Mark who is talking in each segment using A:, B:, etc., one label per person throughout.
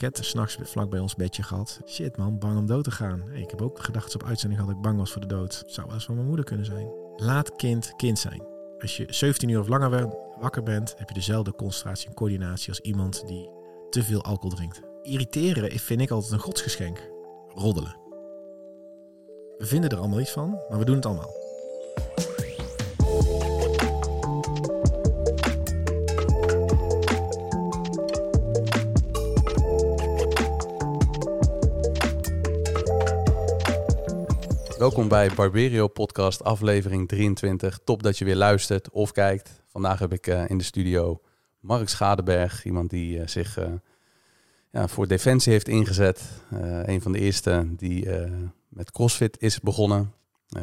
A: raket s'nachts vlak bij ons bedje gehad. Shit man, bang om dood te gaan. Ik heb ook gedacht dat op uitzending dat ik bang was voor de dood. Zou wel eens van mijn moeder kunnen zijn. Laat kind kind zijn. Als je 17 uur of langer wakker bent, heb je dezelfde concentratie en coördinatie als iemand die te veel alcohol drinkt. Irriteren vind ik altijd een godsgeschenk. Roddelen. We vinden er allemaal iets van, maar we doen het allemaal.
B: Welkom bij Barberio Podcast, aflevering 23. Top dat je weer luistert of kijkt. Vandaag heb ik uh, in de studio Mark Schadeberg, iemand die uh, zich uh, ja, voor defensie heeft ingezet. een van de eerste die met CrossFit is begonnen,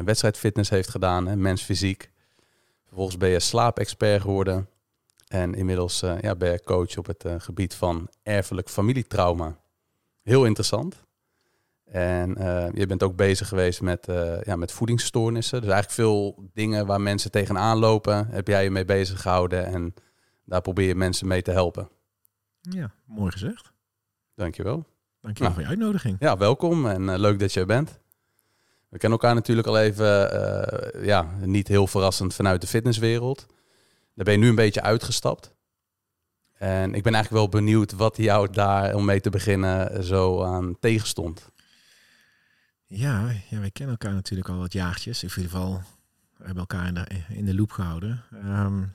B: wedstrijdfitness heeft gedaan, en mensfysiek. Vervolgens ben je slaapexpert geworden en inmiddels ja, ben je coach op het gebied van erfelijk familietrauma. Heel interessant. En uh, je bent ook bezig geweest met, uh, ja, met voedingsstoornissen. Dus eigenlijk veel dingen waar mensen tegenaan lopen, heb jij je mee bezig gehouden. En daar probeer je mensen mee te helpen.
A: Ja, mooi gezegd.
B: Dankjewel.
A: Dankjewel nou, voor je uitnodiging.
B: Ja, welkom en uh, leuk dat je er bent. We kennen elkaar natuurlijk al even, ja, niet heel verrassend vanuit de fitnesswereld. Daar ben je nu een beetje uitgestapt. En ik ben eigenlijk wel benieuwd wat jou daar, om mee te beginnen, zo aan tegenstond.
A: Ja, ja, wij kennen elkaar natuurlijk al wat jaartjes. In ieder geval we hebben elkaar in de, in de loop gehouden. Um,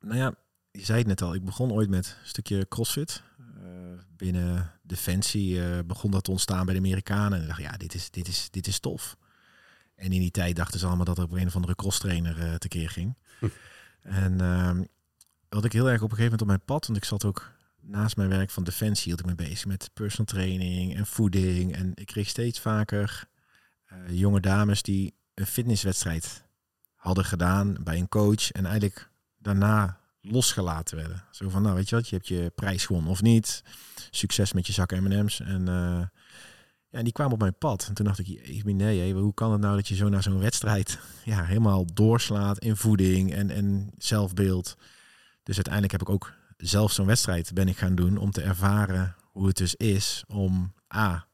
A: nou ja, je zei het net al. Ik begon ooit met een stukje crossfit. Uh, binnen Defensie uh, begon dat te ontstaan bij de Amerikanen. En ik dacht, ja, dit is, dit, is, dit is tof. En in die tijd dachten ze allemaal dat er op een of andere crosstrainer uh, tekeer ging. Hm. En um, wat ik heel erg op een gegeven moment op mijn pad, want ik zat ook naast mijn werk van Defensie hield ik me bezig met personal training en voeding. En ik kreeg steeds vaker uh, jonge dames die een fitnesswedstrijd hadden gedaan bij een coach. En eigenlijk daarna losgelaten werden. Zo van, nou weet je wat, je hebt je prijs gewonnen of niet. Succes met je zak M&M's. En uh, ja, die kwamen op mijn pad. En toen dacht ik, ik nee, hoe kan het nou dat je zo naar zo'n wedstrijd ja, helemaal doorslaat in voeding en, en zelfbeeld. Dus uiteindelijk heb ik ook zelf zo'n wedstrijd ben ik gaan doen om te ervaren hoe het dus is om A,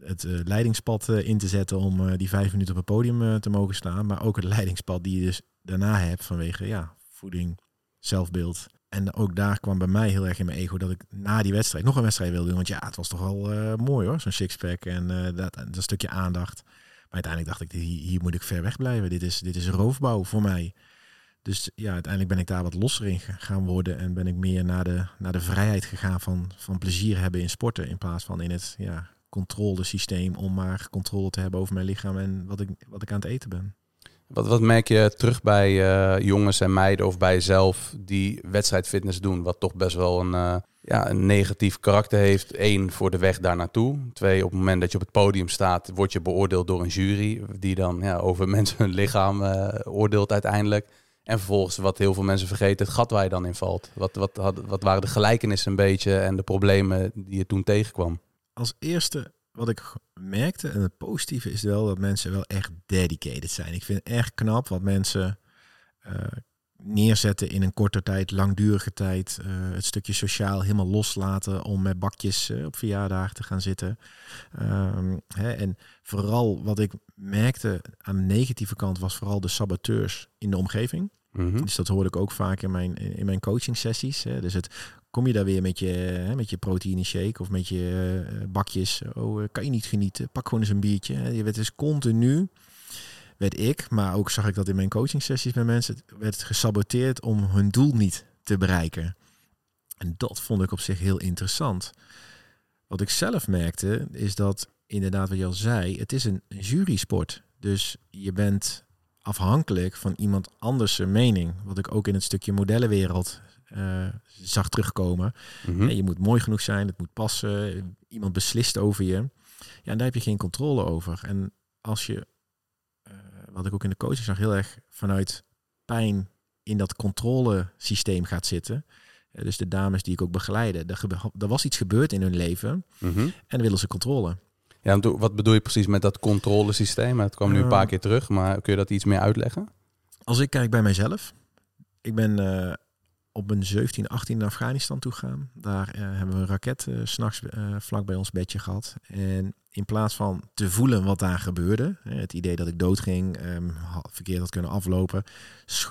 A: het uh, leidingspad uh, in te zetten om uh, die vijf minuten op het podium te mogen staan. Maar ook het leidingspad die je dus daarna hebt vanwege ja, voeding, zelfbeeld. En ook daar kwam bij mij heel erg in mijn ego dat ik na die wedstrijd nog een wedstrijd wilde doen. Want ja, het was toch wel mooi hoor, zo'n sixpack en dat, dat stukje aandacht. Maar uiteindelijk dacht ik, hier, hier moet ik ver weg blijven. Dit is, dit is roofbouw voor mij. Dus ja, uiteindelijk ben ik daar wat losser in gaan worden en ben ik meer naar de, naar de vrijheid gegaan van, van plezier hebben in sporten in plaats van in het ja, controlesysteem om maar controle te hebben over mijn lichaam en wat ik, wat ik aan het eten ben.
B: Wat, wat merk je terug bij uh, jongens en meiden of bij jezelf die wedstrijdfitness doen, wat toch best wel een, uh, ja, een negatief karakter heeft? Eén, voor de weg daar naartoe. Twee, op het moment dat je op het podium staat, word je beoordeeld door een jury die dan ja, over mensen hun lichaam uh, oordeelt uiteindelijk. En vervolgens, wat heel veel mensen vergeten, het gat waar je dan in valt. Wat, wat, wat waren de gelijkenissen een beetje en de problemen die je toen tegenkwam?
A: Als eerste wat ik merkte, en het positieve is wel dat mensen wel echt dedicated zijn. Ik vind het echt knap wat mensen uh, neerzetten in een korte tijd, langdurige tijd. Uh, het stukje sociaal helemaal loslaten om met bakjes uh, op verjaardagen te gaan zitten. Um, hè, en vooral wat ik merkte aan de negatieve kant was vooral de saboteurs in de omgeving. Mm -hmm. Dus dat hoorde ik ook vaak in mijn, in mijn coaching sessies. Hè. Dus het kom je daar weer met je, hè, met je proteïne shake of met je uh, bakjes. Oh, kan je niet genieten? Pak gewoon eens een biertje. Je werd dus continu werd ik, maar ook zag ik dat in mijn coaching sessies met mensen, werd gesaboteerd om hun doel niet te bereiken. En dat vond ik op zich heel interessant. Wat ik zelf merkte, is dat inderdaad wat je al zei, het is een jurysport. Dus je bent afhankelijk van iemand anders mening. Wat ik ook in het stukje modellenwereld uh, zag terugkomen. Mm -hmm. Je moet mooi genoeg zijn, het moet passen. Iemand beslist over je. Ja, en daar heb je geen controle over. En als je wat ik ook in de coaching zag, heel erg vanuit pijn in dat controlesysteem gaat zitten. dus de dames die ik ook begeleide, er, er was iets gebeurd in hun leven mm -hmm. en dan willen ze controle.
B: Ja, wat bedoel je precies met dat controlesysteem? Het kwam nu een paar uh, keer terug, maar kun je dat iets meer uitleggen?
A: Als ik kijk bij mijzelf, ik ben uh, op een 17, 18 naar Afghanistan toe gaan. Daar eh, hebben we een raket uh, s'nachts uh, vlak bij ons bedje gehad. En in plaats van te voelen wat daar gebeurde, het idee dat ik doodging, um, verkeerd had kunnen aflopen,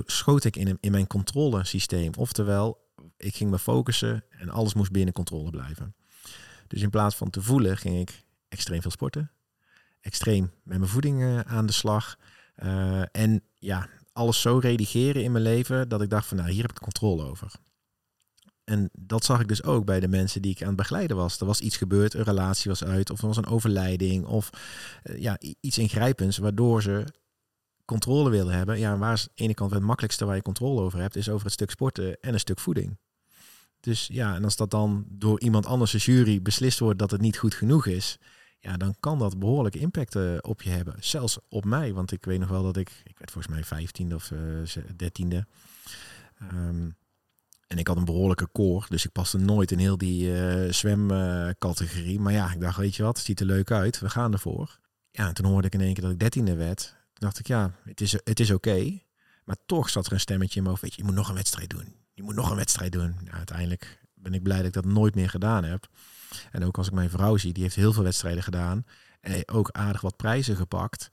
A: schoot ik in, in mijn controlesysteem. Oftewel, ik ging me focussen en alles moest binnen controle blijven. Dus in plaats van te voelen, ging ik extreem veel sporten. Extreem met mijn voeding aan de slag. en ja, alles zo redigeren in mijn leven dat ik dacht van nou, hier heb ik controle over. En dat zag ik dus ook bij de mensen die ik aan het begeleiden was. Er was iets gebeurd, een relatie was uit, of er was een overlijding, of uh, ja, iets ingrijpends, waardoor ze controle wilden hebben. Ja, waar is aan de ene kant het makkelijkste waar je controle over hebt, is over het stuk sporten en een stuk voeding. Dus ja, en als dat dan door iemand anders, de jury, beslist wordt dat het niet goed genoeg is, ja, dan kan dat behoorlijke impact uh, op je hebben. Zelfs op mij, want ik weet nog wel dat ik, ik werd volgens mij vijftiende of uh, dertiende. Um, en ik had een behoorlijke koor, dus ik paste nooit in heel die uh, zwemcategorie. maar ja, ik dacht, weet je wat, het ziet er leuk uit, we gaan ervoor. Ja, en toen hoorde ik in één keer dat ik dertiende werd. Toen dacht ik, ja, het is, het is oké. maar toch zat er een stemmetje in mijn hoofd, weet je, je moet nog een wedstrijd doen. Je moet nog een wedstrijd doen. Ja, uiteindelijk ben ik blij dat ik dat nooit meer gedaan heb. En ook als ik mijn vrouw zie, die heeft heel veel wedstrijden gedaan. En ook aardig wat prijzen gepakt.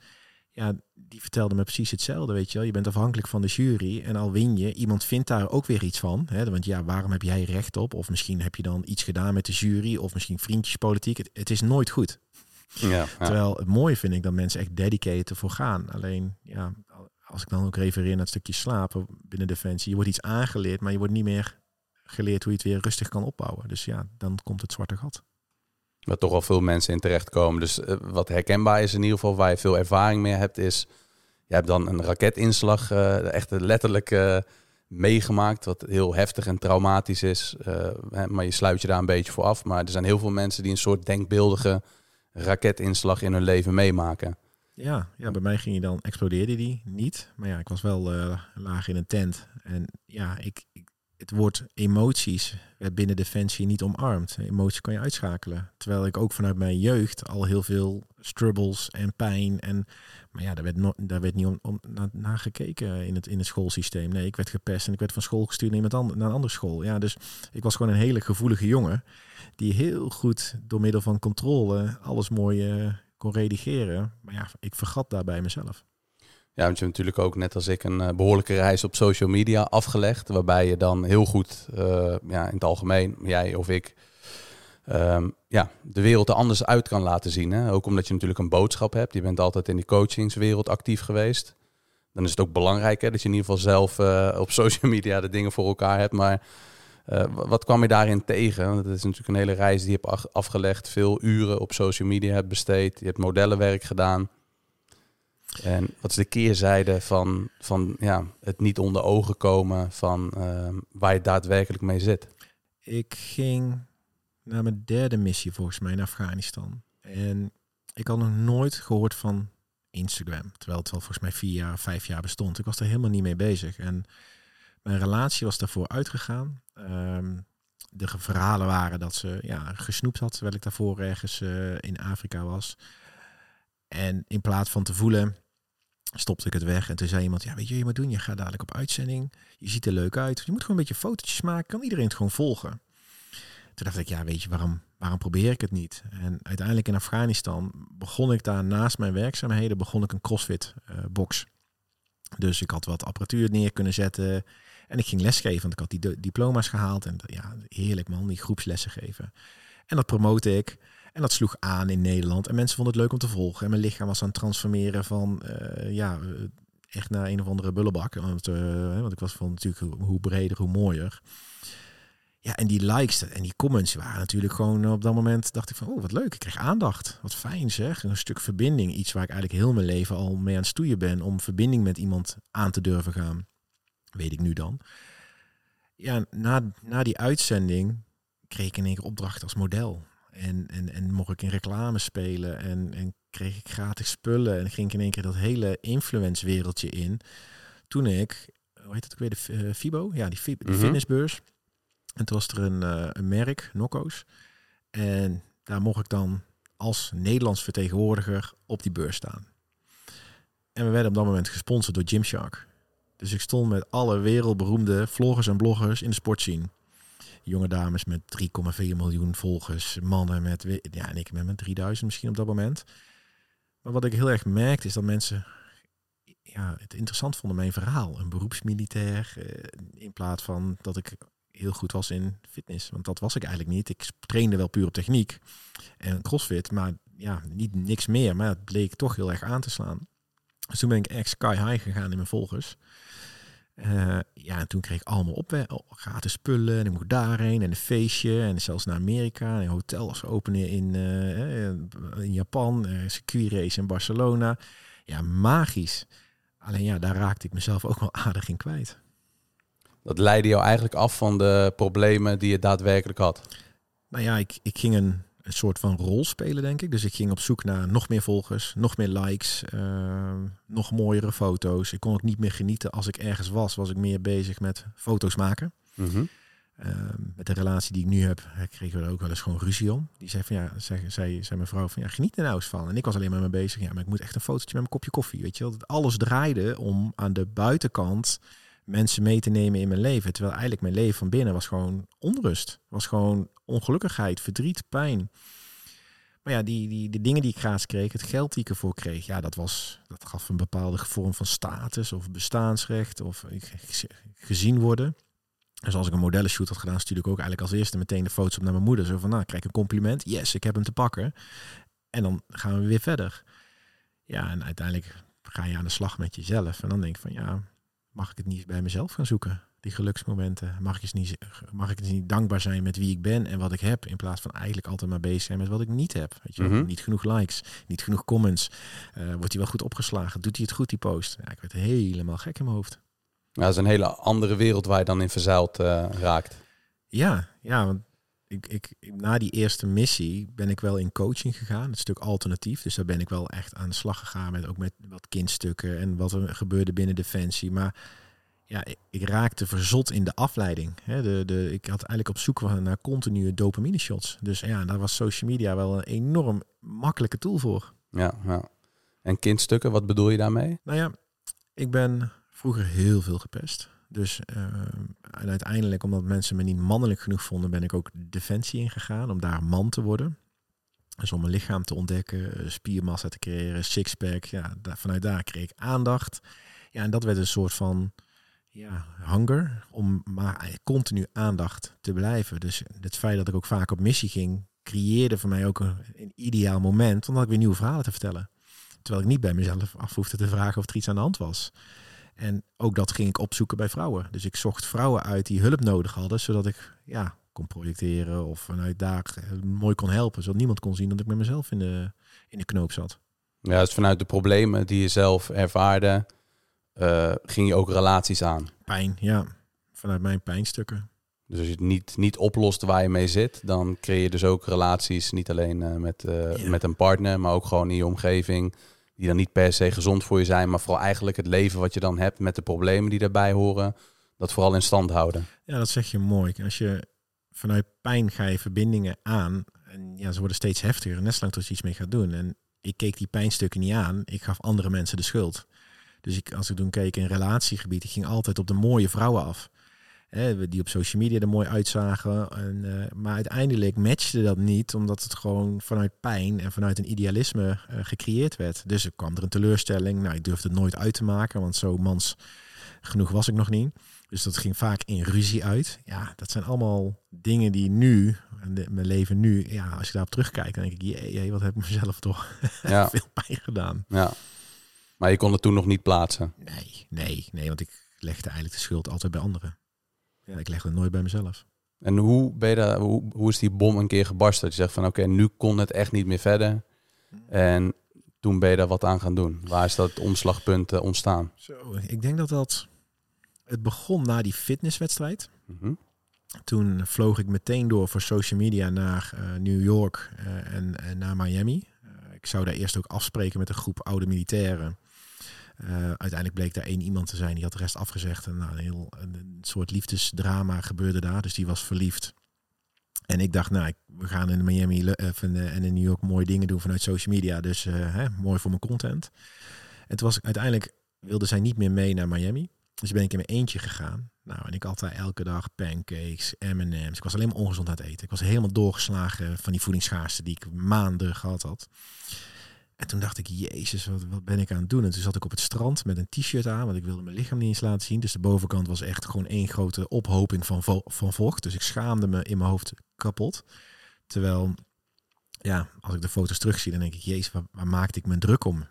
A: Ja, die vertelde me precies hetzelfde, weet je wel. Je bent afhankelijk van de jury en al win je, iemand vindt daar ook weer iets van. Hè? Want ja, waarom heb jij recht op? Of misschien heb je dan iets gedaan met de jury, of misschien vriendjespolitiek. Het, het is nooit goed. Ja, ja, Terwijl het mooie vind ik dat mensen echt dedicated ervoor gaan. Alleen, ja, als ik dan ook refereer naar het stukje slapen binnen Defensie, je wordt iets aangeleerd, maar je wordt niet meer geleerd hoe je het weer rustig kan opbouwen. Dus ja, dan komt het zwarte gat.
B: Waar toch al veel mensen in terechtkomen. Dus uh, wat herkenbaar is in ieder geval, waar je veel ervaring mee hebt, is... Je hebt dan een raketinslag uh, echt letterlijk uh, meegemaakt, wat heel heftig en traumatisch is. maar je sluit je daar een beetje voor af. Maar er zijn heel veel mensen die een soort denkbeeldige raketinslag in hun leven meemaken.
A: Ja, ja, bij mij ging hij dan, explodeerde die niet. Maar ja, ik was wel laag in een tent. En ja, ik, ik het woord emoties werd binnen Defensie niet omarmd. Emoties kan je uitschakelen. Terwijl ik ook vanuit mijn jeugd al heel veel struggles en pijn en... Maar ja, daar werd, no, daar werd niet om, naar, gekeken in het, in het schoolsysteem. Nee, ik werd gepest en ik werd van school gestuurd naar, naar een andere school. Ja, dus ik was gewoon een hele gevoelige jongen... die heel goed door middel van controle alles mooi kon redigeren. Maar ja, ik vergat daarbij mezelf.
B: Ja, want je hebt natuurlijk ook net als ik een uh, behoorlijke reis op social media afgelegd. Waarbij je dan heel goed, uh, ja, in het algemeen, jij of ik, um, ja, de wereld er anders uit kan laten zien. Hè? Ook omdat je natuurlijk een boodschap hebt. Je bent altijd in die coachingswereld actief geweest. Dan is het ook belangrijk hè, dat je in ieder geval zelf uh, op social media de dingen voor elkaar hebt. Maar wat kwam je daarin tegen? Want het is natuurlijk een hele reis die je hebt afgelegd. Veel uren op social media hebt besteed. Je hebt modellenwerk gedaan. En wat is de keerzijde van, van ja, het niet onder ogen komen van uh, waar je daadwerkelijk mee zit?
A: Ik ging naar mijn derde missie volgens mij in Afghanistan. En ik had nog nooit gehoord van Instagram. Terwijl het wel volgens mij vier jaar, vijf jaar bestond. Ik was er helemaal niet mee bezig. En mijn relatie was daarvoor uitgegaan. Um, de verhalen waren dat ze ja, gesnoept had, terwijl ik daarvoor ergens uh, in Afrika was. En in plaats van te voelen, stopte ik het weg. En toen zei iemand, ja weet je wat je moet doen? Je gaat dadelijk op uitzending. Je ziet er leuk uit. Je moet gewoon een beetje fotootjes maken. Kan iedereen het gewoon volgen? Toen dacht ik, ja weet je, waarom, waarom probeer ik het niet? En uiteindelijk in Afghanistan begon ik daar naast mijn werkzaamheden, begon ik een crossfit uh, box. Dus ik had wat apparatuur neer kunnen zetten. En ik ging lesgeven, want ik had die diploma's gehaald. En ja, heerlijk man, die groepslessen geven. En dat promote ik. En dat sloeg aan in Nederland. En mensen vonden het leuk om te volgen. En mijn lichaam was aan het transformeren van uh, ja, echt naar een of andere bullebak. Want, uh, want ik was van natuurlijk hoe breder, hoe mooier. Ja, en die likes en die comments waren natuurlijk gewoon op dat moment dacht ik van, oh wat leuk, ik kreeg aandacht. Wat fijn zeg, een stuk verbinding. Iets waar ik eigenlijk heel mijn leven al mee aan het stoeien ben om verbinding met iemand aan te durven gaan. Weet ik nu dan. Ja, na, na die uitzending kreeg ik in één keer opdracht als model. En, en, en mocht ik in reclame spelen en, en kreeg ik gratis spullen. En ging ik in één keer dat hele influence wereldje in. Toen ik, hoe heet het ook weer, de uh, Fibo? Ja, die, mhm. fitnessbeurs. En toen was er een, uh, een merk, Nokko's. En daar mocht ik dan als Nederlands vertegenwoordiger op die beurs staan. En we werden op dat moment gesponsord door Gymshark. Dus ik stond met alle wereldberoemde vloggers en bloggers in de sportscene. Jonge dames met 3,4 miljoen volgers, mannen met, ja, en ik met mijn 3000 misschien op dat moment. Maar wat ik heel erg merkte is dat mensen ja, het interessant vonden, mijn verhaal. Een beroepsmilitair, eh, in plaats van dat ik heel goed was in fitness. Want dat was ik eigenlijk niet. Ik trainde wel puur op techniek en crossfit, maar ja, niet niks meer. Maar het bleek toch heel erg aan te slaan. Dus toen ben ik echt sky high gegaan in mijn volgers. Eh, ja, en toen kreeg ik allemaal op, gratis spullen. En ik moest daarheen en een feestje. En zelfs naar Amerika. En een hotel was openen in, eh, in Japan. Uh, circuitrace in Barcelona. Ja, magisch. Alleen ja, daar raakte ik mezelf ook wel aardig in kwijt.
B: Dat leidde jou eigenlijk af van de problemen die je daadwerkelijk had.
A: Nou ja, ik, ik ging een, een soort van rol spelen, denk ik. Dus ik ging op zoek naar nog meer volgers, nog meer likes, uh, nog mooiere foto's. Ik kon ook niet meer genieten als ik ergens was. Was ik meer bezig met foto's maken.
B: Mm -hmm.
A: uh, met de relatie die ik nu heb, kregen we er ook wel eens gewoon ruzie om. Die zei van ja, zei, zei, zei mijn vrouw van ja, geniet er nou eens van. En ik was alleen maar mee bezig. Ja, maar ik moet echt een fotootje met mijn kopje koffie. Weet je wel, dat alles draaide om aan de buitenkant mensen mee te nemen in mijn leven. Terwijl eigenlijk mijn leven van binnen was gewoon onrust. Was gewoon ongelukkigheid, verdriet, pijn. Maar ja, die, die, de dingen die ik gratis kreeg, het geld die ik ervoor kreeg, ja, dat, was, dat gaf een bepaalde vorm van status of bestaansrecht of gezien worden. Dus als ik een modellenshoot had gedaan, stuurde ik ook eigenlijk als eerste meteen de foto's op naar mijn moeder. Zo van, nou, krijg ik een compliment. Yes, ik heb hem te pakken. En dan gaan we weer verder. Ja, en uiteindelijk ga je aan de slag met jezelf. En dan denk ik van, ja, mag ik het niet bij mezelf gaan zoeken? Die geluksmomenten. Mag ik, eens niet, mag ik eens niet dankbaar zijn met wie ik ben en wat ik heb. In plaats van eigenlijk altijd maar bezig zijn met wat ik niet heb. Weet je, mm -hmm. Niet genoeg likes, niet genoeg comments. Uh, wordt hij wel goed opgeslagen? Doet hij het goed, die post? Ja, ik werd helemaal gek in mijn hoofd.
B: Ja, dat is een hele andere wereld waar je dan in verzeild uh, raakt.
A: Ja, ja, want ik, ik, na die eerste missie ben ik wel in coaching gegaan. Het stuk alternatief. Dus daar ben ik wel echt aan de slag gegaan met ook met wat kindstukken en wat er gebeurde binnen Defensie. Maar ja, ik, ik raakte verzot in de afleiding. Hè, de, de, ik had eigenlijk op zoek naar continue dopamine shots. Dus ja, daar was social media wel een enorm makkelijke tool voor.
B: Ja, ja. En kindstukken, wat bedoel je daarmee?
A: Nou ja, ik ben vroeger heel veel gepest. Dus en uiteindelijk, omdat mensen me niet mannelijk genoeg vonden, ben ik ook defensie ingegaan om daar man te worden. Dus om mijn lichaam te ontdekken, spiermassa te creëren, sixpack. Ja, vanuit daar kreeg ik aandacht. Ja, en dat werd een soort van ja, hunger om maar continu aandacht te blijven. Dus het feit dat ik ook vaak op missie ging, creëerde voor mij ook een, een ideaal moment, omdat ik weer nieuwe verhalen te vertellen. Terwijl ik niet bij mezelf af hoefde te vragen of er iets aan de hand was. En ook dat ging ik opzoeken bij vrouwen. Dus ik zocht vrouwen uit die hulp nodig hadden, zodat ik ja, kon projecteren of vanuit daar mooi kon helpen. Zodat niemand kon zien dat ik met mezelf in de, in de knoop zat.
B: Ja, dus vanuit de problemen die je zelf ervaarde, uh, ging je ook relaties aan.
A: Pijn, ja. Vanuit mijn pijnstukken.
B: Dus als je het niet, niet oplost waar je mee zit, dan creëer je dus ook relaties, niet alleen uh, met, uh, ja. met een partner, maar ook gewoon in je omgeving die dan niet per se gezond voor je zijn, maar vooral eigenlijk het leven wat je dan hebt met de problemen die daarbij horen, dat vooral in stand houden.
A: Ja, dat zeg je mooi. Als je vanuit pijn ga je verbindingen aan en ja, ze worden steeds heftiger, net zolang tot je iets mee gaat doen. En ik keek die pijnstukken niet aan, ik gaf andere mensen de schuld. Dus ik, als ik toen keek in relatiegebied, ik ging altijd op de mooie vrouwen af. Hè, die op social media er mooi uitzagen. En, uh, maar uiteindelijk matchte dat niet, omdat het gewoon vanuit pijn en vanuit een idealisme uh, gecreëerd werd. Dus er kwam er een teleurstelling. Nou, ik durfde het nooit uit te maken, want zo mans genoeg was ik nog niet. Dus dat ging vaak in ruzie uit. Ja, dat zijn allemaal dingen die nu, mijn leven nu, ja, als je daarop terugkijkt, dan denk ik, jee, jee wat heb ik mezelf toch ja. veel pijn gedaan.
B: Ja. Maar je kon het toen nog niet plaatsen?
A: Nee, nee, nee, want ik legde eigenlijk de schuld altijd bij anderen. Ja, ik leg het nooit bij mezelf.
B: En hoe, ben je daar, hoe, hoe is die bom een keer gebarst? Dat je zegt van oké, okay, nu kon het echt niet meer verder. En toen ben je daar wat aan gaan doen. Waar is dat omslagpunt uh, ontstaan?
A: Zo, ik denk dat dat... Het begon na die fitnesswedstrijd.
B: Mm -hmm.
A: Toen vloog ik meteen door voor social media naar uh, New York uh, en, en, naar Miami. ik zou daar eerst ook afspreken met een groep oude militairen. Uh, uiteindelijk bleek daar één iemand te zijn, die had de rest afgezegd. En nou, een, heel, een, soort liefdesdrama gebeurde daar, dus die was verliefd. En ik dacht, nou, we gaan in Miami uh, en in New York mooie dingen doen vanuit social media. Dus hè, mooi voor mijn content. En toen was ik uiteindelijk, wilde zij niet meer mee naar Miami. Dus ben ik in mijn eentje gegaan. Nou, en ik altijd elke dag pancakes, M&M's. Ik was alleen maar ongezond aan het eten. Ik was helemaal doorgeslagen van die voedingsschaarste die ik maanden gehad had. En toen dacht ik, jezus, wat, wat ben ik aan het doen? En toen zat ik op het strand met een t-shirt aan, want ik wilde mijn lichaam niet eens laten zien. Dus de bovenkant was echt gewoon één grote ophoping van, van vocht. Dus ik schaamde me in mijn hoofd kapot. Terwijl, ja, als ik de foto's terugzie, dan denk ik, jezus, waar, waar maakte ik me druk om?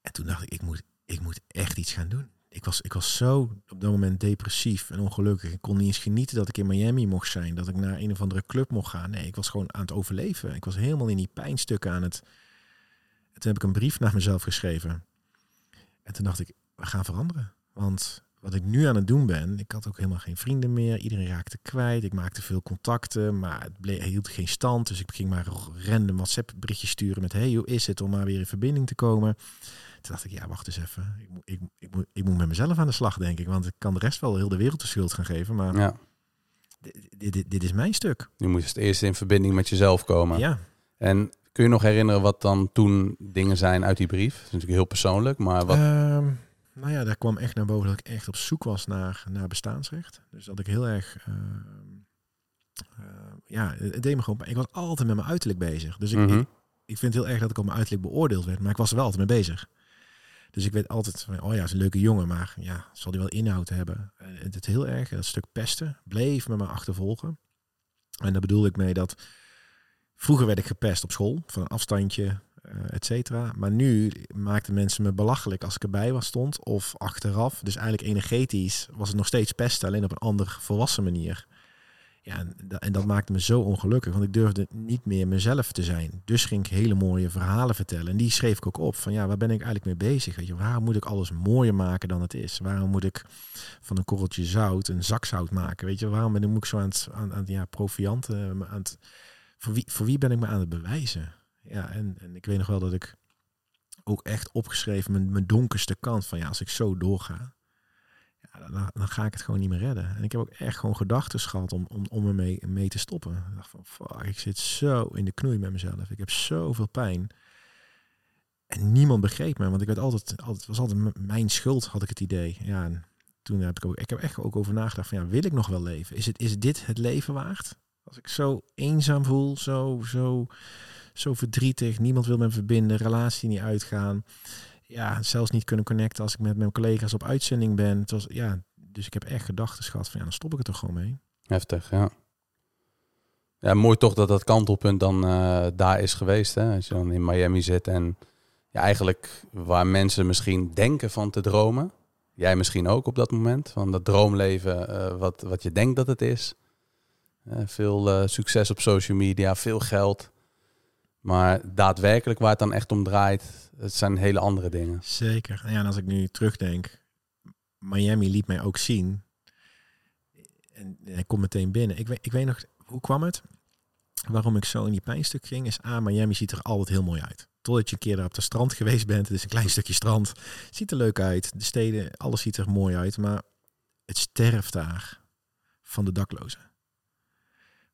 A: En toen dacht ik, ik moet, ik moet echt iets gaan doen. Ik was, ik was zo op dat moment depressief en ongelukkig. Ik kon niet eens genieten dat ik in Miami mocht zijn. Dat ik naar een of andere club mocht gaan. Nee, ik was gewoon aan het overleven. Ik was helemaal in die pijnstukken aan het... En toen heb ik een brief naar mezelf geschreven. En toen dacht ik, we gaan veranderen. Want wat ik nu aan het doen ben, ik had ook helemaal geen vrienden meer. Iedereen raakte kwijt. Ik maakte veel contacten, maar het bleef, hield geen stand. Dus ik ging maar random WhatsApp berichtjes sturen met... hey, hoe is het om maar weer in verbinding te komen? Toen dacht ik, ja, wacht eens even. Ik, moet, ik, ik, moet, ik moet met mezelf aan de slag, denk ik. Want ik kan de rest wel heel de wereld de schuld gaan geven. Maar
B: Ja.
A: dit, dit, dit is mijn stuk.
B: Je moest het eerst in verbinding met jezelf komen.
A: Ja.
B: En kun je nog herinneren wat dan toen dingen zijn uit die brief? Dat is natuurlijk heel persoonlijk, maar wat...
A: Ehm, nou ja, daar kwam echt naar boven dat ik echt op zoek was naar, naar bestaansrecht. Dus dat ik heel erg... ehm, eh, ja, het deed me gewoon... Ik was altijd met mijn uiterlijk bezig. Dus ik,
B: Mhm.
A: ik, ik vind het heel erg dat ik op mijn uiterlijk beoordeeld werd. Maar ik was er wel altijd mee bezig. Dus ik weet altijd van, oh ja, is een leuke jongen, maar ja, zal die wel inhoud hebben? En het het heel erg, dat stuk pesten, bleef me maar achtervolgen. En daar bedoel ik mee dat vroeger werd ik gepest op school, van een afstandje, eh et cetera. Maar nu maakten mensen me belachelijk als ik erbij was stond of achteraf. Dus eigenlijk energetisch was het nog steeds pesten, alleen op een andere volwassen manier. Ja, en, da- en dat maakte me zo ongelukkig, want ik durfde niet meer mezelf te zijn. Dus ging ik hele mooie verhalen vertellen. En die schreef ik ook op. Van ja, waar ben ik eigenlijk mee bezig? Weet je, waarom moet ik alles mooier maken dan het is? Waarom moet ik van een korreltje zout een zak zout maken? Weet je, waarom ben ik, zo aan het, aan, aan, ja, provianten, aan voor, wie, ben ik me aan het bewijzen? Ja, en, en ik weet nog wel dat ik ook echt opgeschreven mijn, mijn donkerste kant van ja, als ik zo doorga, ja, dan, dan ga ik het gewoon niet meer redden. En ik heb ook echt gewoon gedachten gehad om, om, om ermee mee te stoppen. Ik dacht van, fuck, ik zit zo in de knoei met mezelf. Ik heb zoveel pijn. En niemand begreep me, want ik werd altijd, altijd was altijd mijn schuld, had ik het idee. Ja, en toen heb ik ook, ik heb echt ook over nagedacht van, ja, wil ik nog wel leven? Is, het, is dit het leven waard? Als ik zo eenzaam voel, zo, zo, zo verdrietig, niemand wil me verbinden, relatie niet uitgaan. Ja, zelfs niet kunnen connecten als ik met mijn collega's op uitzending ben. Het was, ja, dus ik heb echt gedachten gehad van, ja, dan stop ik het toch gewoon mee.
B: Heftig, ja. Ja, mooi toch dat dat kantelpunt dan eh, daar is geweest. Hè? Als je dan in Miami zit en ja, eigenlijk waar mensen misschien denken van te dromen. Jij misschien ook op dat moment. Van dat droomleven eh, wat, wat je denkt dat het is. Eh, veel eh, succes op social media, veel geld. Maar daadwerkelijk waar het dan echt om draait, het zijn hele andere dingen.
A: Zeker. En ja, en als ik nu terugdenk, Miami liet mij ook zien. En hij komt meteen binnen. Ik weet, ik weet nog, hoe kwam het? Waarom ik zo in die pijnstuk ging, is A, Miami ziet er altijd heel mooi uit. Totdat je een keer daar op het strand geweest bent. Het is een klein stukje strand. Ziet er leuk uit. De steden, alles ziet er mooi uit. Maar het sterft daar van de daklozen.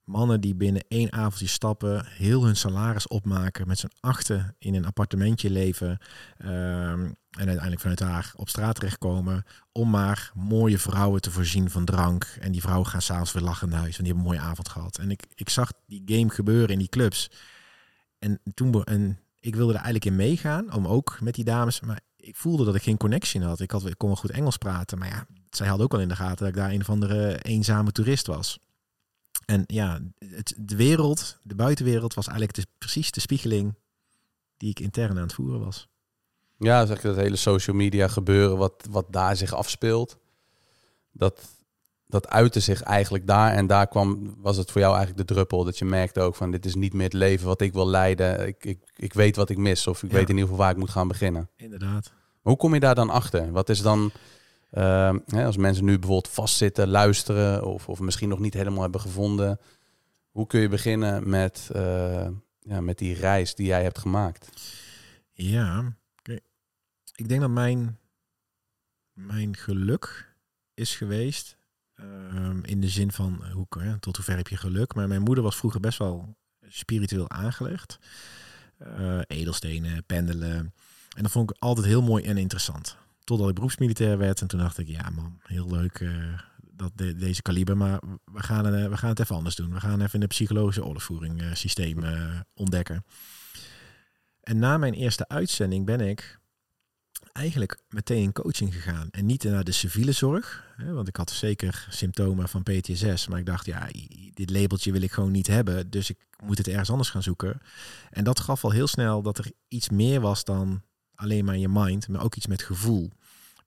A: Mannen die binnen één avondje stappen, heel hun salaris opmaken, met z'n achten in een appartementje leven ehm, en uiteindelijk vanuit daar op straat terechtkomen om maar mooie vrouwen te voorzien van drank. En die vrouwen gaan s'avonds weer lachen naar huis, want die hebben een mooie avond gehad. En ik, ik zag die game gebeuren in die clubs. En toen en ik wilde er eigenlijk in meegaan, om ook met die dames, maar ik voelde dat ik geen connection had. Ik, had, ik kon wel goed Engels praten, maar ja, zij hadden ook al in de gaten dat ik daar een of andere eenzame toerist was. En ja, het, de wereld, de buitenwereld, was eigenlijk de, precies de spiegeling die ik intern aan het voeren was.
B: Ja, zeg je dat hele social media gebeuren, wat, wat daar zich afspeelt. Dat, dat uitte zich eigenlijk daar. En daar kwam, was het voor jou eigenlijk de druppel. Dat je merkte ook van dit is niet meer het leven wat ik wil leiden. Ik, ik, ik weet wat ik mis. Of ik
A: Ja.
B: weet in ieder geval waar ik moet gaan beginnen.
A: Inderdaad.
B: Maar hoe kom je daar dan achter? Wat is dan, ehm, hè, als mensen nu bijvoorbeeld vastzitten, luisteren. Of, of misschien nog niet helemaal hebben gevonden. Hoe kun je beginnen met, eh, ja, met die reis die jij hebt gemaakt?
A: Ja, ik denk dat mijn, mijn geluk is geweest. ehm, in de zin van, hoe, hè, tot hoever heb je geluk? Maar mijn moeder was vroeger best wel spiritueel aangelegd. Eh, edelstenen, pendelen. En dat vond ik altijd heel mooi en interessant. Totdat ik beroepsmilitair werd. En toen dacht ik, ja man, heel leuk uh, dat deze kaliber. Maar we gaan, uh, we gaan het even anders doen. We gaan even de psychologische oorlogsvoering uh, systeem ontdekken. En na mijn eerste uitzending ben ik eigenlijk meteen in coaching gegaan. En niet naar de civiele zorg. Hè, want ik had zeker symptomen van PTSS. Maar ik dacht, ja, dit labeltje wil ik gewoon niet hebben. Dus ik moet het ergens anders gaan zoeken. En dat gaf al heel snel dat er iets meer was dan alleen maar je mind. Maar ook iets met gevoel.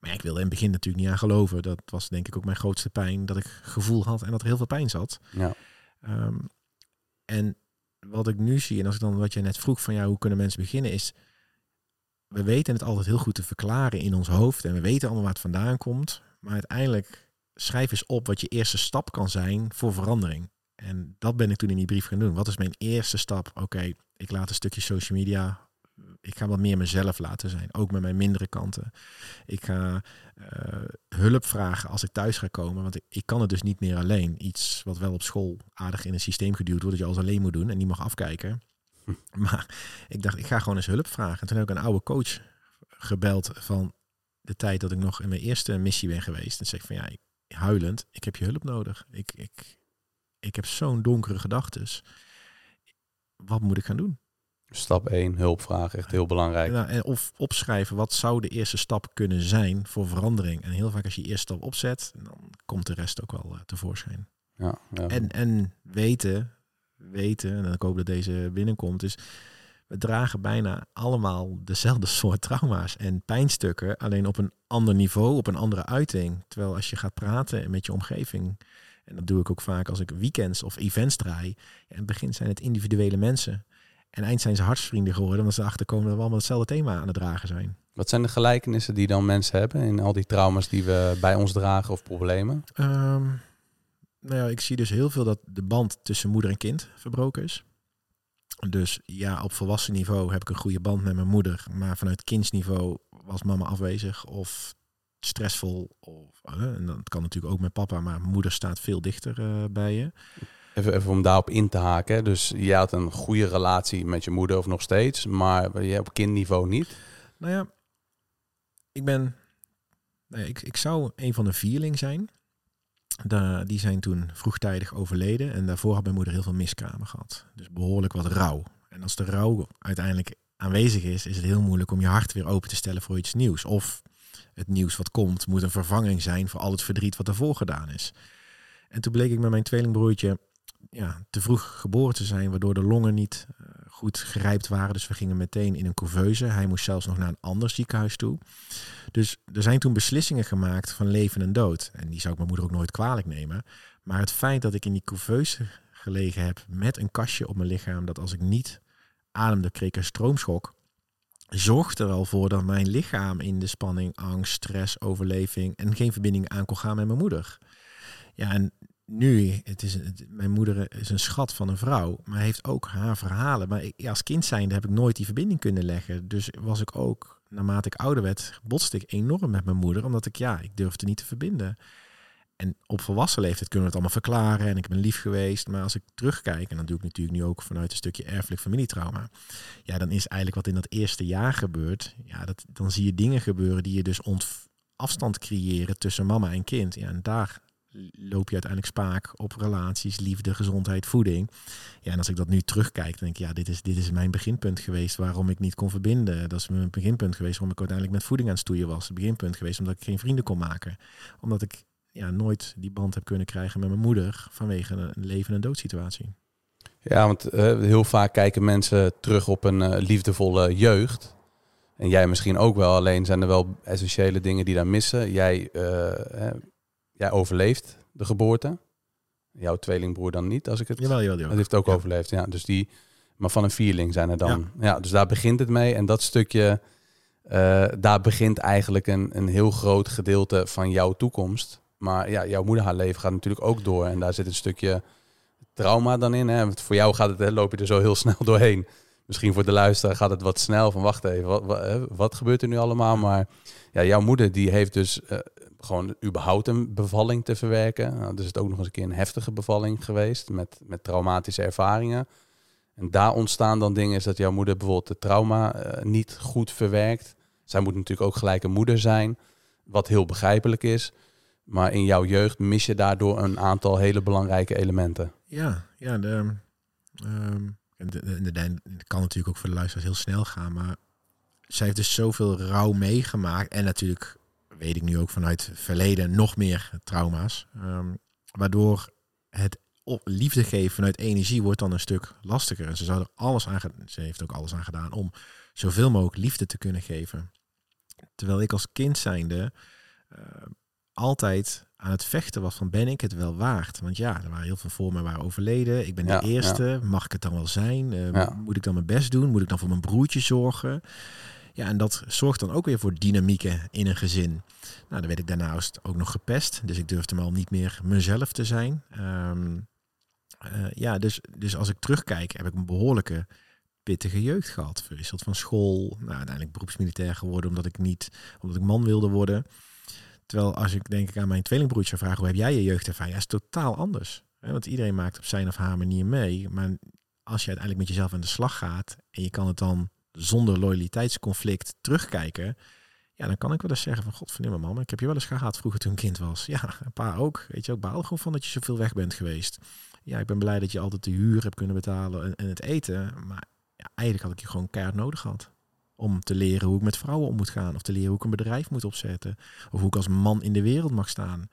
A: Maar ik wilde in het begin natuurlijk niet aan geloven. Dat was denk ik ook mijn grootste pijn. Dat ik gevoel had en dat er heel veel pijn zat.
B: Ja.
A: Ehm, en wat ik nu zie, en als ik dan wat je net vroeg van ja, hoe kunnen mensen beginnen, is we weten het altijd heel goed te verklaren in ons hoofd en we weten allemaal waar het vandaan komt. Maar uiteindelijk schrijf eens op wat je eerste stap kan zijn voor verandering. En dat ben ik toen in die brief gaan doen. Wat is mijn eerste stap? Oké, ik laat een stukje social media. Ik ga wat meer mezelf laten zijn, ook met mijn mindere kanten. Ik ga uh, hulp vragen als ik thuis ga komen, want ik, ik, kan het dus niet meer alleen. Iets wat wel op school aardig in een systeem geduwd wordt, dat je alles alleen moet doen en niet mag afkijken. Maar ik dacht, ik ga gewoon eens hulp vragen. En toen heb ik een oude coach gebeld van de tijd dat ik nog in mijn eerste missie ben geweest. En zeg van ja, huilend, ik heb je hulp nodig. Ik, ik, ik heb zo'n donkere gedachten. Wat moet ik gaan doen?
B: Stap 1, hulp vragen, echt heel belangrijk.
A: Ja, en of opschrijven, wat zou de eerste stap kunnen zijn voor verandering? En heel vaak als je eerste stap opzet, dan komt de rest ook wel uh, tevoorschijn.
B: Ja, ja.
A: En, en weten weten, en ik hoop dat deze binnenkomt, is we dragen bijna allemaal dezelfde soort trauma's en pijnstukken, alleen op een ander niveau, op een andere uiting. Terwijl als je gaat praten met je omgeving, en dat doe ik ook vaak als ik weekends of events draai, in het begin zijn het individuele mensen. En eind zijn ze hartsvrienden geworden, omdat ze achterkomen dat we allemaal hetzelfde thema aan het dragen zijn.
B: Wat zijn de gelijkenissen die dan mensen hebben in al die trauma's die we bij ons dragen of problemen?
A: Ehm, nou ja, ik zie dus heel veel dat de band tussen moeder en kind verbroken is. Dus ja, op volwassen niveau heb ik een goede band met mijn moeder. Maar vanuit kindsniveau was mama afwezig of stressvol. Of, uh, en dat kan natuurlijk ook met papa, maar moeder staat veel dichter uh, bij je.
B: Even, om daarop in te haken. Dus je had een goede relatie met je moeder of nog steeds, maar je op kindniveau niet?
A: Nou ja, ik ben... Nou ja, ik, ik zou een van de vierling zijn die zijn toen vroegtijdig overleden. En daarvoor had mijn moeder heel veel miskramen gehad. Dus behoorlijk wat rouw. En als de rouw uiteindelijk aanwezig is, is het heel moeilijk om je hart weer open te stellen voor iets nieuws. Of het nieuws wat komt moet een vervanging zijn voor al het verdriet wat ervoor gedaan is. En toen bleek ik met mijn tweelingbroertje ja, te vroeg geboren te zijn, waardoor de longen niet uh, goed gerijpt waren. Dus we gingen meteen in een couveuse. Hij moest zelfs nog naar een ander ziekenhuis toe. Dus er zijn toen beslissingen gemaakt van leven en dood. En die zou ik mijn moeder ook nooit kwalijk nemen. Maar het feit dat ik in die couveuse gelegen heb met een kastje op mijn lichaam, dat als ik niet ademde, kreeg ik een stroomschok. Zorgde er al voor dat mijn lichaam in de spanning, angst, stress, overleving en geen verbinding aan kon gaan met mijn moeder. Ja, en nu, het is, mijn moeder is een schat van een vrouw, maar heeft ook haar verhalen. Maar als kind zijnde heb ik nooit die verbinding kunnen leggen. Dus was ik ook, naarmate ik ouder werd, botste ik enorm met mijn moeder, omdat ik, ja, ik durfde niet te verbinden. En op volwassen leeftijd kunnen we het allemaal verklaren en ik ben lief geweest. Maar als ik terugkijk, en dat doe ik natuurlijk nu ook vanuit een stukje erfelijk familietrauma. Ja, dan is eigenlijk wat in dat eerste jaar gebeurt. Ja, dat, dan zie je dingen gebeuren die je dus afstand creëren tussen mama en kind. Ja, en daar loop je uiteindelijk spaak op relaties, liefde, gezondheid, voeding. Ja, en als ik dat nu terugkijk, denk ik, ja, dit is, dit is mijn beginpunt geweest waarom ik niet kon verbinden. Dat is mijn beginpunt geweest waarom ik uiteindelijk met voeding aan het stoeien was. Het beginpunt geweest omdat ik geen vrienden kon maken. Omdat ik ja, nooit die band heb kunnen krijgen met mijn moeder vanwege een leven- en doodsituatie.
B: Ja, want uh, heel vaak kijken mensen terug op een uh, liefdevolle jeugd. En jij misschien ook wel, alleen zijn er wel essentiële dingen die daar missen. Jij uh, jij overleeft de geboorte. Jouw tweelingbroer dan niet, als ik het...
A: Jawel, jawel, jawel.
B: Dat heeft ook overleefd, ja. Dus die... Maar van een vierling zijn er dan. Ja, dus daar begint het mee. En dat stukje... Uh, daar begint eigenlijk een, een heel groot gedeelte van jouw toekomst. Maar ja, jouw moeder haar leven gaat natuurlijk ook door. En daar zit een stukje trauma dan in. Hè? Want voor jou gaat het, hè, loop je er zo heel snel doorheen. Misschien voor de luisteraar gaat het wat snel van wacht even, wat, wat, wat gebeurt er nu allemaal? Maar ja, jouw moeder die heeft dus uh, gewoon überhaupt een bevalling te verwerken. Nou, dus het ook nog eens een keer een heftige bevalling geweest met, met traumatische ervaringen. En daar ontstaan dan dingen, is dat jouw moeder bijvoorbeeld de trauma uh, niet goed verwerkt. Zij moet natuurlijk ook gelijk een moeder zijn, wat heel begrijpelijk is. Maar in jouw jeugd mis je daardoor een aantal hele belangrijke elementen.
A: Ja, ja de, um, de, de, het kan natuurlijk ook voor de luisteraars heel snel gaan, maar zij heeft dus zoveel rouw meegemaakt. En natuurlijk, weet ik nu ook vanuit verleden, nog meer trauma's. Um, waardoor het liefde geven vanuit energie wordt dan een stuk lastiger. En ze zou er alles aan ze heeft ook alles aan gedaan om zoveel mogelijk liefde te kunnen geven. Terwijl ik als kind zijnde uh, altijd aan het vechten was van ben ik het wel waard? Want ja, er waren heel veel voor me waren overleden. Ik ben de eerste. Mag ik het dan wel zijn? Uh, Moet ik dan mijn best doen? Moet ik dan voor mijn broertje zorgen? Ja, en dat zorgt dan ook weer voor dynamieken in een gezin. Nou, dan werd ik daarnaast ook nog gepest. Dus ik durfde al niet meer mezelf te zijn. Um, uh, ja, dus, dus als ik terugkijk, heb ik een behoorlijke pittige jeugd gehad. Verwisseld van school. Nou, uiteindelijk beroepsmilitair geworden omdat ik niet, omdat ik man wilde worden. Terwijl als ik denk ik aan mijn tweelingbroertje vraag, hoe heb jij je jeugd ervaren? Ja, is totaal anders. Want iedereen maakt op zijn of haar manier mee. Maar als je uiteindelijk met jezelf aan de slag gaat en je kan het dan zonder loyaliteitsconflict terugkijken, ja, dan kan ik wel eens zeggen van god verneem man, ik heb je wel eens gehad vroeger toen ik kind was. Ja, een paar ook. Weet je, ook baal gewoon van dat je zoveel weg bent geweest. Ja, ik ben blij dat je altijd de huur hebt kunnen betalen en, en het eten. Maar ja, eigenlijk had ik je gewoon keihard nodig gehad. Om te leren hoe ik met vrouwen om moet gaan. Of te leren hoe ik een bedrijf moet opzetten. Of hoe ik als man in de wereld mag staan.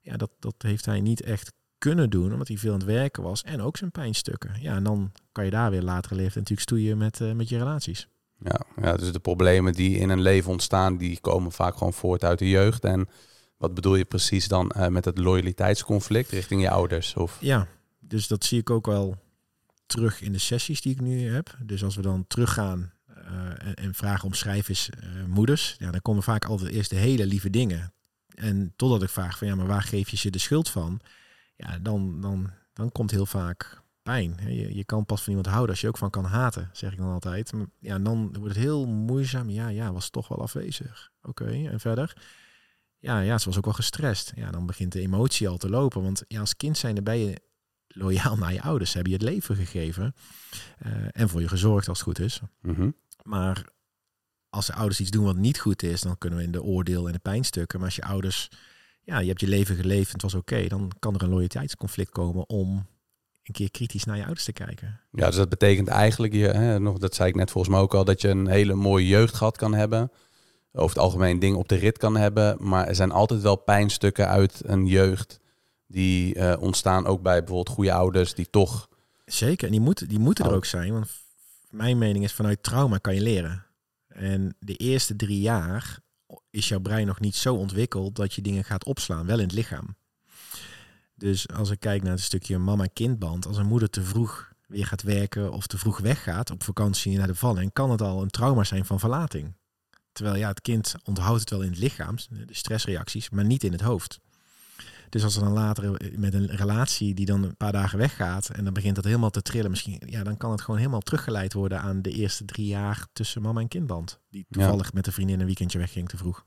A: Ja, dat, dat heeft hij niet echt kunnen doen, omdat hij veel aan het werken was. En ook zijn pijnstukken. Ja, en dan kan je daar weer later leven natuurlijk stoeien met, uh, met je relaties.
B: Ja, ja, dus de problemen die in een leven ontstaan, die komen vaak gewoon voort uit de jeugd. En wat bedoel je precies dan uh, met het loyaliteitsconflict richting je ouders? Of?
A: Ja, dus dat zie ik ook wel terug in de sessies die ik nu heb. Dus als we dan teruggaan uh, en, en, vragen om schrijvers uh, moeders, ja, dan komen vaak altijd eerst de hele lieve dingen. En totdat ik vraag van ja, maar waar geef je ze de schuld van? Ja, dan, dan, dan komt heel vaak pijn. Je, je kan pas van iemand houden als je ook van kan haten, zeg ik dan altijd. Ja, en dan wordt het heel moeizaam. Ja, ja, was toch wel afwezig. Oké, en verder? Ja, ja, ze was ook wel gestrest. Ja, dan begint de emotie al te lopen. Want ja, als kind zijn er bij je loyaal naar je ouders. Ze hebben je het leven gegeven uh, en voor je gezorgd als het goed is.
B: Mhm.
A: Maar als de ouders iets doen wat niet goed is, dan kunnen we in de oordeel en de pijnstukken. Maar als je ouders, ja, je hebt je leven geleefd en het was oké, dan kan er een loyaliteitsconflict komen om een keer kritisch naar je ouders te kijken.
B: Ja, dus dat betekent eigenlijk, je, hè, nog, dat zei ik net volgens mij ook al, dat je een hele mooie jeugd gehad kan hebben. Over het algemeen dingen op de rit kan hebben. Maar er zijn altijd wel pijnstukken uit een jeugd die uh, ontstaan ook bij bijvoorbeeld goede ouders die toch.
A: Zeker, en die moeten, die moeten er ook zijn. Want mijn mening is vanuit trauma kan je leren. En de eerste drie jaar is jouw brein nog niet zo ontwikkeld dat je dingen gaat opslaan, wel in het lichaam. Dus als ik kijk naar het stukje mama-kindband, als een moeder te vroeg weer gaat werken of te vroeg weggaat op vakantie naar de vallen, kan het al een trauma zijn van verlating. Terwijl ja, het kind onthoudt het wel in het lichaam, de stressreacties, maar niet in het hoofd. Dus als er dan later met een relatie die dan een paar dagen weggaat en dan begint dat helemaal te trillen, misschien, ja, dan kan het gewoon helemaal teruggeleid worden aan de eerste drie jaar tussen mama en kindband. Die toevallig met een vriendin een weekendje wegging te vroeg.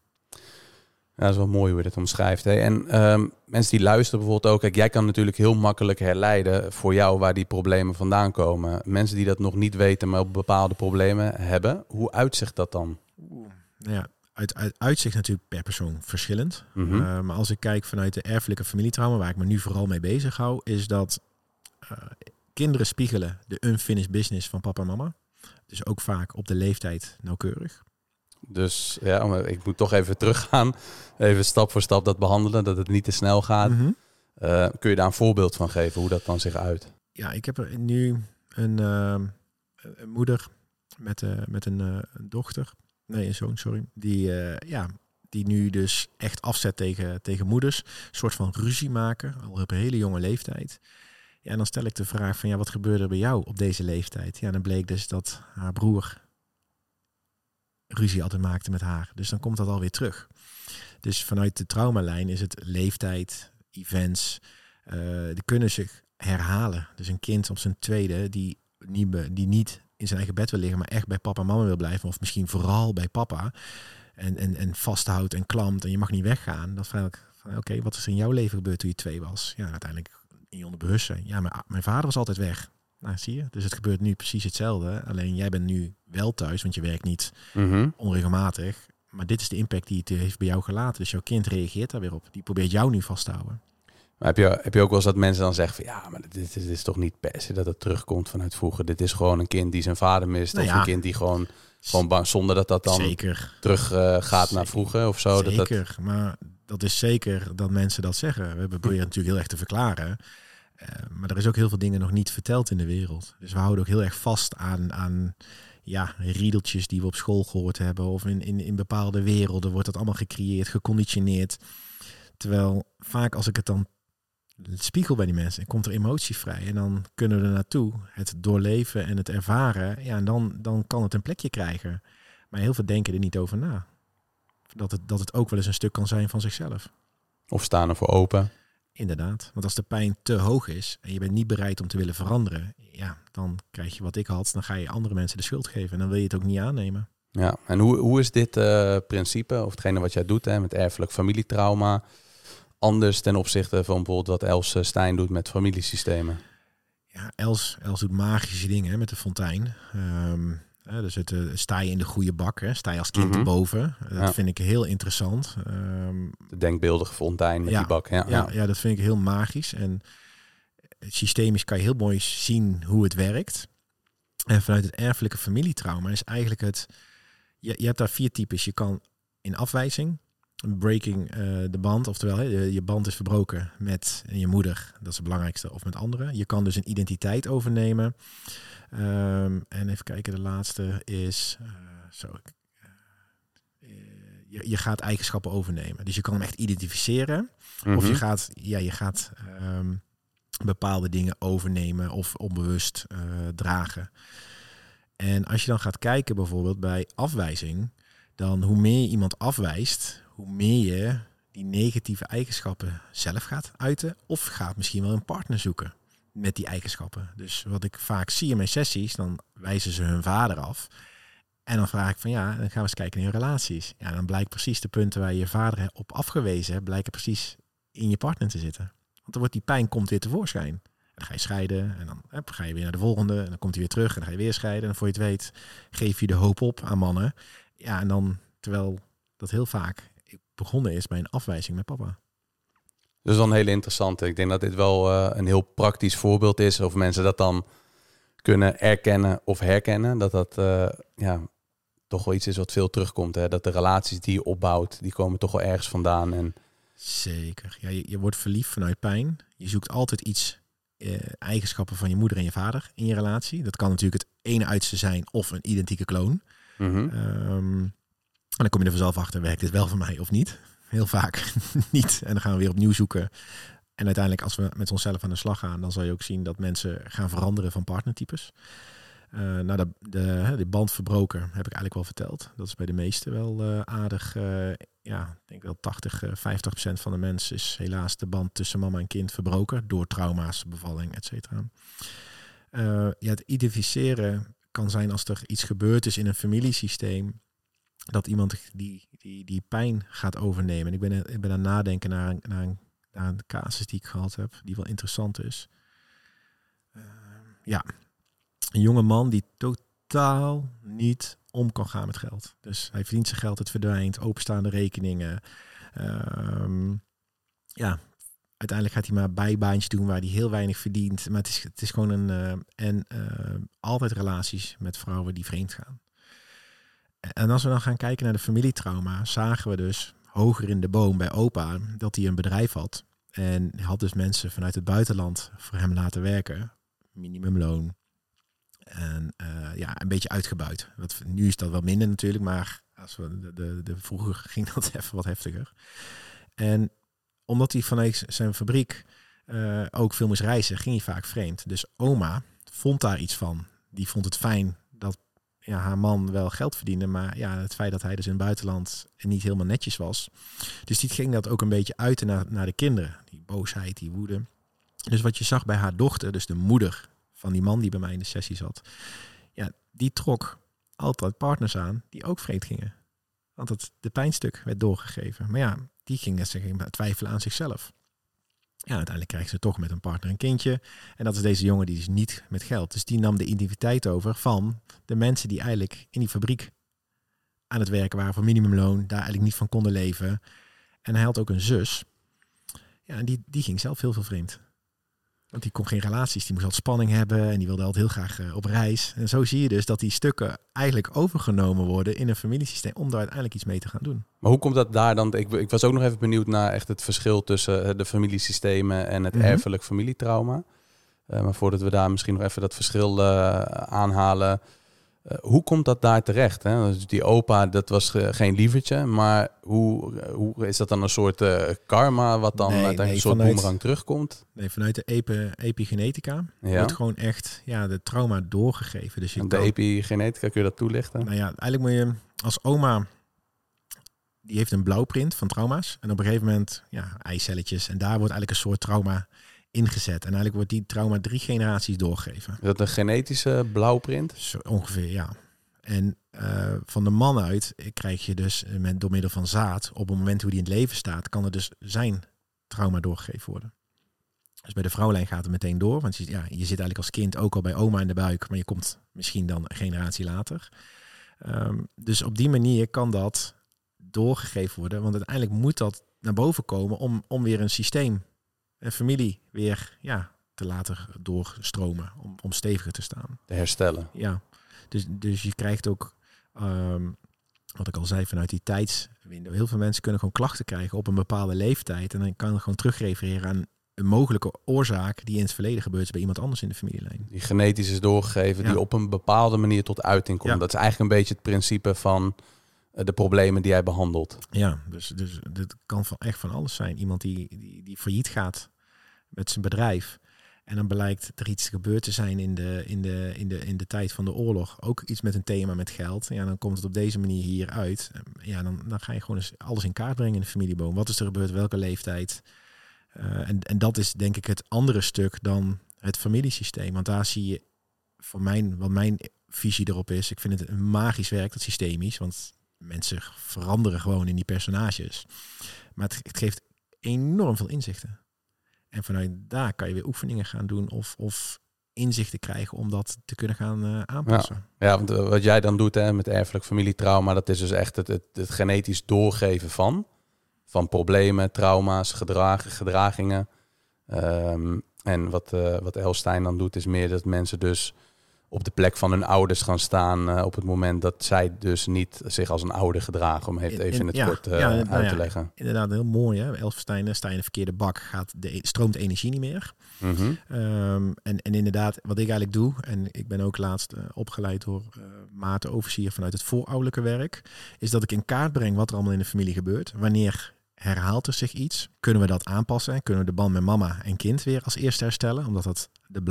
B: Ja, dat is wel mooi hoe je dit omschrijft. Hè? En um, mensen die luisteren bijvoorbeeld ook, kijk, jij kan natuurlijk heel makkelijk herleiden voor jou waar die problemen vandaan komen. Mensen die dat nog niet weten, maar bepaalde problemen hebben, hoe uitzicht dat dan?
A: Oeh, ja, uit, uit uitzicht natuurlijk per persoon verschillend.
B: Mhm.
A: Uh, maar als ik kijk vanuit de erfelijke familietrauma, waar ik me nu vooral mee bezig hou, is dat uh, kinderen spiegelen de unfinished business van papa en mama. Dus ook vaak op de leeftijd nauwkeurig.
B: Dus ja, ik moet toch even teruggaan. Even stap voor stap dat behandelen, dat het niet te snel gaat.
A: Mm -hmm.
B: uh, kun je daar een voorbeeld van geven, hoe dat dan zich uit?
A: Ja, ik heb er nu een, een moeder met, met een, een dochter nee, een zoon, sorry, die, uh, ja, die nu dus echt afzet tegen, tegen moeders. Een soort van ruzie maken, al op een hele jonge leeftijd. Ja, en dan stel ik de vraag van, ja, wat gebeurde er bij jou op deze leeftijd? Ja, dan bleek dus dat haar broer ruzie altijd maakte met haar. Dus dan komt dat alweer terug. Dus vanuit de traumalijn is het leeftijd, events, uh, die kunnen zich herhalen. Dus een kind op zijn tweede die niet, die niet in zijn eigen bed wil liggen, maar echt bij papa en mama wil blijven. Of misschien vooral bij papa. En, en, en vasthoudt en klampt en je mag niet weggaan. Dan vraag ik van oké, okay, wat is er in jouw leven gebeurd toen je twee was? Ja, uiteindelijk in je onderbewustzijn. Ja, mijn, mijn vader was altijd weg. Nou, zie je. Dus het gebeurt nu precies hetzelfde. Alleen jij bent nu wel thuis, want je werkt niet
B: Mhm.
A: onregelmatig. Maar dit is de impact die het heeft bij jou gelaten. Dus jouw kind reageert daar weer op. Die probeert jou nu vast te houden.
B: Maar heb je, heb je ook wel eens dat mensen dan zeggen van ja, maar dit, is- dit is toch niet per se dat het terugkomt vanuit vroeger. Dit is gewoon een kind die zijn vader mist.
A: Nou
B: of
A: ja.
B: een kind die gewoon, gewoon bang, zonder dat dat dan
A: Zeker.
B: terug eh, gaat naar
A: Zeker.
B: vroeger of zo. Dat dat,
A: Zeker, maar dat is zeker dat mensen dat zeggen. We proberen natuurlijk heel erg te verklaren. Eh, maar er is ook heel veel dingen nog niet verteld in de wereld. Dus we houden ook heel erg vast aan, aan ja, riedeltjes die we op school gehoord hebben. Of in, in, in bepaalde werelden wordt dat allemaal gecreëerd, geconditioneerd. Terwijl vaak als ik het dan spiegel bij die mensen, komt er emotie vrij. En dan kunnen we er naartoe, het doorleven en het ervaren. Ja, en dan, dan kan het een plekje krijgen. Maar heel veel denken er niet over na. Dat het, dat het ook wel eens een stuk kan zijn van zichzelf.
B: of staan ervoor open.
A: Inderdaad. Want als de pijn te hoog is en je bent niet bereid om te willen veranderen, ja, dan krijg je wat ik had. Dan ga je andere mensen de schuld geven. En dan wil je het ook niet aannemen.
B: Ja, en hoe, hoe is dit eh, principe, of hetgene wat jij doet hè, met erfelijk familietrauma, anders ten opzichte van bijvoorbeeld wat Els eh, Stijn doet met familiesystemen?
A: Ja, Els, Els doet magische dingen hè, met de fontein. Ehm, hè, dus het, eh, sta je in de goede bak, hè? sta je als kind
B: Mhm.
A: erboven. Dat
B: Ja.
A: vind ik heel interessant. Ehm,
B: De denkbeeldige fontein met
A: Ja,
B: die bak. Ja,
A: ja, ja, dat vind ik heel magisch. En systemisch kan je heel mooi zien hoe het werkt. En vanuit het erfelijke familietrauma is eigenlijk het... Je, je hebt daar vier types. Je kan in afwijzing, breaking eh, de band, oftewel je, je band is verbroken met je moeder, dat is het belangrijkste, of met anderen. Je kan dus een identiteit overnemen. Ehm, en even kijken, de laatste is... eh, zo, ik- eh, je, je gaat eigenschappen overnemen. Dus je kan hem echt identificeren. Of je
B: Mhm.
A: gaat, ja, je gaat ehm, bepaalde dingen overnemen of onbewust dragen. En als je dan gaat kijken bijvoorbeeld bij afwijzing, dan hoe meer je iemand afwijst, hoe meer je die negatieve eigenschappen zelf gaat uiten of gaat misschien wel een partner zoeken met die eigenschappen. Dus wat ik vaak zie in mijn sessies, dan wijzen ze hun vader af. En dan vraag ik van ja, dan gaan we eens kijken naar je relaties. Ja, dan blijkt precies de punten waar je vader op afgewezen hebt, blijken precies in je partner te zitten. Want dan wordt die pijn komt weer tevoorschijn. En dan ga je scheiden en dan hup, ga je weer naar de volgende en dan komt hij weer terug en dan ga je weer scheiden. En dan voor je het weet geef je de hoop op aan mannen. Ja, en dan terwijl dat heel vaak begonnen is bij een afwijzing met papa.
B: Dus dan een hele interessante. Ik denk dat dit wel eh, een heel praktisch voorbeeld is. Of mensen dat dan kunnen erkennen of herkennen. Dat dat eh, ja, toch wel iets is wat veel terugkomt. Hè? Dat de relaties die je opbouwt, die komen toch wel ergens vandaan. En
A: Zeker. Ja, je, je wordt verliefd vanuit pijn. Je zoekt altijd iets, eh, eigenschappen van je moeder en je vader in je relatie. Dat kan natuurlijk het ene uiterste zijn of een identieke kloon.
B: Mhm.
A: Ehm, dan kom je er vanzelf achter, werkt dit wel voor mij of niet? Heel vaak niet. En dan gaan we weer opnieuw zoeken. En uiteindelijk, als we met onszelf aan de slag gaan, dan zal je ook zien dat mensen gaan veranderen van partnertypes. Eh nou, de, de, de band verbroken heb ik eigenlijk wel verteld. Dat is bij de meesten wel eh, aardig. eh, ja, ik denk wel 80, eh, 50 procent van de mensen is helaas de band tussen mama en kind verbroken door trauma's, bevalling, et cetera. Ja, het identificeren kan zijn als er iets gebeurd is in een familiesysteem, dat iemand die, die, die pijn gaat overnemen. En ik ben, ik ben aan het nadenken naar, een- naar, een, casus die ik gehad heb, die wel interessant is. Eh, ja, een jonge man die totaal niet om kan gaan met geld. Dus hij verdient zijn geld, het verdwijnt, openstaande rekeningen. Ehm, ja, uiteindelijk gaat hij maar bijbaantjes doen waar hij heel weinig verdient. Maar het is, het is gewoon een... eh, en eh, altijd relaties met vrouwen die vreemd gaan. En als we dan gaan kijken naar de familietrauma, zagen we dus hoger in de boom bij opa dat hij een bedrijf had. En had dus mensen vanuit het buitenland voor hem laten werken. Minimumloon. En eh, ja, een beetje uitgebuit. Wat, nu is dat wel minder natuurlijk, maar als we de, de, de, vroeger ging dat even wat heftiger. En omdat hij vanuit zijn fabriek eh, ook veel moest reizen, ging hij vaak vreemd. Dus oma vond daar iets van. Die vond het fijn dat ja, haar man wel geld verdiende, maar ja, het feit dat hij dus in het buitenland en niet helemaal netjes was. Dus die ging dat ook een beetje uiten naar, naar de kinderen. Die boosheid, die woede. Dus wat je zag bij haar dochter, dus de moeder van die man die bij mij in de sessie zat, ja, die trok altijd partners aan die ook vreemd gingen. Want het de pijnstuk werd doorgegeven. Maar ja, die ging net zeggen, twijfelen aan zichzelf. Ja, uiteindelijk krijgt ze toch met een partner een kindje. En dat is deze jongen die is niet met geld. Dus die nam de identiteit over van de mensen die eigenlijk in die fabriek aan het werken waren voor minimumloon, daar eigenlijk niet van konden leven. En hij had ook een zus. Ja, en die, die ging zelf heel veel vreemd. Want die kon geen relaties, die moest altijd spanning hebben en die wilde altijd heel graag eh, op reis. En zo zie je dus dat die stukken eigenlijk overgenomen worden in een familiesysteem om daar uiteindelijk iets mee te gaan doen.
B: Maar hoe komt dat daar dan? Ik, ik was ook nog even benieuwd naar echt het verschil tussen eh, de familiesystemen en het
A: Mhm.
B: erfelijk familietrauma. Eh, maar voordat we daar misschien nog even dat verschil aanhalen. Eh, hoe komt dat daar terecht? Hè? Dus die opa, dat was eh, geen lievertje. Maar hoe, eh, hoe is dat dan een soort karma wat dan
A: Nee,
B: uiteindelijk
A: nee,
B: een soort
A: vanuit-
B: boemerang terugkomt?
A: Nee, vanuit de epi epigenetica
B: Ja.
A: wordt gewoon echt ja, de trauma doorgegeven. Dus je
B: de epigenetica, kun je dat toelichten?
A: Nou ja, eigenlijk moet je als oma, die heeft een blauwprint van trauma's. En op een gegeven moment, ja, eicelletjes. En daar wordt eigenlijk een soort trauma ingezet. En eigenlijk wordt die trauma drie generaties doorgegeven.
B: Is dat een genetische blauwprint?
A: Zo ongeveer, ja. En eh, van de man uit krijg je dus eh, met, door middel van zaad, op het moment hoe die in het leven staat, kan er dus zijn trauma doorgegeven worden. Dus bij de vrouwlijn gaat het meteen door. Want je, ja, je zit eigenlijk als kind ook al bij oma in de buik, maar je komt misschien dan een generatie later. Ehm, dus op die manier kan dat doorgegeven worden. Want uiteindelijk moet dat naar boven komen om, om weer een systeem, een familie weer ja, te laten doorstromen. Om, om steviger te staan.
B: Te herstellen.
A: Ja, dus, dus je krijgt ook, ehm, wat ik al zei, vanuit die tijdswindow. Heel veel mensen kunnen gewoon klachten krijgen op een bepaalde leeftijd. En dan kan gewoon terugrefereren aan een mogelijke oorzaak die in het verleden gebeurd is bij iemand anders in de familielijn.
B: Die genetisch is doorgegeven,
A: Ja.
B: die op een bepaalde manier tot uiting komt.
A: Ja.
B: Dat is eigenlijk een beetje het principe van eh, de problemen die hij behandelt.
A: Ja, dus, dus dit kan van, echt van alles zijn. Iemand die, die, die failliet gaat met zijn bedrijf. En dan blijkt er iets gebeurd te zijn in de, in, de, in, de, in de tijd van de oorlog. Ook iets met een thema met geld. Ja, dan komt het op deze manier hier uit. Ja, dan, dan ga je gewoon eens alles in kaart brengen in de familieboom. Wat is er gebeurd? Welke leeftijd? Eh, en, en dat is denk ik het andere stuk dan het familiesysteem. Want daar zie je, voor mijn, wat mijn visie erop is, ik vind het een magisch werk, dat systemisch. Want mensen veranderen gewoon in die personages. Maar het, het geeft enorm veel inzichten. En vanuit daar kan je weer oefeningen gaan doen of, of inzichten krijgen om dat te kunnen gaan eh, aanpassen.
B: Ja, want eh, wat jij dan doet hè, met erfelijk familietrauma, dat is dus echt het, het, het genetisch doorgeven van. Van problemen, trauma's, gedrag, gedragingen. Ehm, en wat, eh wat Elstein dan doet, is meer dat mensen dus op de plek van hun ouders gaan staan eh, op het moment dat zij dus niet zich als een ouder gedragen. Om
A: In-
B: even
A: in-
B: het
A: ja,
B: kort eh,
A: ja, nou
B: uit
A: ja.
B: te leggen.
A: Inderdaad, heel mooi hè. Elfstein, sta je in de verkeerde bak, gaat de, e- stroomt energie niet meer.
B: Mhm.
A: Ehm, en, en inderdaad, wat ik eigenlijk doe, en ik ben ook laatst eh, opgeleid door Maarten Overzier vanuit het voorouderlijke werk, is dat ik in kaart breng wat er allemaal in de familie gebeurt. Wanneer herhaalt er zich iets? Kunnen we dat aanpassen? Kunnen we de band met mama en kind weer als eerste herstellen? Omdat dat de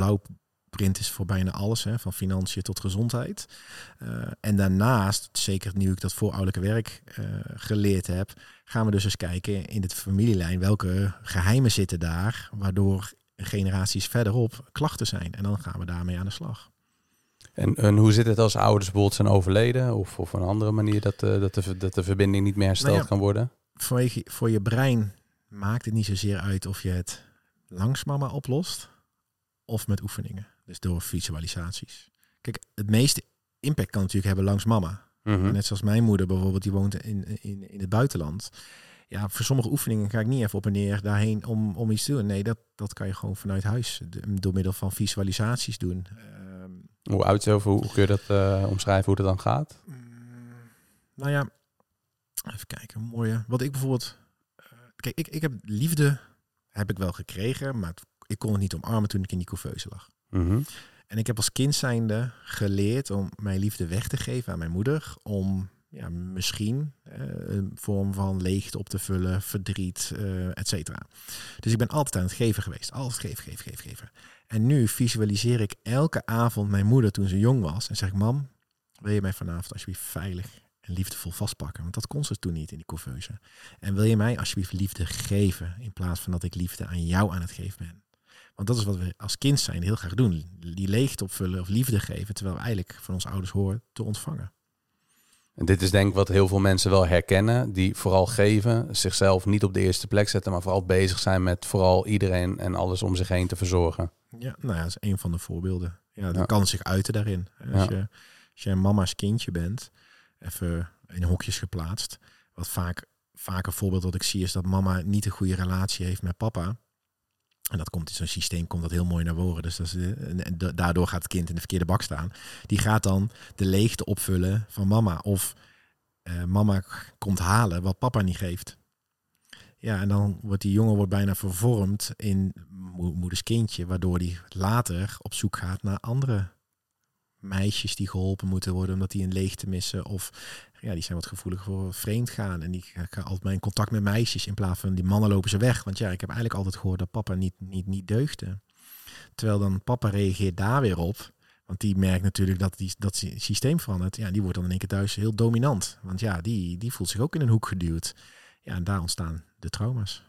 A: blauwprint is voor bijna alles, hè, van financiën tot gezondheid. Eh, en daarnaast, zeker nu ik dat voorouderlijke werk eh, geleerd heb, gaan we dus eens kijken in de familielijn welke geheimen zitten daar, waardoor generaties verderop klachten zijn. En dan gaan we daarmee aan de slag.
B: En, en hoe zit het als ouders bijvoorbeeld zijn overleden? Of op een andere manier dat, eh, dat, de, dat de verbinding niet meer hersteld
A: Nou ja.
B: kan worden?
A: Vanwege, voor je brein maakt het niet zozeer uit of je het langs mama oplost of met oefeningen. Dus door visualisaties. Kijk, het meeste impact kan natuurlijk hebben langs mama.
B: Mhm.
A: Net zoals mijn moeder bijvoorbeeld, die woont in, in, in het buitenland. Ja, voor sommige oefeningen ga ik niet even op en neer daarheen om, om iets te doen. Nee, dat, dat kan je gewoon vanuit huis door middel van visualisaties doen. Ehm,
B: Hoe oud is over, hoe kun je dat eh, omschrijven hoe dat dan gaat?
A: Mm, Nou ja, even kijken, mooie. Wat ik bijvoorbeeld, eh, kijk, ik, ik heb liefde, heb ik wel gekregen, maar het- ik kon het niet omarmen toen ik in die couveuse lag.
B: Mhm.
A: En ik heb als kind zijnde geleerd om mijn liefde weg te geven aan mijn moeder, om ja, misschien eh, een vorm van leegte op te vullen, verdriet, eh et cetera. Dus ik ben altijd aan het geven geweest, altijd geven, geven, geven, geven. En nu visualiseer ik elke avond mijn moeder toen ze jong was en zeg ik, mam, wil je mij vanavond alsjeblieft veilig en liefdevol vastpakken? Want dat kon ze toen niet in die couveuse. En wil je mij alsjeblieft liefde geven in plaats van dat ik liefde aan jou aan het geven ben? Want dat is wat we als kind zijn heel graag doen. Die leegte opvullen of liefde geven, terwijl we eigenlijk van onze ouders horen te ontvangen.
B: En dit is denk ik wat heel veel mensen wel herkennen, die vooral geven, zichzelf niet op de eerste plek zetten, maar vooral bezig zijn met vooral iedereen en alles om zich heen te verzorgen.
A: Ja, nou ja, dat is een van de voorbeelden. Ja, dat
B: Ja.
A: kan zich uiten daarin. Als,
B: Ja.
A: je, als je een mama's kindje bent, even in hokjes geplaatst. Wat vaak, vaak een voorbeeld wat ik zie is dat mama niet een goede relatie heeft met papa. En dat komt in zo'n systeem komt dat heel mooi naar voren. Dus dat is, eh, en, en da- daardoor gaat het kind in de verkeerde bak staan. Die gaat dan de leegte opvullen van mama. Of eh, mama komt halen wat papa niet geeft. Ja, en dan wordt die jongen wordt bijna vervormd in mo- moeders kindje, waardoor die later op zoek gaat naar andere meisjes die geholpen moeten worden omdat die een leegte missen of ja, die zijn wat gevoelig voor vreemd gaan en die gaan altijd in contact met meisjes in plaats van die mannen lopen ze weg, want ja, ik heb eigenlijk altijd gehoord dat papa niet niet niet deugde. Terwijl dan papa reageert daar weer op, want die merkt natuurlijk dat die dat sy- systeem verandert. Ja, die wordt dan in één keer thuis heel dominant, want ja, die die voelt zich ook in een hoek geduwd. Ja, en daar ontstaan de trauma's.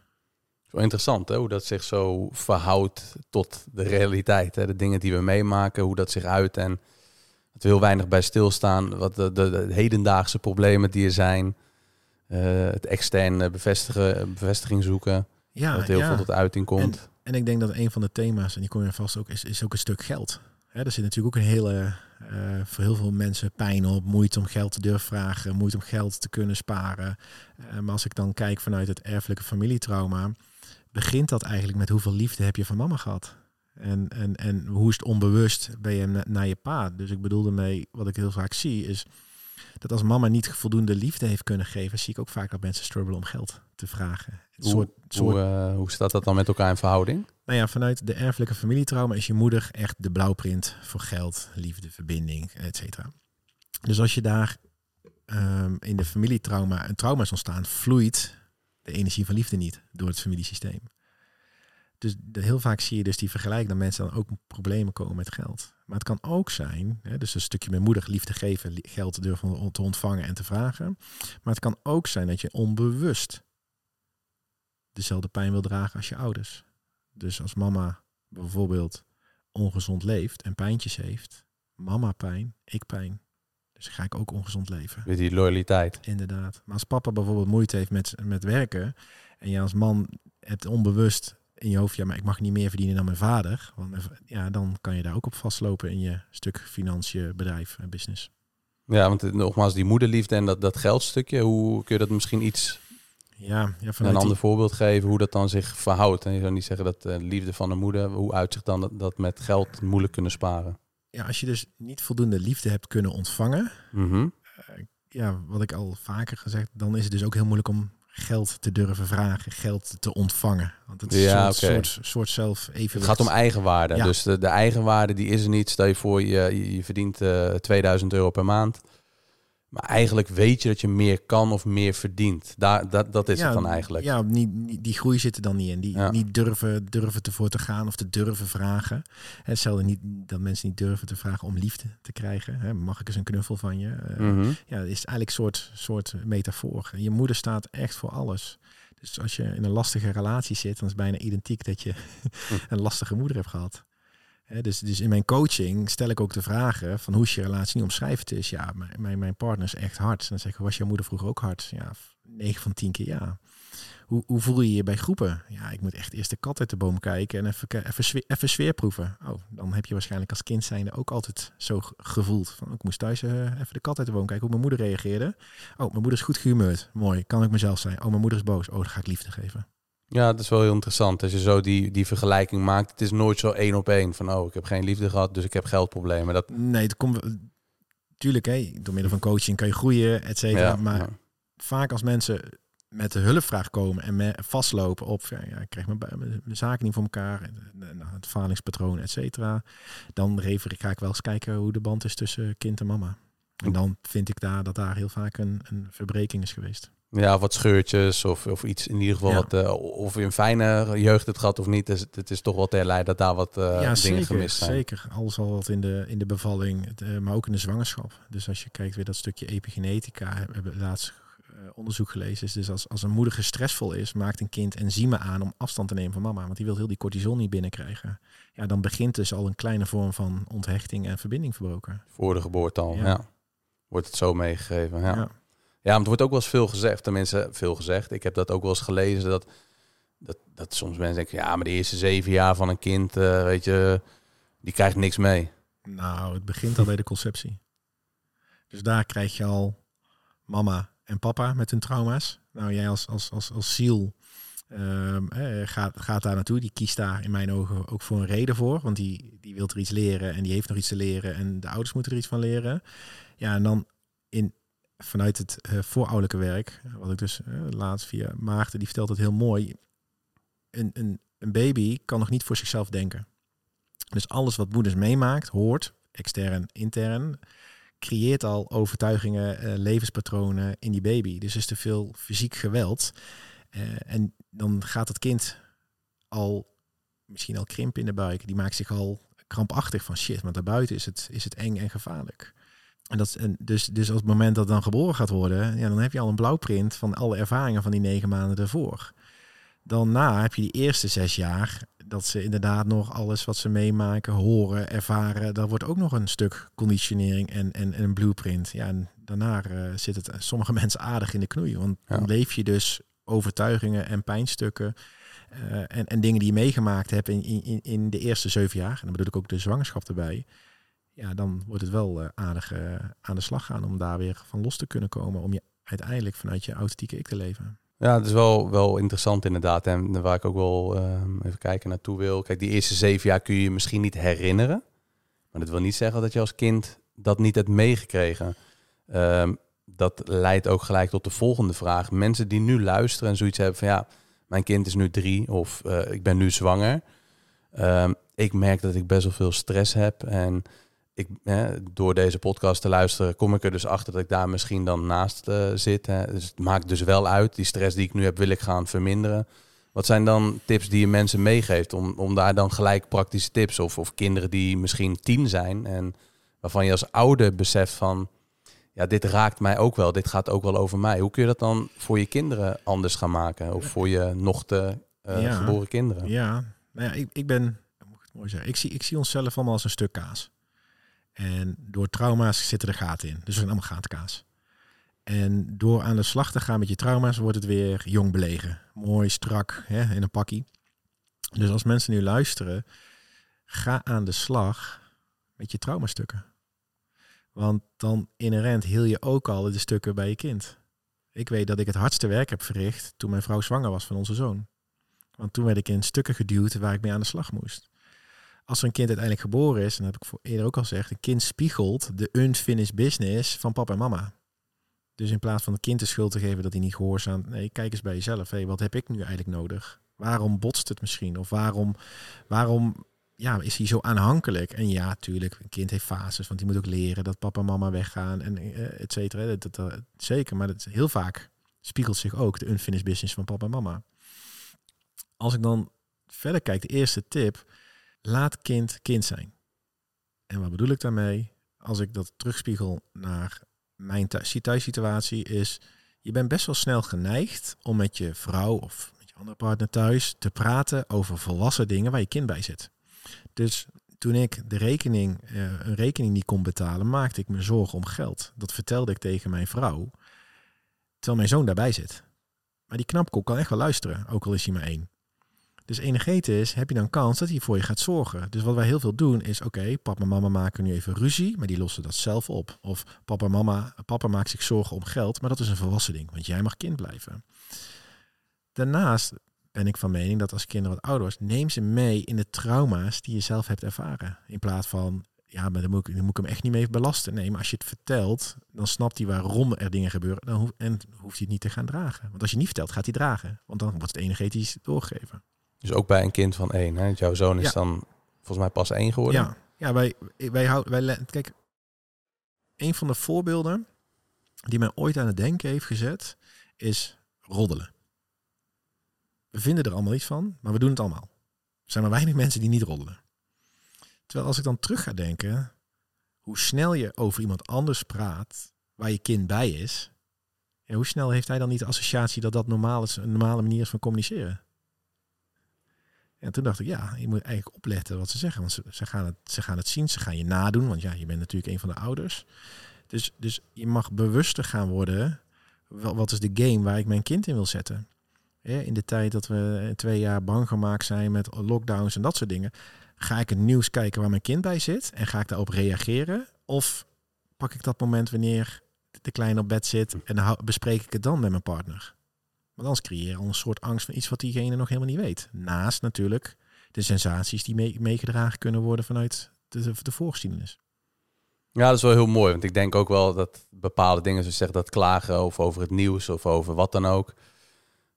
B: Zo interessant hè, hoe dat zich zo verhoudt tot de realiteit. Hè? De dingen die we meemaken, hoe dat zich uit en dat we heel weinig bij stilstaan. Wat de, de, de hedendaagse problemen die er zijn. Eh, het externe bevestigen, bevestiging zoeken.
A: Ja,
B: wat heel
A: ja.
B: veel tot uiting komt.
A: En ik denk dat een van de thema's, en die kom je vast ook, is, is ook een stuk geld. Hè, er zit natuurlijk ook een hele, eh, voor heel veel mensen pijn op, moeite om geld te durven vragen, moeite om geld te kunnen sparen. Eh, maar als ik dan kijk vanuit het erfelijke familietrauma, begint dat eigenlijk met hoeveel liefde heb je van mama gehad? En, en, en hoe is het onbewust ben je na- naar je pa? Dus ik bedoel ermee, wat ik heel vaak zie, is dat als mama niet voldoende liefde heeft kunnen geven, zie ik ook vaak dat mensen struggelen om geld te vragen.
B: Hoe,
A: soort, soort
B: hoe, eh, hoe staat dat dan met elkaar in verhouding?
A: nou ja, vanuit de erfelijke familietrauma is je moeder echt de blauwprint voor geld, liefde, verbinding, et cetera. Dus als je daar ehm, in de familietrauma een trauma is ontstaan, vloeit de energie van liefde niet door het familiesysteem. Dus de- heel vaak zie je dus die vergelijking dat mensen dan ook problemen komen met geld. Maar het kan ook zijn, hè, dus een stukje met moeder liefde geven, geld te durven te ontvangen en te vragen. Maar het kan ook zijn dat je onbewust dezelfde pijn wil dragen als je ouders. Dus als mama bijvoorbeeld ongezond leeft en pijntjes heeft, mama pijn, ik pijn. Dus ga ik ook ongezond leven.
B: Weer die loyaliteit.
A: Inderdaad. Maar als papa bijvoorbeeld moeite heeft met, met werken en je als man hebt onbewust in je hoofd, ja, maar ik mag niet meer verdienen dan mijn vader, want ja, dan kan je daar ook op vastlopen in je stuk financiën, bedrijf en business.
B: Ja, want eh, nogmaals, die moederliefde en dat, dat geldstukje, hoe kun je dat misschien iets
A: Ja, ja
B: een ander
A: die,
B: voorbeeld geven hoe dat dan zich verhoudt? En je zou niet zeggen dat de liefde van de moeder, hoe uitzicht dan dat, dat met geld moeilijk kunnen sparen?
A: ja, als je dus niet voldoende liefde hebt kunnen ontvangen,
B: Mhm.
A: ja, wat ik al vaker gezegd, dan is het dus ook heel moeilijk om geld te durven vragen, geld te ontvangen. Want het is
B: Ja,
A: een soort, soort, soort zelf evenwicht.
B: Het gaat om eigenwaarde.
A: Ja.
B: Dus de, de eigenwaarde die is er niet. Stel je voor, je, je, verdient eh 2000 euro per maand. Maar eigenlijk weet je dat je meer kan of meer verdient. Daar, dat, dat is het dan eigenlijk.
A: Ja, niet, niet- die groei zit er dan niet in. Die
B: Ja.
A: niet durven, durven ervoor te gaan of te durven vragen. Hetzelfde niet dat mensen niet durven te vragen om liefde te krijgen. Hè, mag ik eens een knuffel van je? Eh,
B: Mhm.
A: Ja, het is eigenlijk een soort, soort metafoor. Je moeder staat echt voor alles. Dus als je in een lastige relatie zit, dan is het bijna identiek dat je een lastige moeder hebt gehad. Dus, dus in mijn coaching stel ik ook de vragen van hoe is je relatie niet omschrijf het is. Ja, mijn, mijn, partner is echt hard. Dan zeg ik, was jouw moeder vroeger ook hard? Ja, 9 van 10 keer ja. Hoe, hoe voel je je bij groepen? Ja, ik moet echt eerst de kat uit de boom kijken en even, even, sfeer, even sfeer proeven. Oh, dan heb je waarschijnlijk als kind zijnde ook altijd zo ge- gevoeld. Van, ik moest thuis eh, even de kat uit de boom kijken hoe mijn moeder reageerde. Oh, mijn moeder is goed gehumeurd. Mooi, kan ik mezelf zijn. Oh, mijn moeder is boos. Oh, dan ga ik liefde geven.
B: Ja, dat is wel heel interessant. Als je zo die, die vergelijking maakt. Het is nooit zo één op één. Van, oh, ik heb geen liefde gehad, dus ik heb geldproblemen. Dat,
A: Nee, het komt... Tuurlijk, hè, door middel van coaching kan je groeien, et cetera.
B: ja,
A: maar
B: ja.
A: vaak als mensen met de hulpvraag komen en me vastlopen op, ja, ik krijg mijn, mijn mijn zaken niet voor elkaar, en, nou, het falingspatroon, et cetera, dan refer, ga ik wel eens kijken hoe de band is tussen kind en mama. En dan vind ik daar dat daar heel vaak een, een verbreking is geweest.
B: Ja, wat scheurtjes of, of iets in ieder geval
A: Ja.
B: wat, eh, of je een fijne jeugd hebt gehad of niet. Dus het, het is toch wel te herleiden dat daar wat eh,
A: ja,
B: dingen
A: zeker,
B: gemist zijn.
A: zeker. Alles al wat in de, in de bevalling, het, eh, maar ook in de zwangerschap. Dus als je kijkt weer dat stukje epigenetica, we hebben laatst onderzoek gelezen, is dus als, als een moeder gestressvol is, maakt een kind enzymen aan om afstand te nemen van mama, want die wil heel die cortisol niet binnenkrijgen. Ja, dan begint dus al een kleine vorm van onthechting en verbinding verbroken.
B: Voor de geboorte al,
A: Ja.
B: ja. wordt het zo meegegeven. Ja.
A: Ja.
B: Ja. er wordt ook wel eens veel gezegd. Tenminste, veel gezegd. Ik heb dat ook wel eens gelezen. Dat, dat, dat soms mensen denken, ja, maar de eerste zeven jaar van een kind, eh, weet je, die krijgt niks mee.
A: Nou, het begint al bij de conceptie. Dus daar krijg je al mama en papa met hun trauma's. Nou, jij als, als, als, als ziel ehm, gaat, gaat daar naartoe. Die kiest daar in mijn ogen ook voor een reden voor. Want die, die wil er iets leren en die heeft nog iets te leren. En de ouders moeten er iets van leren. Ja, en dan in, vanuit het eh, voorouderlijke werk, wat ik dus eh, laatst via Maarten, die vertelt het heel mooi. Een, een, een baby kan nog niet voor zichzelf denken. Dus alles wat moeders meemaakt, hoort, extern, intern, creëert al overtuigingen, eh, levenspatronen in die baby. Dus is te veel fysiek geweld. En dan gaat het kind al misschien al krimp in de buik. Die maakt zich al krampachtig van shit, want daarbuiten is het, is het eng en gevaarlijk. En dat, dus, dus op het moment dat het dan geboren gaat worden, ja, dan heb je al een blauwprint van alle ervaringen van die negen maanden ervoor. Daarna heb je die eerste zes jaar dat ze inderdaad nog alles wat ze meemaken, horen, ervaren. Daar wordt ook nog een stuk conditionering en, en, en een blueprint. Ja, en daarna eh, zit het sommige mensen aardig in de knoei. Want
B: Ja.
A: dan leef je dus overtuigingen en pijnstukken. eh, en, en dingen die je meegemaakt hebt in, in, in de eerste zeven jaar. En dan bedoel ik ook de zwangerschap erbij. Ja, dan wordt het wel eh, aardig eh, aan de slag gaan om daar weer van los te kunnen komen. Om je uiteindelijk vanuit je authentieke ik te leven.
B: Ja, het is wel, wel interessant inderdaad. En waar ik ook wel ehm, even kijken naartoe wil. Kijk, die eerste zeven jaar kun je je misschien niet herinneren. Maar dat wil niet zeggen dat je als kind dat niet hebt meegekregen. Ehm, dat leidt ook gelijk tot de volgende vraag. Mensen die nu luisteren en zoiets hebben van ja, mijn kind is nu drie of eh, ik ben nu zwanger. Ehm, ik merk dat ik best wel veel stress heb. En ik, hè, door deze podcast te luisteren, kom ik er dus achter dat ik daar misschien dan naast eh, zit. Hè. Dus het maakt dus wel uit. Die stress die ik nu heb, wil ik gaan verminderen. Wat zijn dan tips die je mensen meegeeft om, om daar dan gelijk praktische tips of, of kinderen die misschien tien zijn en waarvan je als ouder beseft van ja, dit raakt mij ook wel, dit gaat ook wel over mij. Hoe kun je dat dan voor je kinderen anders gaan maken of voor je nog te eh,
A: Ja.
B: geboren kinderen?
A: Ja, nou ja, ik, ik ben, moet ik het mooi zeggen, ik zie, ik zie onszelf allemaal als een stuk kaas. En door trauma's zitten er gaten in. Dus we zijn allemaal gatenkaas. En door aan de slag te gaan met je trauma's wordt het weer jong belegen. Mooi, strak, hè, in een pakkie. Dus als mensen nu luisteren, ga aan de slag met je traumastukken. Want dan inherent heel je ook al de stukken bij je kind. Ik weet dat ik het hardste werk heb verricht toen mijn vrouw zwanger was van onze zoon. Want toen werd ik in stukken geduwd waar ik mee aan de slag moest. Als een kind uiteindelijk geboren is, en dat heb ik voor eerder ook al gezegd, een kind spiegelt de unfinished business van papa en mama. Dus in plaats van het kind de schuld te geven dat hij niet gehoorzaamt, nee, kijk eens bij jezelf. Hé, wat heb ik nu eigenlijk nodig? Waarom botst het misschien? Of waarom, waarom ja, is hij zo aanhankelijk? En ja, tuurlijk, een kind heeft fases, want die moet ook leren dat papa en mama weggaan en eh, et cetera. Dat, dat, dat- zeker, maar dat, heel vaak spiegelt zich ook de unfinished business van papa en mama. Als ik dan verder kijk, de eerste tip, laat kind kind zijn. En wat bedoel ik daarmee? Als ik dat terugspiegel naar mijn thu- thuissituatie is, je bent best wel snel geneigd om met je vrouw of met je andere partner thuis te praten over volwassen dingen waar je kind bij zit. Dus toen ik de rekening, eh, een rekening niet kon betalen, maakte ik me zorgen om geld. Dat vertelde ik tegen mijn vrouw, terwijl mijn zoon daarbij zit. Maar die knapkop kan echt wel luisteren, ook al is hij maar één. Dus energetisch heb je dan kans dat hij voor je gaat zorgen. Dus wat wij heel veel doen is, oké, papa en mama maken nu even ruzie, maar die lossen dat zelf op. Of papa en mama, papa maakt zich zorgen om geld, maar dat is een volwassen ding, want jij mag kind blijven. Daarnaast ben ik van mening dat als kinderen wat ouder worden, neem ze mee in de trauma's die je zelf hebt ervaren. In plaats van, ja, maar dan moet, ik, moet ik hem echt niet mee belasten. Nee, maar als je het vertelt, dan snapt hij waarom er dingen gebeuren. Dan en hoeft hij het niet te gaan dragen. Want als je niet vertelt, gaat hij dragen. Want dan wordt het energetisch doorgegeven.
B: Dus ook bij een kind van één. Hè? Jouw zoon is
A: Ja.
B: dan volgens mij pas één geworden.
A: Ja, ja wij, wij houden, wij, kijk, een van de voorbeelden die mij ooit aan het denken heeft gezet, is roddelen. We vinden er allemaal iets van, maar we doen het allemaal. Er zijn maar weinig mensen die niet roddelen. Terwijl als ik dan terug ga denken, hoe snel je over iemand anders praat, waar je kind bij is, ja, hoe snel heeft hij dan niet de associatie dat dat normaal is, een normale manier is van communiceren? En toen dacht ik, ja, je moet eigenlijk opletten wat ze zeggen. Want ze, ze, gaan het, ze gaan het zien, ze gaan je nadoen. Want ja, je bent natuurlijk een van de ouders. Dus, dus je mag bewuster gaan worden. Wat is de game waar ik mijn kind in wil zetten? In de tijd dat we twee jaar bang gemaakt zijn met lockdowns en dat soort dingen. Ga ik het nieuws kijken waar mijn kind bij zit en ga ik daarop reageren? Of pak ik dat moment wanneer de kleine op bed zit en bespreek ik het dan met mijn partner? Want anders creëer je al een soort angst van iets wat diegene nog helemaal niet weet. Naast natuurlijk de sensaties die mee- meegedragen kunnen worden vanuit de, de, de voorgeschiedenis.
B: Ja, dat is wel heel mooi. Want ik denk ook wel dat bepaalde dingen, zoals zeg dat klagen of over het nieuws of over wat dan ook.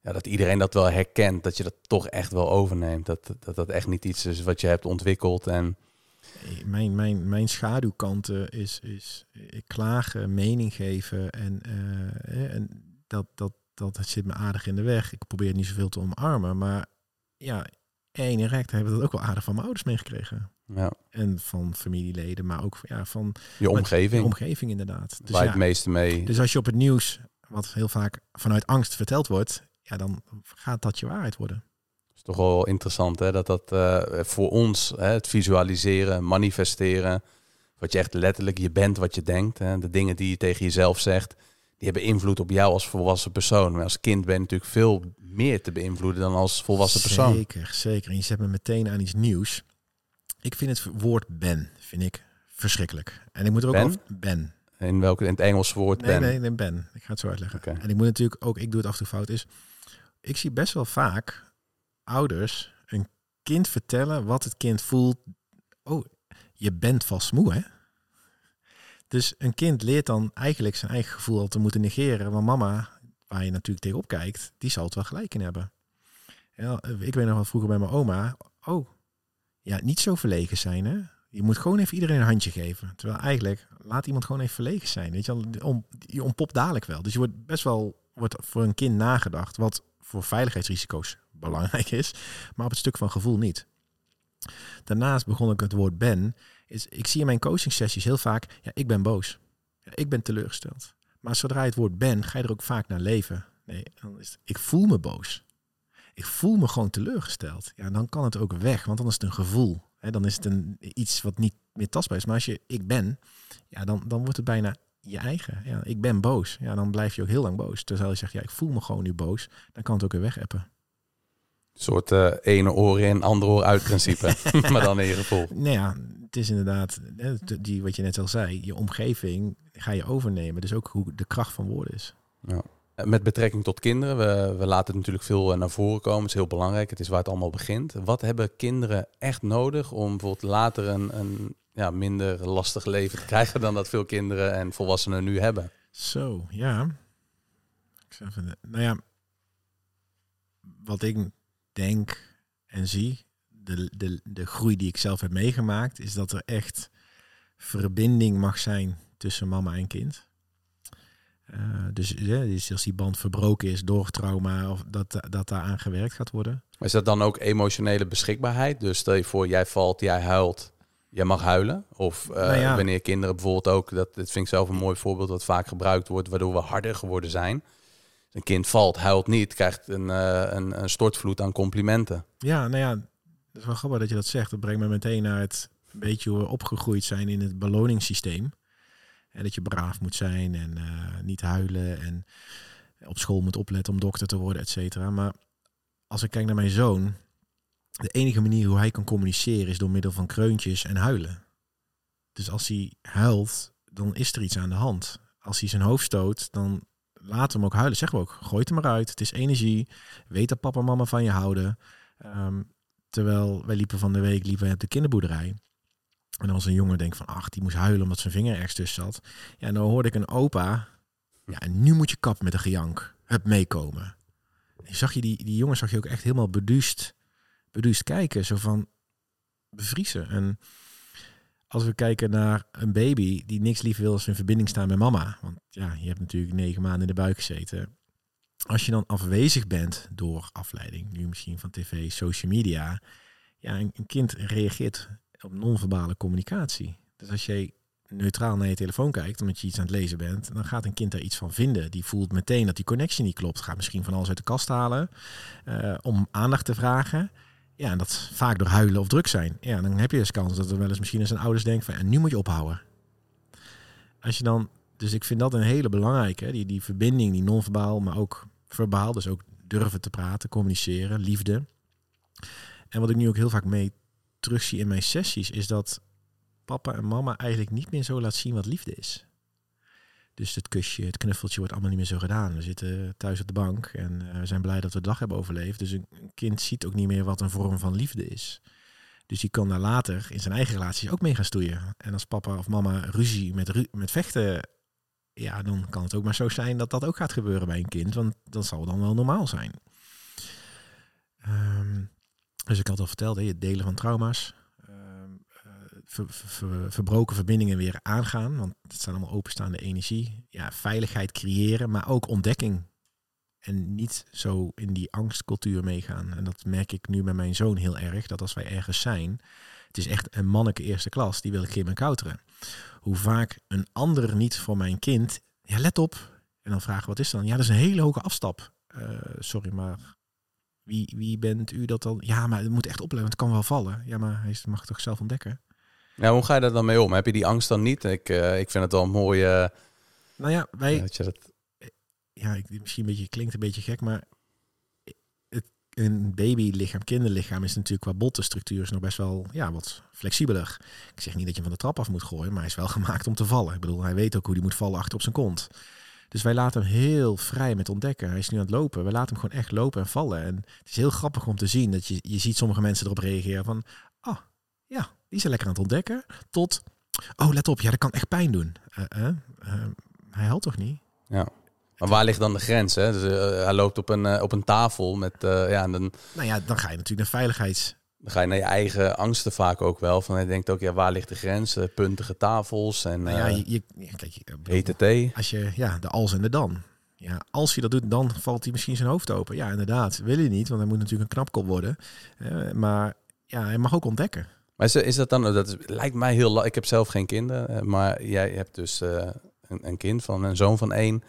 B: Ja, dat iedereen dat wel herkent. Dat je dat toch echt wel overneemt. Dat dat, dat echt niet iets is wat je hebt ontwikkeld. En
A: Eh, Mijn, mijn, mijn schaduwkanten is, is eh, klagen, mening geven en, eh, eh, en dat, dat, dat zit me aardig in de weg. Ik probeer het niet zoveel te omarmen, maar ja, één en recht hebben we dat ook wel aardig van mijn ouders meegekregen.
B: ja,
A: En van familieleden, maar ook ja, van
B: je omgeving,
A: de omgeving inderdaad. Dus,
B: waar je
A: ja,
B: het meeste mee...
A: dus als je op het nieuws, wat heel vaak vanuit angst verteld wordt, ja, dan gaat dat je waarheid worden.
B: is toch wel interessant hè, dat dat eh, voor ons, hè, het visualiseren, manifesteren, wat je echt letterlijk, je bent wat je denkt. Hè, de dingen die je tegen jezelf zegt, die hebben invloed op jou als volwassen persoon. Maar als kind ben je natuurlijk veel meer te beïnvloeden dan als volwassen persoon.
A: Zeker, zeker. En je zet me meteen aan iets nieuws. Ik vind het woord ben, vind ik verschrikkelijk. En ik moet er ook
B: Ben?
A: over... Ben.
B: In welke in het Engels woord
A: Nee,
B: ben.
A: nee, nee, ben. Ik ga het zo uitleggen. En ik moet natuurlijk ook, ik doe het af en toe fout, is... Ik zie best wel vaak ouders een kind vertellen wat het kind voelt. Oh, je bent vast moe, hè? Dus een kind leert dan eigenlijk zijn eigen gevoel al te moeten negeren. Want mama, waar je natuurlijk tegenop kijkt, die zal het wel gelijk in hebben. Ja, ik weet nog wel vroeger bij mijn oma. Oh, ja, niet zo verlegen zijn, hè? Je moet gewoon even iedereen een handje geven. Terwijl eigenlijk, laat iemand gewoon even verlegen zijn. Weet je, wel, ontpopt dadelijk wel. Dus je wordt best wel wordt voor een kind nagedacht. Wat voor veiligheidsrisico's belangrijk is. Maar op het stuk van gevoel niet. Daarnaast begon ik het woord ben. Ik zie in mijn coaching sessies heel vaak, ja, ik ben boos. Ja, ik ben teleurgesteld. Maar zodra je het woord ben, ga je er ook vaak naar leven. Nee, dan is het, ik voel me boos. Ik voel me gewoon teleurgesteld. Ja, dan kan het ook weg, want dan is het een gevoel. Hè, dan is het een, iets wat niet meer tastbaar is. Maar als je ik ben, ja, dan, dan wordt het bijna je eigen. Ja, ik ben boos. Ja, dan blijf je ook heel lang boos. Terwijl je zegt, ja, ik voel me gewoon nu boos. Dan kan het ook weer wegappen.
B: Soort eh, ene oor in, andere oor uit principe. maar dan in je gevoel.
A: Nou ja, het is inderdaad, die, wat je net al zei, je omgeving ga je overnemen. Dus ook hoe de kracht van woorden is.
B: Ja. Eh, Met betrekking tot kinderen, we, we laten het natuurlijk veel eh, naar voren komen. Het is heel belangrijk, het is waar het allemaal begint. Wat hebben kinderen echt nodig om bijvoorbeeld later een, een ja, minder lastig leven te krijgen dan dat veel kinderen en volwassenen nu hebben?
A: Zo, ja. Ik zeg even, nou ja, wat ik denk en zie, de, de, de groei die ik zelf heb meegemaakt, is dat er echt verbinding mag zijn tussen mama en kind. Eh, dus, ja, dus als die band verbroken is door trauma, of dat, dat daar aan gewerkt gaat worden.
B: Maar is dat dan ook emotionele beschikbaarheid? Dus stel je voor, jij valt, jij huilt, jij mag huilen. Of eh,
A: Nou ja. wanneer
B: kinderen bijvoorbeeld ook, dat, dat vind ik zelf een mooi voorbeeld wat vaak gebruikt wordt, waardoor we harder geworden zijn. Een kind valt, huilt niet, krijgt een, eh, een, een stortvloed aan complimenten.
A: Ja, nou ja, dat is wel grappig dat je dat zegt. Dat brengt me meteen naar het beetje hoe we opgegroeid zijn in het beloningssysteem. En dat je braaf moet zijn en eh, niet huilen en op school moet opletten om dokter te worden, et cetera. Maar als ik kijk naar mijn zoon, de enige manier hoe hij kan communiceren is door middel van kreuntjes en huilen. Dus als hij huilt, dan is er iets aan de hand. Als hij zijn hoofd stoot, dan laat hem ook huilen. Zeggen we ook, gooi het er maar uit. Het is energie. Weet dat papa en mama van je houden. Ehm, terwijl wij liepen van de week liepen op de kinderboerderij. En was een jongen denk van ach, die moest huilen omdat zijn vinger ergens tussen zat. Ja, en dan hoorde ik een opa. Ja, en nu moet je kap met een gejank. Hup, meekomen. En zag je die, die jongen zag je ook echt helemaal beduust, beduust kijken. Zo van bevriezen. En als we kijken naar een baby die niks liever wil als in verbinding staan met mama. Want ja, je hebt natuurlijk negen maanden in de buik gezeten. Als je dan afwezig bent door afleiding, nu misschien van tv, social media. Ja, een, kind reageert op non-verbale communicatie. Dus als jij neutraal naar je telefoon kijkt, omdat je iets aan het lezen bent, dan gaat een kind daar iets van vinden. Die voelt meteen dat die connectie niet klopt. Gaat misschien van alles uit de kast halen eh, om aandacht te vragen. Ja, en dat vaak door huilen of druk zijn. Ja, dan heb je dus kans dat er wel eens misschien eens een ouders denken van, en nu moet je ophouden. Als je dan dus ik vind dat een hele belangrijke. Die, die verbinding, die non-verbaal, maar ook verbaal. Dus ook durven te praten, communiceren, liefde. En wat ik nu ook heel vaak mee terugzie in mijn sessies, is dat papa en mama eigenlijk niet meer zo laat zien wat liefde is. Dus het kusje, het knuffeltje wordt allemaal niet meer zo gedaan. We zitten thuis op de bank en uh, we zijn blij dat we de dag hebben overleefd. Dus een, kind ziet ook niet meer wat een vorm van liefde is. Dus die kan daar later in zijn eigen relaties ook mee gaan stoeien. En als papa of mama ruzie met, ru met vechten, ja, dan kan het ook maar zo zijn dat dat ook gaat gebeuren bij een kind. Want dat zal dan wel normaal zijn. Um, dus ik had al verteld, hè, het delen van trauma's. Ver, ver, verbroken verbindingen weer aangaan. Want het zijn allemaal openstaande energie. Ja, veiligheid creëren, maar ook ontdekking en niet zo in die angstcultuur meegaan. En dat merk ik nu met mijn zoon heel erg. Dat als wij ergens zijn, het is echt een manneke eerste klas, die wil ik geen kouteren. Hoe vaak een ander niet voor mijn kind, ja let op. En dan vragen wat is dan? Ja, dat is een hele hoge afstap. Uh, sorry, maar wie, wie bent u dat dan? Ja, maar het moet echt opleven, het kan wel vallen. Ja, maar hij mag het toch zelf ontdekken?
B: Ja, hoe ga je daar dan mee om? Heb je die angst dan niet? Ik, uh, ik vind het wel een mooie...
A: Nou ja, wij...
B: je dat
A: ja, ik, misschien een beetje, klinkt een beetje gek, maar het, een babylichaam, kinderlichaam is natuurlijk qua bottenstructuur is nog best wel ja, wat flexibeler. Ik zeg niet dat je van de trap af moet gooien, maar hij is wel gemaakt om te vallen. Ik bedoel, hij weet ook hoe hij moet vallen achter op zijn kont. Dus wij laten hem heel vrij met ontdekken. Hij is nu aan het lopen. We laten hem gewoon echt lopen en vallen. En het is heel grappig om te zien dat je, je ziet sommige mensen erop reageren van, oh ja, die zijn lekker aan het ontdekken. Tot, oh let op, ja, dat kan echt pijn doen. Uh, uh, hij helpt toch niet?
B: Ja. Maar waar ligt dan de grens? Hè? Dus, hij loopt op een, op een tafel met. Ja, en dan,
A: nou ja, dan ga je natuurlijk naar veiligheids.
B: Dan ga je naar je eigen angsten vaak ook wel. Van je denkt ook, ja, waar ligt de grens? puntige tafels en.
A: Nou ja, je, je, kijk, je. Als je, ja, de als en de dan. Ja, als je dat doet, dan valt hij misschien zijn hoofd open. Ja, inderdaad. Wil je niet, want hij moet natuurlijk een knapkop worden. maar ja, hij mag ook ontdekken.
B: Maar is, is dat dan, dat is, lijkt mij heel, ik heb zelf geen kinderen, maar jij hebt dus een, een kind van een zoon van één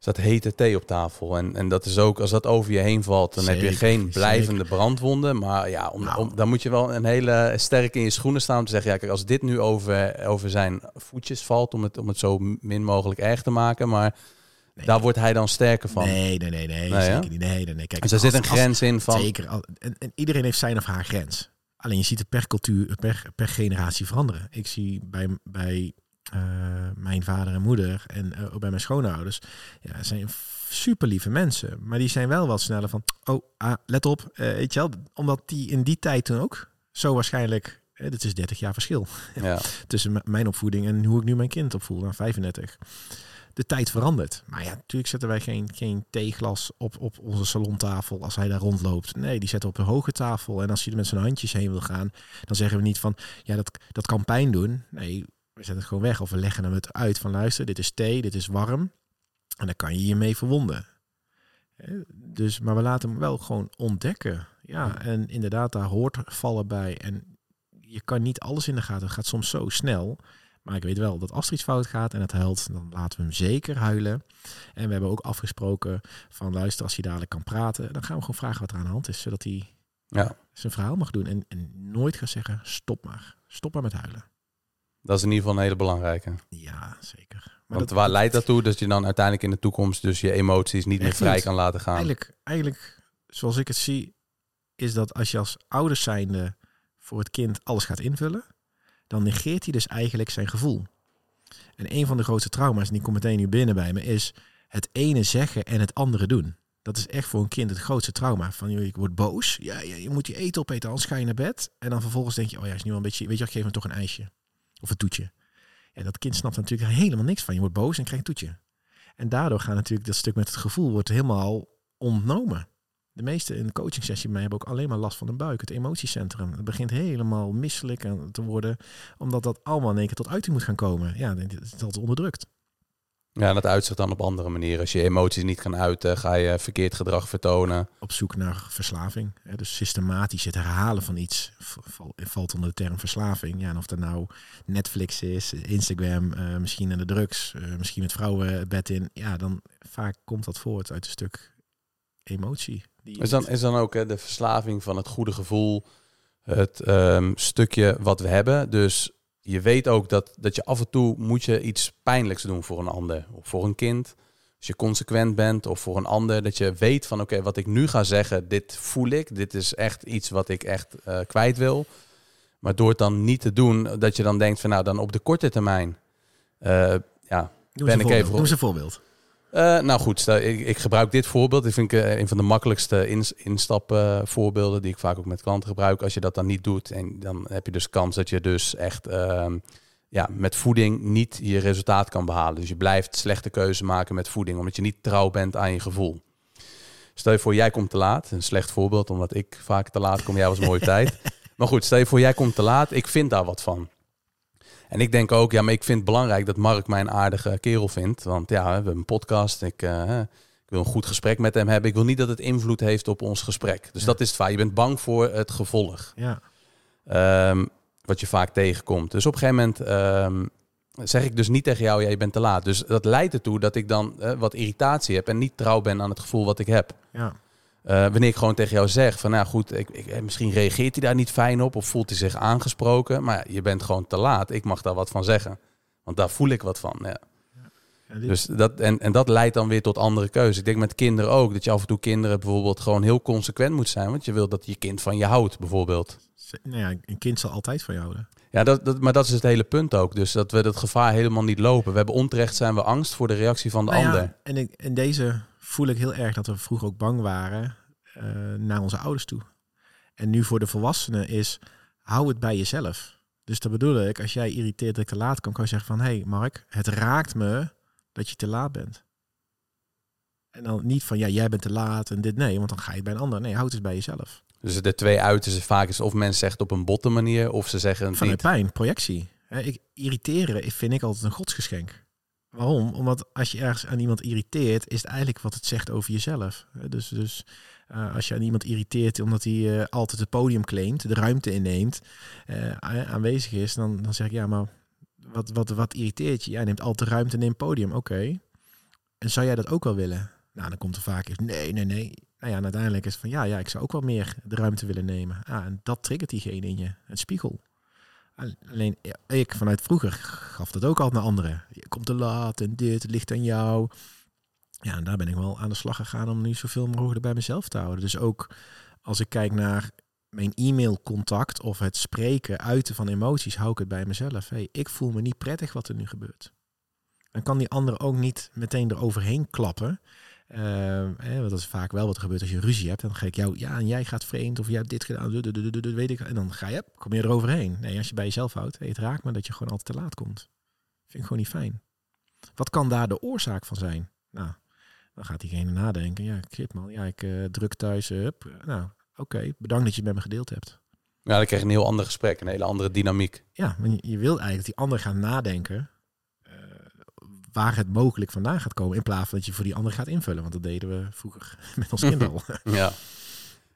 B: staat hete thee op tafel. En, en dat is ook, als dat over je heen valt, dan heb je geen blijvende brandwonden. Maar ja, om,
A: Nou.
B: om, dan moet je wel een hele sterk in je schoenen staan om te zeggen, ja, kijk, als dit nu over, over zijn voetjes valt, om het, om het zo min mogelijk erg te maken, maar daar wordt hij dan sterker van.
A: Nee, nee, nee, nee,
B: Nee,
A: zeker
B: ja?
A: niet. Nee, nee, nee. Kijk,
B: Dus er
A: als-
B: zit een
A: als-
B: grens in van,
A: Zeker. Al- En, en iedereen heeft zijn of haar grens. Alleen je ziet het per cultuur, per, per generatie veranderen. Ik zie bij, bij eh, mijn vader en moeder en eh, ook bij mijn schoonouders, ja, zijn super lieve mensen. Maar die zijn wel wat sneller van, oh, ah, let op, eh, weet je wel. Omdat die in die tijd toen ook zo waarschijnlijk, eh, dit is 30 jaar verschil
B: ja,
A: tussen mijn opvoeding en hoe ik nu mijn kind opvoed, aan 35. De tijd verandert. Maar ja, natuurlijk zetten wij geen, geen theeglas op, op onze salontafel als hij daar rondloopt. Nee, die zetten op een hoge tafel. En als hij er met zijn handjes heen wil gaan, dan zeggen we niet van, ja, dat, dat kan pijn doen. Nee, we zetten het gewoon weg. Of we leggen hem het uit van, luister, dit is thee, dit is warm. En dan kan je je mee verwonden. Dus, maar we laten hem wel gewoon ontdekken. Ja, en inderdaad, daar hoort vallen bij. En je kan niet alles in de gaten. Het gaat soms zo snel. Maar ik weet wel dat als er iets fout gaat en het huilt, dan laten we hem zeker huilen. En we hebben ook afgesproken van luister, als hij dadelijk kan praten, dan gaan we gewoon vragen wat er aan de hand is. Zodat hij
B: ja,
A: zijn verhaal mag doen. En, en nooit gaan zeggen, stop maar. Stop maar met huilen.
B: dat is in ieder geval een hele belangrijke.
A: Ja, zeker. Maar
B: Want
A: dat,
B: waar leidt dat toe? Dat je dan uiteindelijk in de toekomst dus je emoties niet meer vrij
A: niet.
B: kan laten gaan.
A: eigenlijk, eigenlijk, zoals ik het zie, is dat als je als ouders zijnde voor het kind alles gaat invullen, dan negeert hij dus eigenlijk zijn gevoel. En een van de grootste trauma's, en die komt meteen nu binnen bij me, is het ene zeggen en het andere doen. Dat is echt voor een kind het grootste trauma. Van, joh, ik word boos. Ja, ja, je moet je eten opeten, anders ga je naar bed. En dan vervolgens denk je, oh ja, is nu wel een beetje... Weet je, ik geef hem toch een ijsje. Of een toetje. Ja, dat kind snapt natuurlijk helemaal niks van. Je wordt boos en krijgt een toetje. En daardoor gaat natuurlijk dat stuk met het gevoel wordt helemaal ontnomen. De meesten in de coaching sessie bij mij hebben ook alleen maar last van een buik. Het emotiecentrum. Het begint helemaal misselijk te worden. Omdat dat allemaal in één keer tot uiting moet gaan komen. Ja, dan is altijd onderdrukt.
B: Ja, dat uitzicht dan op andere manieren. Als je emoties niet kan uiten, ga je verkeerd gedrag vertonen.
A: Op zoek naar verslaving. Hè, dus systematisch het herhalen van iets valt onder de term verslaving. Ja, en of dat nou Netflix is, Instagram, eh, misschien aan de drugs, eh, misschien met vrouwen het bed in. Ja, dan vaak komt dat voort uit een stuk emotie. Die
B: Is dan, is dan ook hè, de verslaving van het goede gevoel het ehm, stukje wat we hebben. Dus je weet ook dat, dat je af en toe moet je iets pijnlijks doen voor een ander. Of voor een kind. Als je consequent bent of voor een ander. Dat je weet van oké, wat ik nu ga zeggen, dit voel ik. Dit is echt iets wat ik echt uh, kwijt wil. Maar door het dan niet te doen, dat je dan denkt van nou dan op de korte termijn. Uh, ja,
A: ben ik even. Noem eens een voorbeeld.
B: Uh, nou goed, ik, ik, gebruik dit voorbeeld. Ik vind ik uh, een van de makkelijkste in, instapvoorbeelden die ik vaak ook met klanten gebruik. Als je dat dan niet doet, en dan heb je dus kans dat je dus echt uh, ja, met voeding niet je resultaat kan behalen. Dus je blijft slechte keuze maken met voeding, omdat je niet trouw bent aan je gevoel. Stel je voor, jij komt te laat. Een slecht voorbeeld, omdat ik vaak te laat kom. Jij was een mooie tijd. Maar goed, stel je voor, jij komt te laat. Ik vind daar wat van. En ik denk ook, ja, maar ik vind het belangrijk dat Mark mij een aardige kerel vindt. Want ja, we hebben een podcast. Ik, uh, ik wil een goed gesprek met hem hebben. Ik wil niet dat het invloed heeft op ons gesprek. Dus dat is het vaak. Je bent bang voor het gevolg.
A: Ja.
B: Um, wat je vaak tegenkomt. Dus op een gegeven moment um, zeg ik dus niet tegen jou, ja, je bent te laat. Dus dat leidt ertoe dat ik dan uh, wat irritatie heb en niet trouw ben aan het gevoel wat ik heb.
A: Ja.
B: Uh, wanneer ik gewoon tegen jou zeg van, nou goed, ik, ik, eh, misschien reageert hij daar niet fijn op of voelt hij zich aangesproken, maar je bent gewoon te laat. Ik mag daar wat van zeggen, want daar voel ik wat van. Ja. ja dus dat, en, en dat leidt dan weer tot andere keuzes. Ik denk met kinderen ook, dat je af en toe kinderen bijvoorbeeld gewoon heel consequent moet zijn, want je wil dat je kind van je houdt, bijvoorbeeld.
A: Nou ja, een kind zal altijd van je houden.
B: Ja, dat, dat, maar dat is het hele punt ook. Dus dat we dat gevaar helemaal niet lopen. We hebben onterecht zijn we angst voor de reactie van de nou ander.
A: En in, in deze voel ik heel erg dat we vroeger ook bang waren naar onze ouders toe. En nu voor de volwassenen is, hou het bij jezelf. Dus dat bedoel ik, als jij irriteert dat ik te laat kan, kan je zeggen van, hé hey Mark, het raakt me dat je te laat bent. En dan niet van, ja, jij bent te laat en dit, nee, want dan ga je bij een ander. Nee, houd het bij jezelf.
B: Dus de twee uitersten vaak is of mensen zeggen het op een botte manier, of ze zeggen
A: Van
B: niet.
A: pijn, projectie. Ik, irriteren vind ik altijd een godsgeschenk. Waarom? Omdat als je ergens aan iemand irriteert, is het eigenlijk wat het zegt over jezelf. Dus, dus uh, als je aan iemand irriteert omdat hij uh, altijd het podium claimt, de ruimte inneemt, uh, aanwezig is, dan, dan zeg ik ja, maar wat, wat, wat irriteert je? Jij neemt altijd ruimte en neemt podium. Oké. En zou jij dat ook wel willen? Nou, dan komt er vaak eens nee, nee, nee. Nou ja, uiteindelijk is het van ja, ja, ik zou ook wel meer de ruimte willen nemen. Ah, en dat triggert diegene in je, het spiegel. Alleen ik vanuit vroeger gaf dat ook altijd naar anderen. Je komt te laat en dit, ligt aan jou. Ja, en daar ben ik wel aan de slag gegaan om nu zoveel mogelijk bij mezelf te houden. Dus ook als ik kijk naar mijn e-mailcontact of het spreken, uiten van emoties, hou ik het bij mezelf. Hey, ik voel me niet prettig wat er nu gebeurt. Dan kan die ander ook niet meteen eroverheen klappen. Uh, dat is vaak wel wat er gebeurt als je ruzie hebt. Dan ga ik jou, ja, en jij gaat vreemd of jij hebt dit gedaan, weet ik. En dan ga je, kom je eroverheen. Nee, als je bij jezelf houdt, hey, het raakt me dat je gewoon altijd te laat komt. Vind ik gewoon niet fijn. Wat kan daar de oorzaak van zijn? Nou, dan gaat diegene nadenken. Ja, shit man, ja, ik uh, druk thuis. Up. Nou, oké, bedankt dat je het met me gedeeld hebt.
B: Ja, dan krijg je een heel ander gesprek, een hele andere dynamiek.
A: Ja, maar je, je wil eigenlijk dat die ander gaat nadenken waar het mogelijk vandaan gaat komen. In plaats van dat je voor die ander gaat invullen. Want dat deden we vroeger met ons kind al.
B: ja. ja,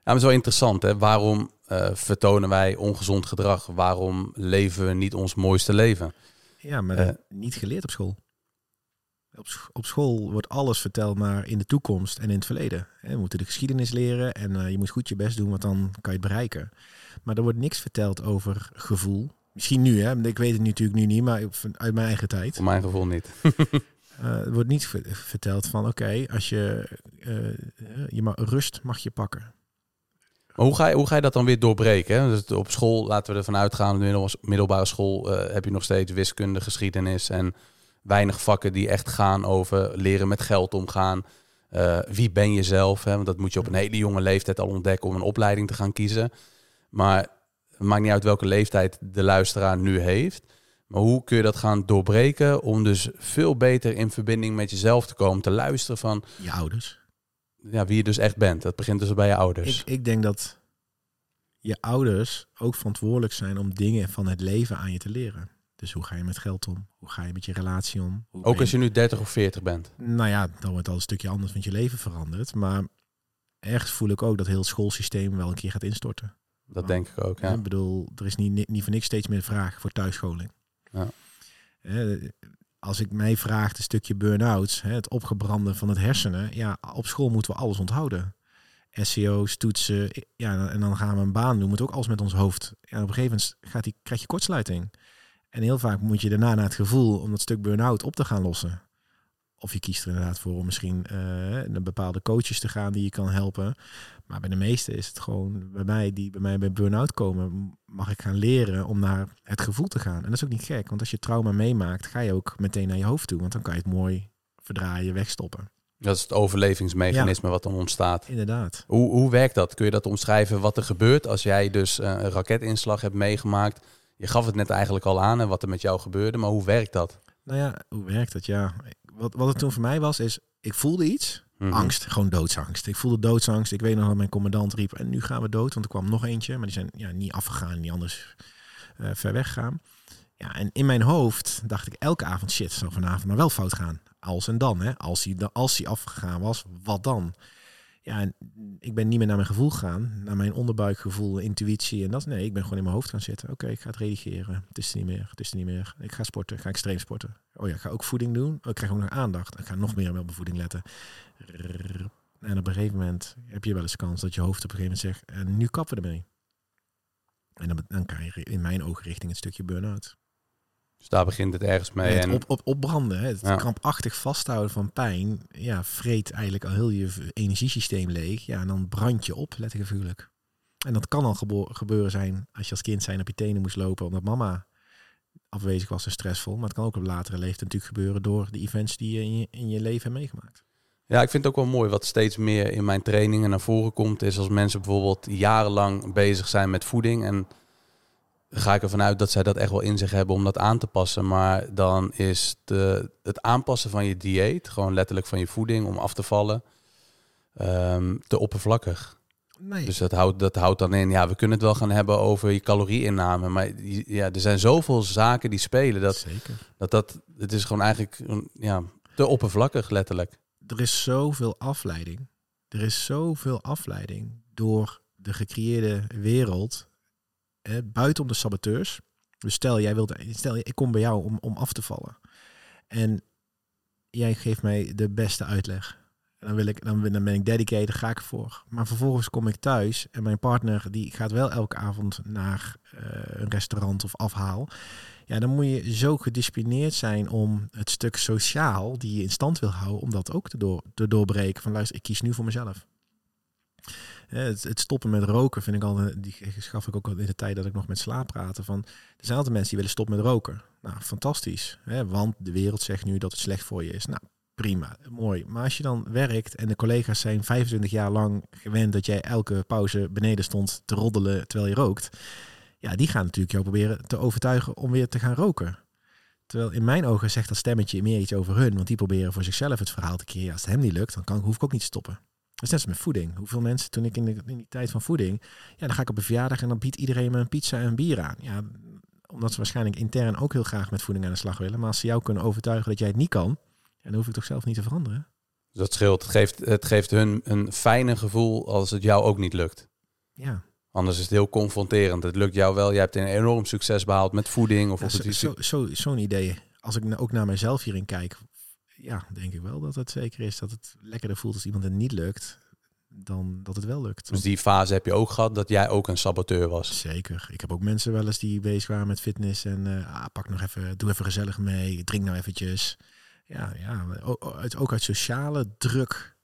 B: maar het is wel interessant. Hè? Waarom uh, vertonen wij ongezond gedrag? Waarom leven we niet ons mooiste leven?
A: Ja, maar uh, niet geleerd op school. Op, op, school wordt alles verteld, maar in de toekomst en in het verleden. We moeten de geschiedenis leren en uh, je moet goed je best doen, want dan kan je het bereiken. Maar er wordt niks verteld over gevoel, Misschien nu, hè? Ik weet het natuurlijk nu niet, maar uit mijn eigen tijd.
B: Voor mijn gevoel niet.
A: uh, er wordt niet verteld van, oké, als je, uh, je rust mag je pakken.
B: Maar hoe ga, je, hoe ga je dat dan weer doorbreken? Hè? Dus op school, laten we ervan uitgaan, de middelbare school uh, heb je nog steeds wiskunde, geschiedenis en weinig vakken die echt gaan over leren met geld omgaan. wie ben je zelf? Hè? Want dat moet je op een hele jonge leeftijd al ontdekken om een opleiding te gaan kiezen. Maar maakt niet uit welke leeftijd de luisteraar nu heeft. Maar hoe kun je dat gaan doorbreken om dus veel beter in verbinding met jezelf te komen, te luisteren van
A: je ouders.
B: Ja, wie je dus echt bent. Dat begint dus bij je ouders.
A: Ik, ik denk dat je ouders ook verantwoordelijk zijn om dingen van het leven aan je te leren. Dus hoe ga je met geld om? Hoe ga je met je relatie om?
B: ook als je nu 30 of 40 bent.
A: Nou ja, dan wordt al een stukje anders, want je leven verandert. Maar ergens voel ik ook dat heel het schoolsysteem wel een keer gaat instorten.
B: Dat denk ik ook, ja.
A: Ik bedoel, er is niet, niet voor niks steeds meer vraag voor thuisscholing. Ja. Als ik mij vraag, een stukje burn-outs, het opgebranden van het hersenen. Ja, op school moeten we alles onthouden. SEO's, toetsen, ja, en dan gaan we een baan doen. We moeten ook alles met ons hoofd. Ja, op een gegeven moment gaat die, krijg je kortsluiting. En heel vaak moet je daarna naar het gevoel om dat stuk burn-out op te gaan lossen. Of je kiest er inderdaad voor om misschien uh, naar bepaalde coaches te gaan die je kan helpen. Maar bij de meeste is het gewoon bij mij, die bij mij bij burn-out komen, mag ik gaan leren om naar het gevoel te gaan. En dat is ook niet gek, want als je trauma meemaakt, ga je ook meteen naar je hoofd toe. Want dan kan je het mooi verdraaien, wegstoppen.
B: Dat is het overlevingsmechanisme wat dan ontstaat.
A: Inderdaad.
B: Hoe, hoe werkt dat? Kun je dat omschrijven wat er gebeurt als jij dus uh, een raketinslag hebt meegemaakt? Je gaf het net eigenlijk al aan en wat er met jou gebeurde, maar hoe werkt dat?
A: Nou ja, hoe werkt dat? Ja, wat, wat het toen voor mij was, is ik voelde iets.
B: Mhm.
A: Angst, gewoon doodsangst. Ik voelde doodsangst. Ik weet nog dat mijn commandant riep en nu gaan we dood, want er kwam nog eentje, maar die zijn ja, niet afgegaan, niet anders uh, ver weggaan. Ja, en in mijn hoofd dacht ik elke avond, shit, zou vanavond maar wel fout gaan. Als en dan, hè. Als hij, als hij afgegaan was, wat dan? Ja, ik ben niet meer naar mijn gevoel gegaan, naar mijn onderbuikgevoel, intuïtie en dat. Nee, ik ben gewoon in mijn hoofd gaan zitten. Oké, ik ga het redigeren. Het is er niet meer. Het is niet meer. Ik ga sporten. Ga extreem sporten. Oh ja, ik ga ook voeding doen. Oh, ik krijg ook nog aandacht. Ik ga nog meer op mijn voeding letten. En op een gegeven moment heb je wel eens kans dat je hoofd op een gegeven moment zegt: en nu kappen we ermee. En dan, dan krijg je in mijn ogen richting een stukje burn-out.
B: Dus daar begint het ergens mee.
A: Het
B: en
A: op, op, opbranden, hè. het
B: Ja.
A: krampachtig vasthouden van pijn, ja, vreet eigenlijk al heel je energiesysteem leeg. Ja, en dan brand je op, letterlijk en figuurlijk. En dat kan al gebeuren zijn als je als kind zijn op je tenen moest lopen omdat mama afwezig was en stressvol. Maar het kan ook op latere leeftijd natuurlijk gebeuren door de events die je in je, in je leven hebt meegemaakt.
B: Ja, ik vind het ook wel mooi wat steeds meer in mijn trainingen naar voren komt. Is als mensen bijvoorbeeld jarenlang bezig zijn met voeding. En ga ik ervan uit dat zij dat echt wel in zich hebben om dat aan te passen. Maar dan is de, het aanpassen van je dieet, gewoon letterlijk van je voeding om af te vallen, ehm, te oppervlakkig.
A: Nee,
B: Dus dat houdt, dat houdt dan in, ja, we kunnen het wel gaan hebben over je calorieinname. Maar ja, er zijn zoveel zaken die spelen dat
A: zeker.
B: dat, dat het is gewoon eigenlijk ja, te oppervlakkig letterlijk.
A: er is zoveel afleiding. Er is zoveel afleiding door de gecreëerde wereld. Hè, buiten om de saboteurs. Dus stel, jij wilt, stel, ik kom bij jou om, om af te vallen. En jij geeft mij de beste uitleg. En dan, wil ik, dan, ben- ik dedicated, ga ik voor. Maar vervolgens kom ik thuis en mijn partner die gaat wel elke avond naar eh, een restaurant of afhaal. Ja, dan moet je zo gedisciplineerd zijn om het stuk sociaal die je in stand wil houden, om dat ook te, door, te doorbreken. Van luister, ik kies nu voor mezelf. Het, het stoppen met roken vind ik al, die schaf ik ook al in de tijd dat ik nog met slaap praatte. Van, er zijn altijd mensen die willen stoppen met roken. Nou, fantastisch. Hè, want de wereld zegt nu dat het slecht voor je is. Nou, prima, mooi. Maar als je dan werkt en de collega's zijn 25 jaar lang gewend dat jij elke pauze beneden stond te roddelen terwijl je rookt. Ja, die gaan natuurlijk jou proberen te overtuigen om weer te gaan roken. Terwijl in mijn ogen zegt dat stemmetje meer iets over hun. Want die proberen voor zichzelf het verhaal te creëren. Als het hem niet lukt, dan kan, hoef ik ook niet te stoppen. Is net als met voeding. Hoeveel mensen, toen ik in, de, in die tijd van voeding... Ja, dan ga ik op een verjaardag en dan biedt iedereen me een pizza en een bier aan. Ja, omdat ze waarschijnlijk intern ook heel graag met voeding aan de slag willen. Maar als ze jou kunnen overtuigen dat jij het niet kan... Dan hoef ik toch zelf niet te veranderen.
B: Dus dat scheelt. Het geeft, het geeft hun een fijne gevoel als het jou ook niet lukt.
A: Ja,
B: Anders is het heel confronterend. Het lukt jou wel. Je hebt een enorm succes behaald met voeding. Of
A: ja
B: op
A: zo,
B: het
A: zo, zo, zo'n idee. Als ik nou ook naar mezelf hierin kijk... Ja, denk ik wel dat het zeker is dat het lekkerder voelt als iemand het niet lukt... dan dat het wel lukt.
B: Dus die fase heb je ook gehad dat jij ook een saboteur was.
A: Zeker. Ik heb ook mensen wel eens die bezig waren met fitness en eh, ah, pak nog even, doe even gezellig mee, drink nou eventjes. Ja, ja, ook uit, ook uit sociale druk.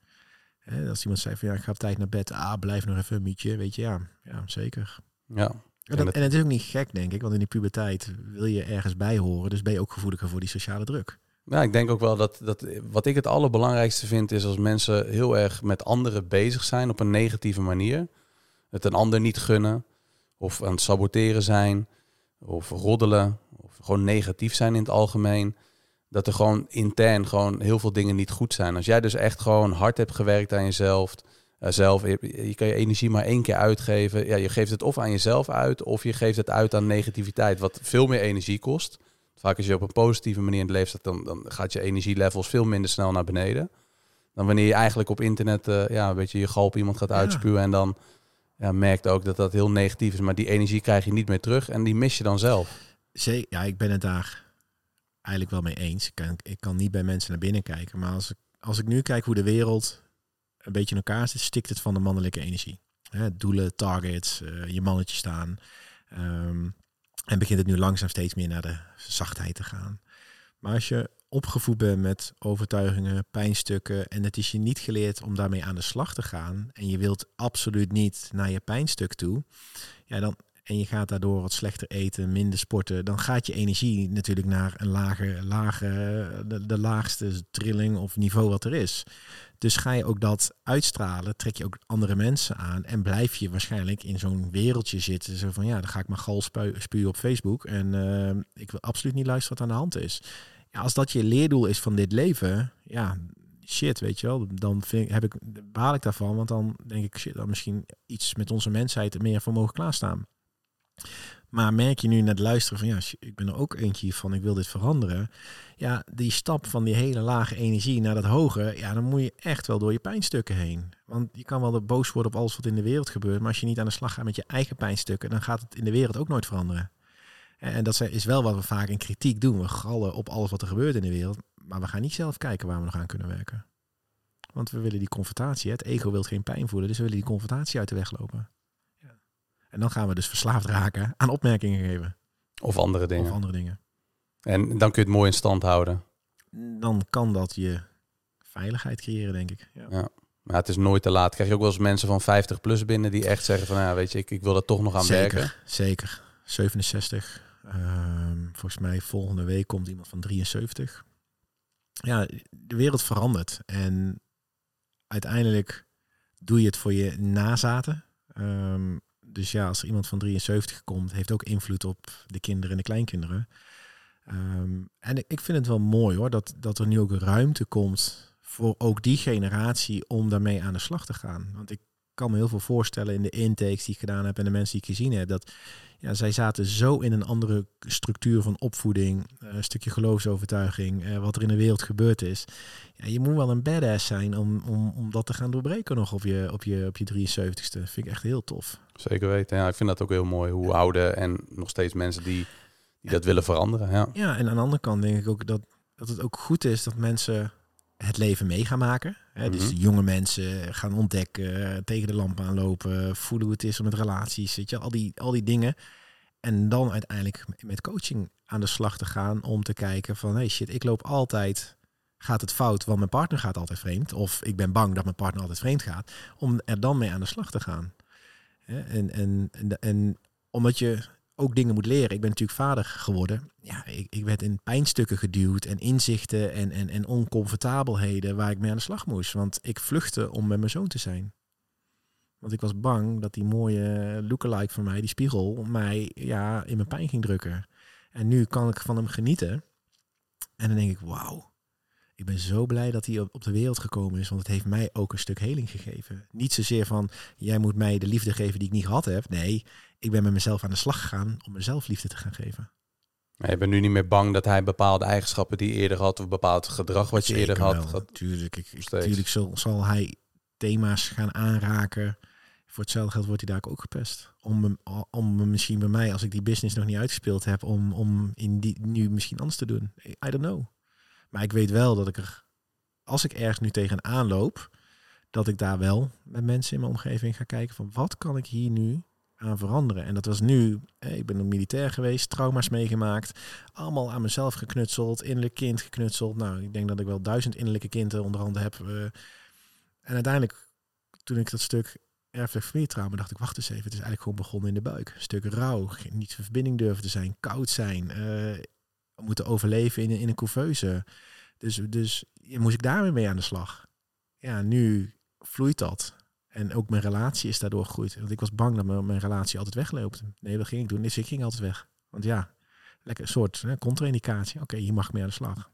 A: Hè, als iemand zei van ja, ik ga op tijd naar bed, ah, blijf nog even een mietje, weet je, ja, ja zeker.
B: Ja.
A: En, dat,
B: het-
A: en het is ook niet gek, denk ik, want in die puberteit wil je ergens bij horen, dus ben je ook gevoeliger voor die sociale druk.
B: Ja, ik denk ook wel dat, dat wat ik het allerbelangrijkste vind is als mensen heel erg met anderen bezig zijn op een negatieve manier. Het een ander niet gunnen of aan het saboteren zijn of roddelen of gewoon negatief zijn in het algemeen. Dat er gewoon intern gewoon heel veel dingen niet goed zijn. Als jij dus echt gewoon hard hebt gewerkt aan jezelf, eh, zelf, je, je kan je energie maar één keer uitgeven. Ja, je geeft het of aan jezelf uit of je geeft het uit aan negativiteit, wat veel meer energie kost. Vaak als je op een positieve manier in het leven staat, dan, dan gaat je energielevels veel minder snel naar beneden. Dan wanneer je eigenlijk op internet eh, ja, een beetje je galp iemand gaat uitspuwen en dan ja, merkt ook dat dat heel negatief is. Maar die energie krijg je niet meer terug en die mis je dan zelf.
A: Zee, ja, ik ben het daar eigenlijk wel mee eens. Ik kan, ik kan niet bij mensen naar binnen kijken. Maar als ik, als ik nu kijk hoe de wereld een beetje in elkaar zit, stikt het van de mannelijke energie. Doelen, targets, eh, je mannetje staan. Ehm, En begint het nu langzaam steeds meer naar de zachtheid te gaan. Maar als je opgevoed bent met overtuigingen, pijnstukken en het is je niet geleerd om daarmee aan de slag te gaan en je wilt absoluut niet naar je pijnstuk toe, ja, dan, en je gaat daardoor wat slechter eten, minder sporten, dan gaat je energie natuurlijk naar een lager, de, de laagste trilling of niveau wat er is. Dus ga je ook dat uitstralen, trek je ook andere mensen aan en blijf je waarschijnlijk in zo'n wereldje zitten. Zo van ja, dan ga ik mijn gal spuien op Facebook en uh, ik wil absoluut niet luisteren wat aan de hand is. Ja, als dat je leerdoel is van dit leven, ja, shit, weet je wel, dan vind, heb ik, baal ik daarvan, want dan denk ik, shit, dan misschien iets met onze mensheid meer voor mogen klaarstaan. Maar merk je nu net luisteren van ja, ik ben er ook eentje van, ik wil dit veranderen. Ja, die stap van die hele lage energie naar dat hoge, ja, dan moet je echt wel door je pijnstukken heen. Want je kan wel boos worden op alles wat in de wereld gebeurt, maar als je niet aan de slag gaat met je eigen pijnstukken, dan gaat het in de wereld ook nooit veranderen. En dat is wel wat we vaak in kritiek doen. We gallen op alles wat er gebeurt in de wereld, maar we gaan niet zelf kijken waar we nog aan kunnen werken. Want we willen die confrontatie. Het ego wil geen pijn voelen, dus we willen die confrontatie uit de weg lopen. En dan gaan we dus verslaafd raken aan opmerkingen geven.
B: Of andere dingen.
A: Of andere dingen.
B: En dan kun je het mooi in stand houden.
A: Dan kan dat je veiligheid creëren, denk ik.
B: Ja. ja. Maar het is nooit te laat. Krijg je ook wel eens mensen van 50 plus binnen die echt zeggen van, ja, weet je, ik, ik wil er toch nog aan
A: zeker,
B: werken.
A: Zeker. 67. Ehm, volgens mij volgende week komt iemand van 73. Ja, de wereld verandert. En uiteindelijk doe je het voor je nazaten. Um, dus ja, als iemand van 73 komt, heeft ook invloed op de kinderen en de kleinkinderen. Um, en ik vind het wel mooi hoor, dat, dat er nu ook ruimte komt voor ook die generatie om daarmee aan de slag te gaan. Want ik kan me heel veel voorstellen in de intakes die ik gedaan heb en de mensen die ik gezien heb, dat ja, zij zaten zo in een andere structuur van opvoeding, eh, een stukje geloofsovertuiging, uh, wat er in de wereld gebeurd is. Ja, je moet wel een badass zijn om, om, om dat te gaan doorbreken nog op je, op je, op je 73ste. Vind ik echt heel tof.
B: Zeker weten. Ja, ik vind dat ook heel mooi. Hoe oude en nog steeds mensen die, die dat willen veranderen. Ja.
A: ja, en aan de andere kant denk ik ook dat, dat het ook goed is dat mensen het leven mee gaan maken. Hè? Dus mhm. jonge mensen gaan ontdekken, tegen de lamp aanlopen, voelen hoe het is om met relaties, weet je, al die, al die dingen. En dan uiteindelijk met coaching aan de slag te gaan om te kijken van, hey shit, ik loop altijd, gaat het fout, want mijn partner gaat altijd vreemd. Of ik ben bang dat mijn partner altijd vreemd gaat. Om er dan mee aan de slag te gaan. En, en, en, en omdat je ook dingen moet leren. Ik ben natuurlijk vader geworden. Ja, ik, ik werd in pijnstukken geduwd en inzichten en, en, en oncomfortabelheden waar ik mee aan de slag moest. Want ik vluchtte om met mijn zoon te zijn. Want ik was bang dat die mooie lookalike van mij, die spiegel, mij ja, in mijn pijn ging drukken. En nu kan ik van hem genieten. En dan denk ik, wauw, ik ben zo blij dat hij op de wereld gekomen is, want het heeft mij ook een stuk heling gegeven. Niet zozeer van, jij moet mij de liefde geven die ik niet gehad heb. Nee, ik ben met mezelf aan de slag gegaan om mezelf liefde te gaan geven.
B: Maar je bent nu niet meer bang dat hij bepaalde eigenschappen die je eerder had, of bepaald gedrag wat je eerder had.
A: Wel. Tuurlijk, ik, tuurlijk zal, zal hij thema's gaan aanraken. Voor hetzelfde geld wordt hij daar ook gepest. Om, om misschien bij mij, als ik die business nog niet uitgespeeld heb, om, om in die, nu misschien anders te doen. I don't know. Maar ik weet wel dat ik er, als ik ergens nu tegenaan loop, dat ik daar wel met mensen in mijn omgeving ga kijken van wat kan ik hier nu aan veranderen. En dat was nu, ik ben een militair geweest, trauma's meegemaakt, allemaal aan mezelf geknutseld, innerlijk kind geknutseld. Nou, ik denk dat ik wel duizend innerlijke kinderen onderhand heb. Uh, en uiteindelijk, toen ik dat stuk erfelijk familietrauma, dacht ik, wacht eens even, het is eigenlijk gewoon begonnen in de buik. Stuk rouw, niet van verbinding durven te zijn, koud zijn, uh, moeten overleven in, in een couveuse. Dus, dus moest ik daarmee mee aan de slag. Ja, nu vloeit dat. En ook mijn relatie is daardoor gegroeid. Want ik was bang dat mijn, mijn relatie altijd wegloopt. Nee, dat ging ik doen. Dus ik ging altijd weg. Want ja, lekker soort contra-indicatie. Oké, hier mag ik mee aan de slag.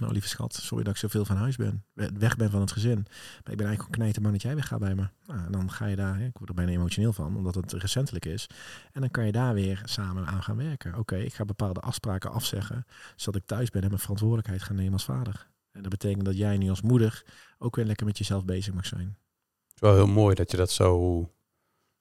A: Nou, lieve schat, sorry dat ik zoveel van huis ben. Weg ben van het gezin. Maar ik ben eigenlijk knijten man dat jij weggaat bij me. Nou, en dan ga je daar, ik word er bijna emotioneel van, omdat het recentelijk is. En dan kan je daar weer samen aan gaan werken. Oké, ik ga bepaalde afspraken afzeggen, zodat ik thuis ben en mijn verantwoordelijkheid ga nemen als vader. En dat betekent dat jij nu als moeder ook weer lekker met jezelf bezig mag zijn.
B: Het is wel heel mooi dat je dat zo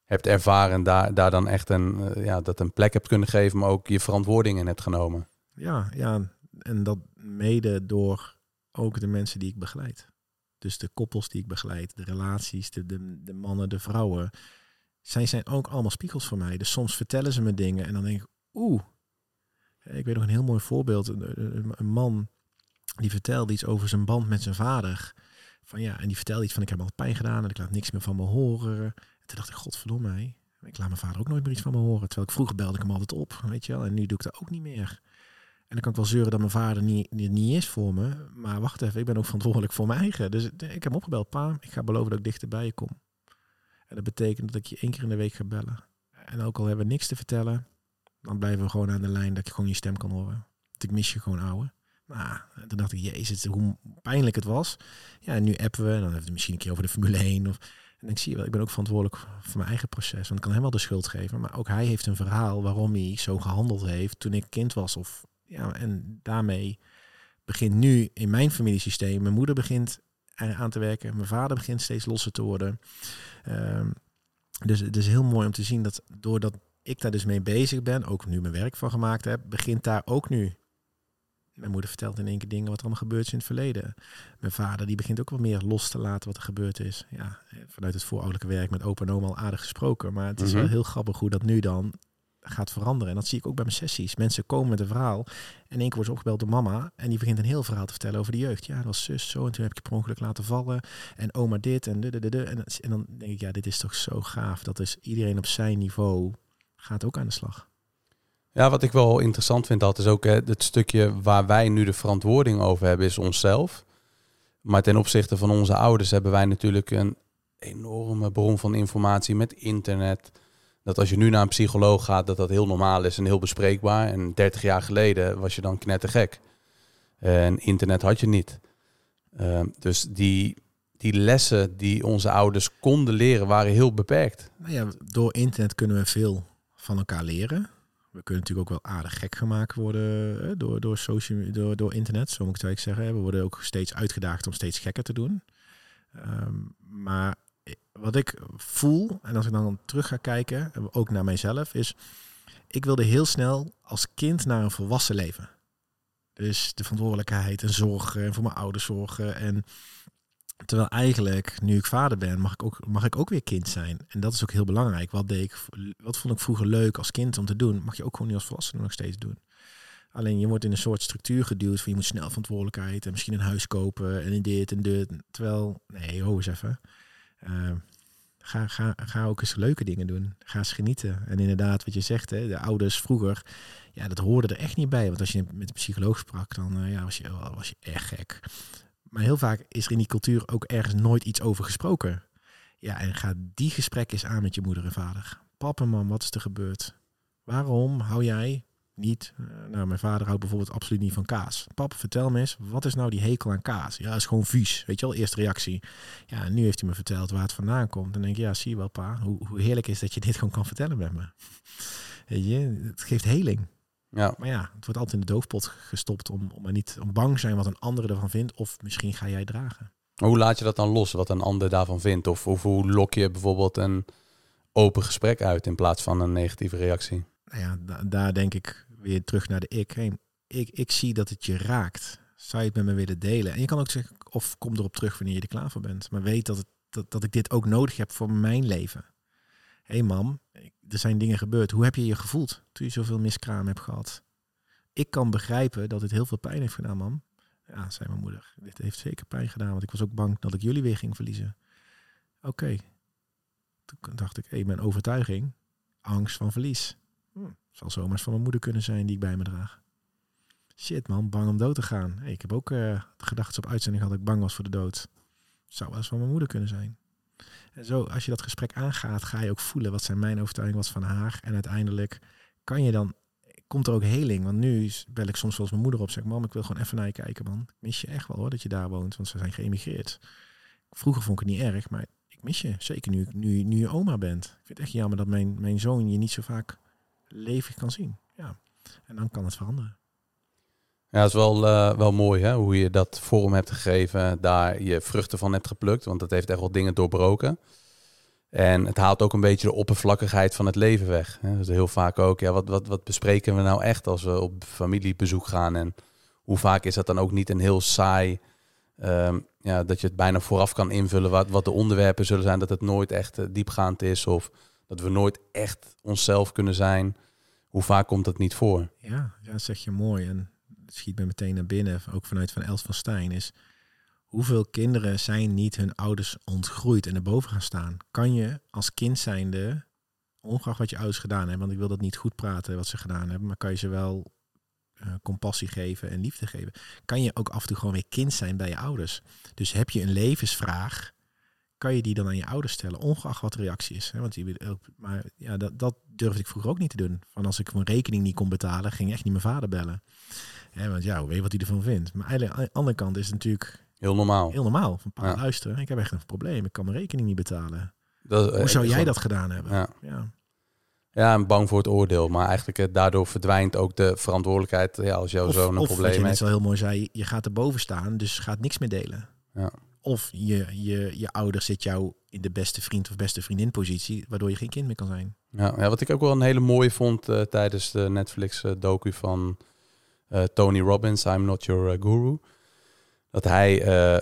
B: hebt ervaren en daar, daar dan echt een, eh, ja, dat een plek hebt kunnen geven, maar ook je verantwoording in hebt genomen.
A: Ja, ja, en dat mede door ook de mensen die ik begeleid. Dus de koppels die ik begeleid, de relaties, de, de, mannen, de vrouwen. Zij zijn ook allemaal spiegels voor mij. Dus soms vertellen ze me dingen en dan denk ik, oeh. Ik weet nog een heel mooi voorbeeld. Een, man die vertelde iets over zijn band met zijn vader. Van ja, en die vertelde iets van ik heb al pijn gedaan en ik laat niks meer van me horen. En toen dacht ik, godverdomme. Ik laat mijn vader ook nooit meer iets van me horen. Terwijl ik vroeger belde ik hem altijd op, weet je wel. En nu doe ik dat ook niet meer. En dan kan ik wel zeuren dat mijn vader niet, niet, is voor me. Maar wacht even, ik ben ook verantwoordelijk voor mijn eigen. Dus ik heb hem opgebeld, pa, ik ga beloven dat ik dichter bij je kom. En dat betekent dat ik je één keer in de week ga bellen. En ook al hebben we niks te vertellen, dan blijven we gewoon aan de lijn dat je gewoon je stem kan horen. Dat ik mis je gewoon, ouwe. Nou, toen dacht ik, jezus, hoe pijnlijk het was. Ja, en nu appen we, dan hebben we het misschien een keer over de Formule 1. Of, en ik zie je wel, ik ben ook verantwoordelijk voor mijn eigen proces. Want ik kan hem wel de schuld geven. Maar ook hij heeft een verhaal waarom hij zo gehandeld heeft toen ik kind was. Of, ja, en daarmee begint nu in mijn familiesysteem. Mijn moeder begint aan te werken. Mijn vader begint steeds losser te worden. Um, dus het is heel mooi om te zien dat doordat ik daar dus mee bezig ben, ook nu mijn werk van gemaakt heb, begint daar ook nu. Mijn moeder vertelt in één keer dingen wat er allemaal gebeurd is in het verleden. Mijn vader die begint ook wel meer los te laten wat er gebeurd is. Ja, vanuit het voorouderlijke werk met opa en oma al aardig gesproken. Maar het is wel mhm. heel grappig hoe dat nu dan gaat veranderen. En dat zie ik ook bij mijn sessies. Mensen komen met een verhaal. En één keer wordt ze opgebeld door mama. En die begint een heel verhaal te vertellen over de jeugd. Ja, dat was zus zo. En toen heb ik je per ongeluk laten vallen. En oma dit en de, de, de. En, en dan denk ik, ja, dit is toch zo gaaf. Dat is iedereen op zijn niveau gaat ook aan de slag.
B: Ja, wat ik wel interessant vind, dat is ook het stukje waar wij nu de verantwoording over hebben, is onszelf. Maar ten opzichte van onze ouders hebben wij natuurlijk een enorme bron van informatie met internet, dat als je nu naar een psycholoog gaat, dat dat heel normaal is en heel bespreekbaar. En 30 jaar geleden was je dan knettergek. En internet had je niet. Ehm, dus die, die lessen die onze ouders konden leren, waren heel beperkt.
A: Nou ja, door internet kunnen we veel van elkaar leren. We kunnen natuurlijk ook wel aardig gek gemaakt worden door, door, social, door, door internet, zo moet ik het zeggen. We worden ook steeds uitgedaagd om steeds gekker te doen. Ehm, maar wat ik voel, en als ik dan terug ga kijken, ook naar mijzelf, is ik wilde heel snel als kind naar een volwassen leven. Dus de verantwoordelijkheid en zorgen voor mijn ouders zorgen. En terwijl eigenlijk, nu ik vader ben, mag ik, ook, mag ik ook weer kind zijn. En dat is ook heel belangrijk. Wat, deed ik, wat vond ik vroeger leuk als kind om te doen, mag je ook gewoon nu als volwassene nog steeds doen. Alleen je wordt in een soort structuur geduwd van je moet snel verantwoordelijkheid en misschien een huis kopen en dit en dit. Terwijl, nee, ho eens even. Uh, ga, ga, ga ook eens leuke dingen doen. Ga eens genieten. En inderdaad, wat je zegt, hè, de ouders vroeger, ja, dat hoorde er echt niet bij. Want als je met een psycholoog sprak, dan uh, ja, was, je, was je echt gek. Maar heel vaak is er in die cultuur ook ergens nooit iets over gesproken. Ja, en ga die gesprek eens aan met je moeder en vader. Papa, man, wat is er gebeurd? Waarom hou jij niet. Eh, nou, mijn vader houdt bijvoorbeeld absoluut niet van kaas. Pap, vertel me eens, wat is nou die hekel aan kaas? Ja, is gewoon vies. Weet je wel, eerste reactie. Ja, en nu heeft hij me verteld waar het vandaan komt. Dan denk ik, ja, zie je wel, pa, hoe, hoe heerlijk is dat je dit gewoon kan vertellen met me. Weet je, het geeft heling. Ja. Maar ja, het wordt altijd in de doofpot gestopt om, om niet om bang zijn wat een ander ervan vindt. Of misschien ga jij dragen.
B: Hoe laat je dat dan los, wat een ander daarvan vindt? Of, of hoe lok je bijvoorbeeld een open gesprek uit in plaats van een negatieve reactie?
A: Nou ja, daar denk ik weer terug naar de ik. ik. Ik zie dat het je raakt. Zou je het met me willen delen? En je kan ook zeggen, of kom erop terug wanneer je er klaar voor bent. Maar weet dat, het, dat, dat ik dit ook nodig heb voor mijn leven. Hé hey mam, er zijn dingen gebeurd. Hoe heb je je gevoeld toen je zoveel miskraam hebt gehad? Ik kan begrijpen dat het heel veel pijn heeft gedaan, mam. Ja, zei mijn moeder. Dit heeft zeker pijn gedaan, want ik was ook bang dat ik jullie weer ging verliezen. Oké. Toen dacht ik, hey, mijn overtuiging, angst van verlies. Zal zomaar van mijn moeder kunnen zijn die ik bij me draag. Shit man, bang om dood te gaan. Ik heb ook uh, gedachten op uitzending gehad dat ik bang was voor de dood. Zou wel eens van mijn moeder kunnen zijn. En zo, als je dat gesprek aangaat, ga je ook voelen wat zijn mijn overtuigingen, wat van haar. En uiteindelijk kan je dan, komt er ook heling. Want nu bel ik soms wel mijn moeder op, zeg mam, ik wil gewoon even naar je kijken man. Mis je echt wel hoor, dat je daar woont, want ze zijn geëmigreerd. Vroeger vond ik het niet erg, maar ik mis je. Zeker nu, nu, nu je oma bent. Ik vind het echt jammer dat mijn, mijn zoon je niet zo vaak leven kan zien. Ja. En dan kan het veranderen.
B: Ja, het is wel, uh, wel mooi hè? hoe je dat vorm hebt gegeven, daar je vruchten van hebt geplukt, want dat heeft echt wel dingen doorbroken. En het haalt ook een beetje de oppervlakkigheid van het leven weg. Hè? Dus heel vaak ook, ja, wat, wat, wat bespreken we nou echt als we op familiebezoek gaan? En hoe vaak is dat dan ook niet een heel saai, um, ja, dat je het bijna vooraf kan invullen wat, wat de onderwerpen zullen zijn, dat het nooit echt uh, diepgaand is of dat we nooit echt onszelf kunnen zijn. Hoe vaak komt dat niet voor?
A: Ja, ja, dat zeg je mooi. En het schiet me meteen naar binnen, ook vanuit Van Els van Stijn, is hoeveel kinderen zijn niet hun ouders ontgroeid en erboven gaan staan? Kan je als kind zijnde, ongeacht wat je ouders gedaan hebben, want ik wil dat niet goed praten wat ze gedaan hebben, maar kan je ze wel uh, compassie geven en liefde geven, kan je ook af en toe gewoon weer kind zijn bij je ouders. Dus heb je een levensvraag, kan je die dan aan je ouders stellen, ongeacht wat de reactie is. Hè? Want die, maar ja, dat, dat durfde ik vroeger ook niet te doen. Van als ik mijn rekening niet kon betalen, ging echt niet mijn vader bellen. Hè, want ja, weet wat hij ervan vindt. Maar eigenlijk aan de andere kant is het natuurlijk
B: heel normaal.
A: Heel normaal. Van pa, luisteren, ik heb echt een probleem. Ik kan mijn rekening niet betalen. Dat, Hoe zou jij dat gedaan hebben?
B: Ja. ja. Ja, en bang voor het oordeel. Maar eigenlijk eh, daardoor verdwijnt ook de verantwoordelijkheid ja, als jouw zo'n een probleem heeft.
A: Of net zo heel mooi zei, je gaat erboven staan, dus gaat niks meer delen. Ja. Of je, je, je ouder zit jou in de beste vriend of beste vriendin positie, waardoor je geen kind meer kan zijn.
B: Ja, ja wat ik ook wel een hele mooie vond uh, tijdens de Netflix uh, docu van uh, Tony Robbins, I'm Not Your Guru. Dat hij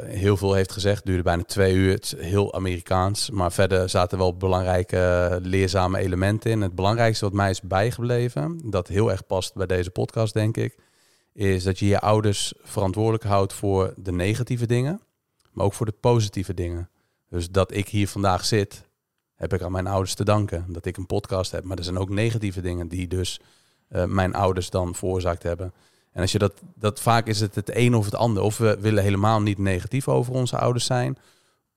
B: heel veel heeft gezegd, duurde bijna twee uur. Het is heel Amerikaans, maar verder zaten wel belangrijke leerzame elementen in. Het belangrijkste wat mij is bijgebleven, dat heel erg past bij deze podcast, denk ik, is dat je je ouders verantwoordelijk houdt voor de negatieve dingen maar ook voor de positieve dingen. Dus dat ik hier vandaag zit, heb ik aan mijn ouders te danken. Dat ik een podcast heb. Maar er zijn ook negatieve dingen die dus uh, mijn ouders dan veroorzaakt hebben. En als je dat, dat vaak is het het een of het ander. Of we willen helemaal niet negatief over onze ouders zijn,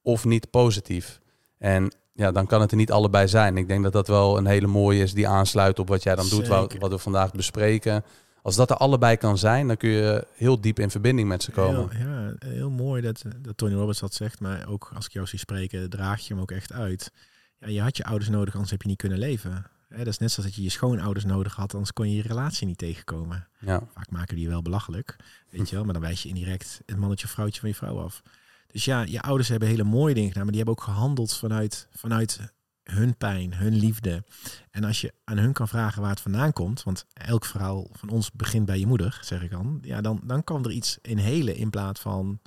B: of niet positief. En ja, dan kan het er niet allebei zijn. Ik denk dat dat wel een hele mooie is die aansluit op wat jij dan doet, wat, wat we vandaag bespreken. Als dat er allebei kan zijn, dan kun je heel diep in verbinding met ze komen.
A: Heel, ja, heel mooi dat, dat Tony Roberts dat zegt. Maar ook als ik jou zie spreken, draag je hem ook echt uit. Ja, je had je ouders nodig, anders heb je niet kunnen leven. dat is net zoals dat je je schoonouders nodig had, anders kon je je relatie niet tegenkomen. Ja. Vaak maken die wel belachelijk, weet je wel. Maar dan wijs je indirect het mannetje of vrouwtje van je vrouw af. Dus ja, je ouders hebben hele mooie dingen gedaan, maar die hebben ook gehandeld vanuit, vanuit hun pijn, hun liefde. En als je aan hun kan vragen waar het vandaan komt, want elk verhaal van ons begint bij je moeder, zeg ik dan, ja, dan, dan kan er iets in helen in plaats van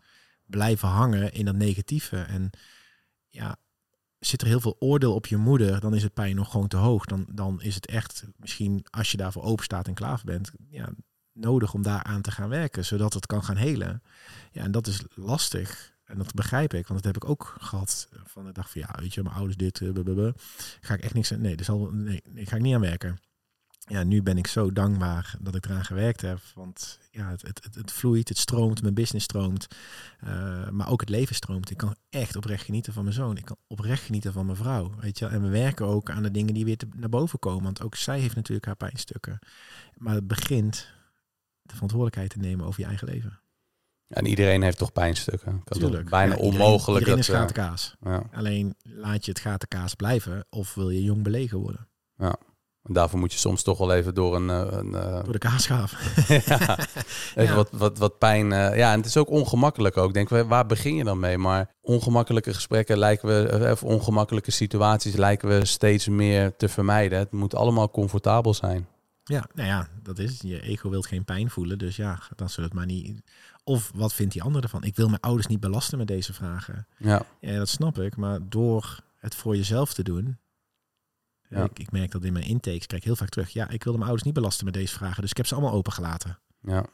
A: blijven hangen in dat negatieve. En ja, zit er heel veel oordeel op je moeder, dan is het pijn nog gewoon te hoog. Dan, dan is het echt misschien, als je daarvoor open staat en klaar bent, ja, nodig om daar aan te gaan werken, zodat het kan gaan helen. Ja, en dat is lastig. En dat begrijp ik, want dat heb ik ook gehad. Van de dag van ja, weet je, mijn ouders dit, uh, ga ik echt niks. Nee, dus al, nee, ik ga ik niet aan werken. Ja, nu ben ik zo dankbaar dat ik eraan gewerkt heb. Want ja, het, het, het, vloeit, het stroomt, mijn business stroomt. Uh, maar ook het leven stroomt. Ik kan echt oprecht genieten van mijn zoon. Ik kan oprecht genieten van mijn vrouw. Weet je? En we werken ook aan de dingen die weer te, naar boven komen. Want ook zij heeft natuurlijk haar pijnstukken. Maar het begint de verantwoordelijkheid te nemen over je eigen leven.
B: En iedereen heeft toch pijnstukken. Kan Tuurlijk. bijna onmogelijk.
A: Iedereen is gatenkaas. Ja. Alleen laat je het gatenkaas blijven of wil je jong belegen worden.
B: Ja. En daarvoor moet je soms toch wel even door een... Eh, een
A: uh... Door de kaasschaaf.
B: ja. Even Wat, wat, wat pijn. Ja, en het is ook ongemakkelijk ook. Denk, waar begin je dan mee? Maar ongemakkelijke gesprekken lijken we... Of ongemakkelijke situaties lijken we steeds meer te vermijden. Het moet allemaal comfortabel zijn.
A: Ja, nou ja, dat is Je ego wilt geen pijn voelen. Dus ja, dan zullen het maar niet of wat vindt die ander ervan? Ik wil mijn ouders niet belasten met deze vragen. Ja, ja dat snap ik. Maar door het voor jezelf te doen. Ja. Ik, ik merk dat in mijn intakes krijg ik heel vaak terug. Ja, ik wilde mijn ouders niet belasten met deze vragen. Dus ik heb ze allemaal opengelaten. Ja.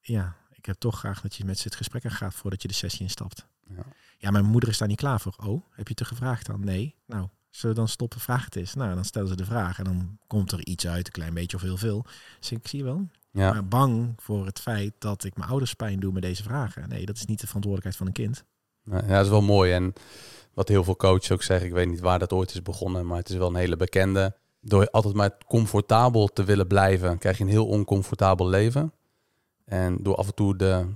A: Ja, ik heb toch graag dat je met ze het gesprek gaat voordat je de sessie instapt. Ja. ja, mijn moeder is daar niet klaar voor. Oh, heb je te gevraagd dan? Nee. Nou, zullen we dan stoppen? Vraag het eens. Nou, dan stellen ze de vraag en dan komt er iets uit, een klein beetje of heel veel. Dus ik zie wel, ja. Maar bang voor het feit dat ik mijn ouders pijn doe met deze vragen. Nee, dat is niet de verantwoordelijkheid van een kind.
B: Ja, dat is wel mooi. En wat heel veel coaches ook zeggen, ik weet niet waar dat ooit is begonnen, maar het is wel een hele bekende. Door altijd maar comfortabel te willen blijven, krijg je een heel oncomfortabel leven. En door af en toe de,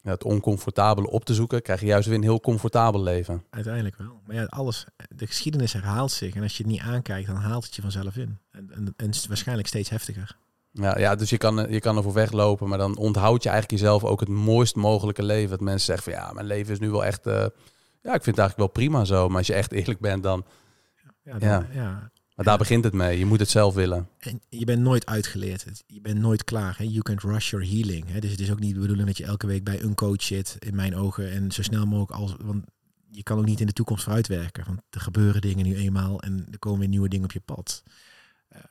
B: ja, het oncomfortabele op te zoeken, krijg je juist weer een heel comfortabel leven.
A: Uiteindelijk wel. Maar ja, alles, de geschiedenis herhaalt zich. En als je het niet aankijkt, dan haalt het je vanzelf in. En, en, en waarschijnlijk steeds heftiger.
B: Ja, ja, dus je kan, je kan ervoor weglopen, maar dan onthoud je eigenlijk jezelf ook het mooist mogelijke leven. Dat mensen zeggen van ja, mijn leven is nu wel echt, uh, ja, ik vind het eigenlijk wel prima zo. Maar als je echt eerlijk bent, dan... Ja, dan, ja. Maar daar begint het mee. Je moet het zelf willen.
A: En je bent nooit uitgeleerd. Je bent nooit klaar. Hè? You can't rush your healing. Hè? Dus het is ook niet de bedoeling dat je elke week bij een coach zit, in mijn ogen. En zo snel mogelijk als... Want je kan ook niet in de toekomst vooruitwerken. Want er gebeuren dingen nu eenmaal en er komen weer nieuwe dingen op je pad.